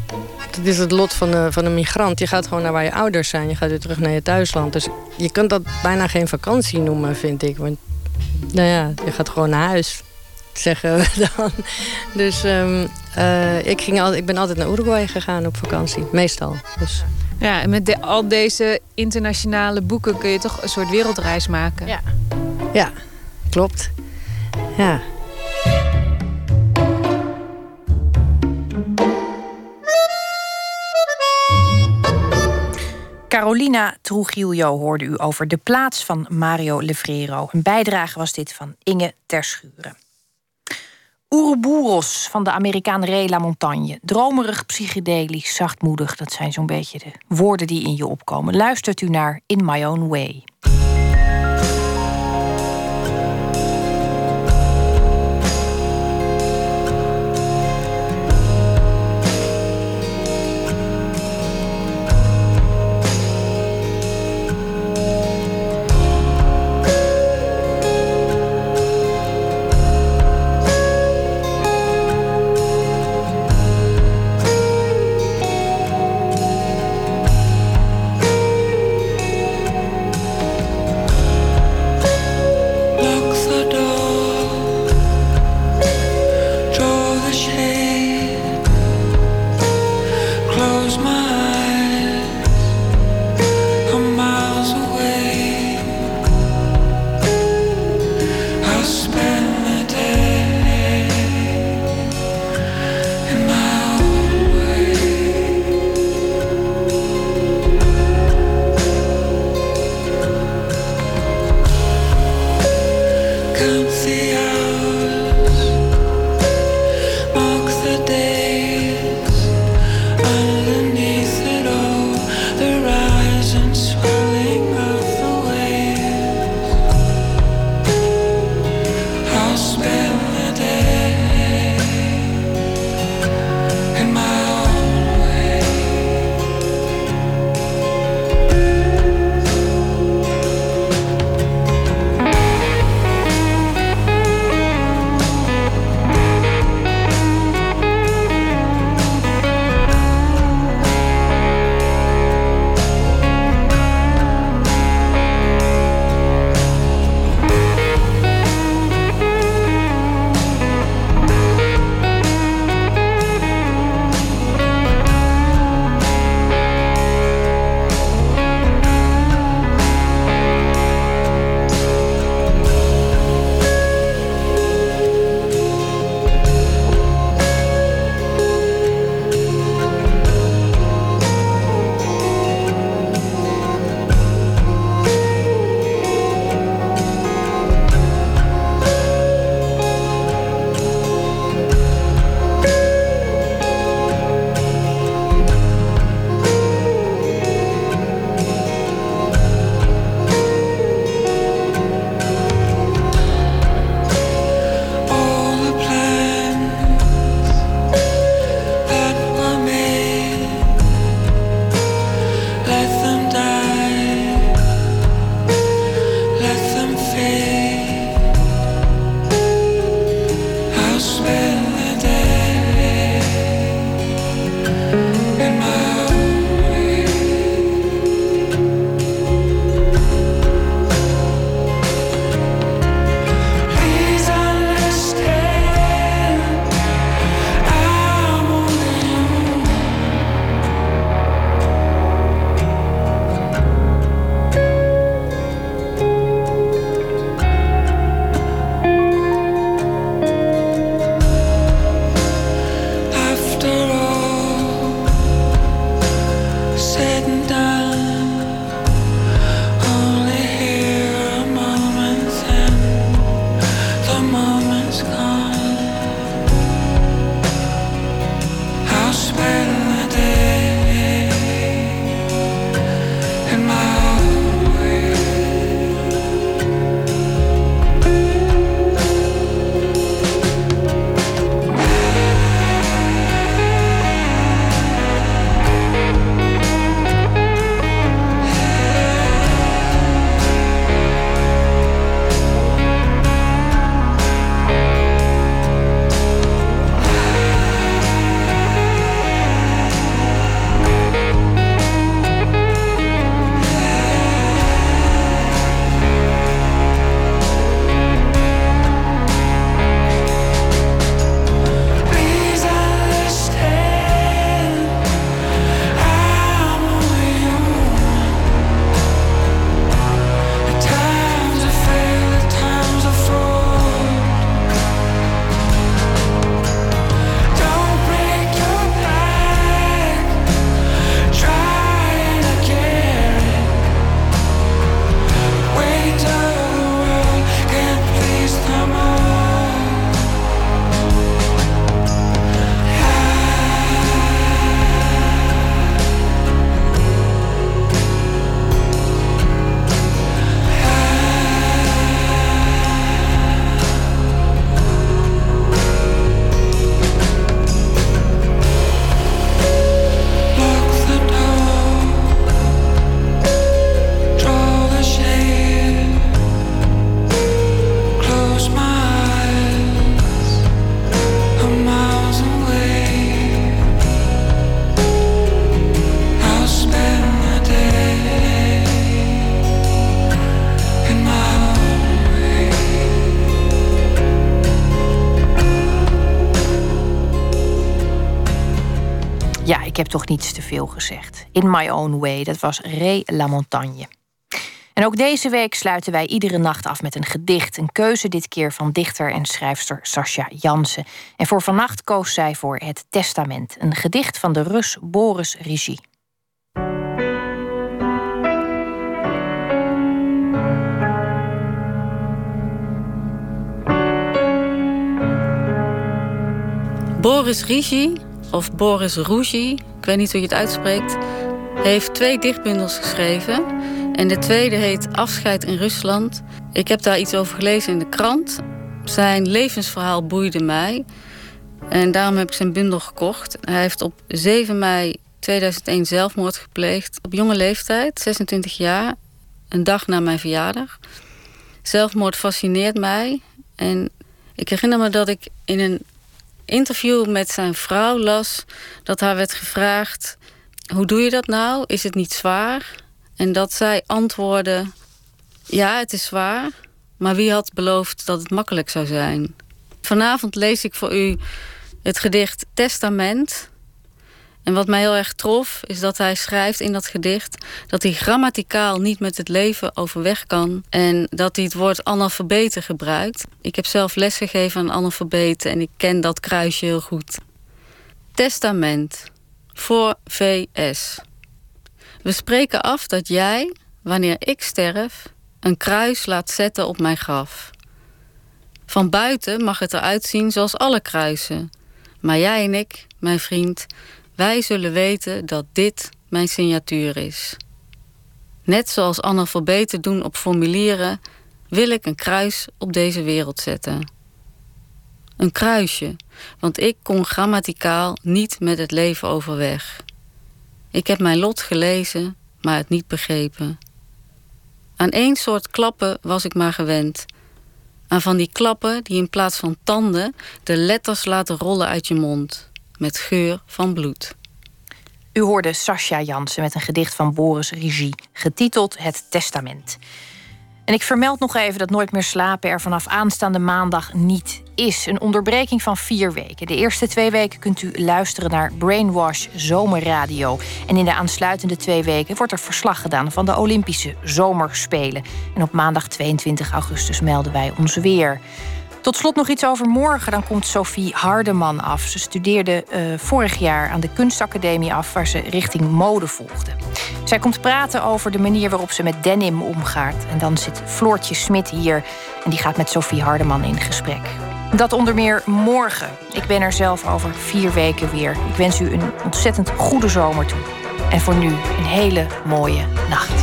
Dat is het lot van, de, van een migrant. Je gaat gewoon naar waar je ouders zijn. Je gaat weer terug naar je thuisland. Dus je kunt dat bijna geen vakantie noemen, vind ik. Want nou ja, je gaat gewoon naar huis. zeggen we dan. Dus ehm, eh, ik, ging al, ik ben altijd naar Uruguay gegaan op vakantie, meestal. Dus. Ja, en met de- al deze internationale boeken kun je toch een soort wereldreis maken. Ja. Ja, klopt. Ja. Carolina Trujillo hoorde u over de plaats van Mario Levrero. Een bijdrage was dit van Inge Terschuren. Ouroboros van de Amerikaan Ray La Montagne. Dromerig, psychedelisch, zachtmoedig. Dat zijn zo'n beetje de woorden die in je opkomen. Luistert u naar In My Own Way. Heb toch niets te veel gezegd. In My Own Way, dat was Ray La Montagne. En ook deze week sluiten wij iedere nacht af met een gedicht. Een keuze dit keer van dichter en schrijfster Sascha Jansen. En voor vannacht koos zij voor Het Testament. Een gedicht van de Rus Boris Regie. Boris Rigi, of Boris Rougi, ik weet niet hoe je het uitspreekt, heeft twee dichtbundels geschreven. En de tweede heet Afscheid in Rusland. Ik heb daar iets over gelezen in de krant. Zijn levensverhaal boeide mij. En daarom heb ik zijn bundel gekocht. Hij heeft op 7 mei 2001 zelfmoord gepleegd. Op jonge leeftijd, 26 jaar. Een dag na mijn verjaardag. Zelfmoord fascineert mij. En ik herinner me dat ik in een interview met zijn vrouw las dat haar werd gevraagd: hoe doe je dat nou? Is het niet zwaar? En dat zij antwoordde: ja, het is zwaar, maar wie had beloofd dat het makkelijk zou zijn? Vanavond lees ik voor u het gedicht Testament. En wat mij heel erg trof, is dat hij schrijft in dat gedicht dat hij grammaticaal niet met het leven overweg kan en dat hij het woord analfabeten gebruikt. Ik heb zelf lesgegeven aan analfabeten en ik ken dat kruisje heel goed. Testament voor VS. We spreken af dat jij, wanneer ik sterf, een kruis laat zetten op mijn graf. Van buiten mag het eruit zien zoals alle kruisen. Maar jij en ik, mijn vriend, wij zullen weten dat dit mijn signatuur is. Net zoals analfabeten doen op formulieren, wil ik een kruis op deze wereld zetten. Een kruisje, want ik kon grammaticaal niet met het leven overweg. Ik heb mijn lot gelezen, maar het niet begrepen. Aan één soort klappen was ik maar gewend. Aan van die klappen die in plaats van tanden de letters laten rollen uit je mond, met geur van bloed. U hoorde Sascha Jansen met een gedicht van Boris Regie, getiteld Het Testament. En ik vermeld nog even dat Nooit meer slapen er vanaf aanstaande maandag niet is. Een onderbreking van vier weken. De eerste twee weken kunt u luisteren naar Brainwash Zomerradio. En in de aansluitende twee weken wordt er verslag gedaan van de Olympische Zomerspelen. En op maandag 22 augustus melden wij ons weer. Tot slot nog iets over morgen. Dan komt Sophie Hardeman af. Ze studeerde uh, vorig jaar aan de Kunstacademie af, waar ze richting mode volgde. Zij komt praten over de manier waarop ze met denim omgaat. En dan zit Floortje Smit hier en die gaat met Sophie Hardeman in gesprek. Dat onder meer morgen. Ik ben er zelf over vier weken weer. Ik wens u een ontzettend goede zomer toe. En voor nu een hele mooie nacht.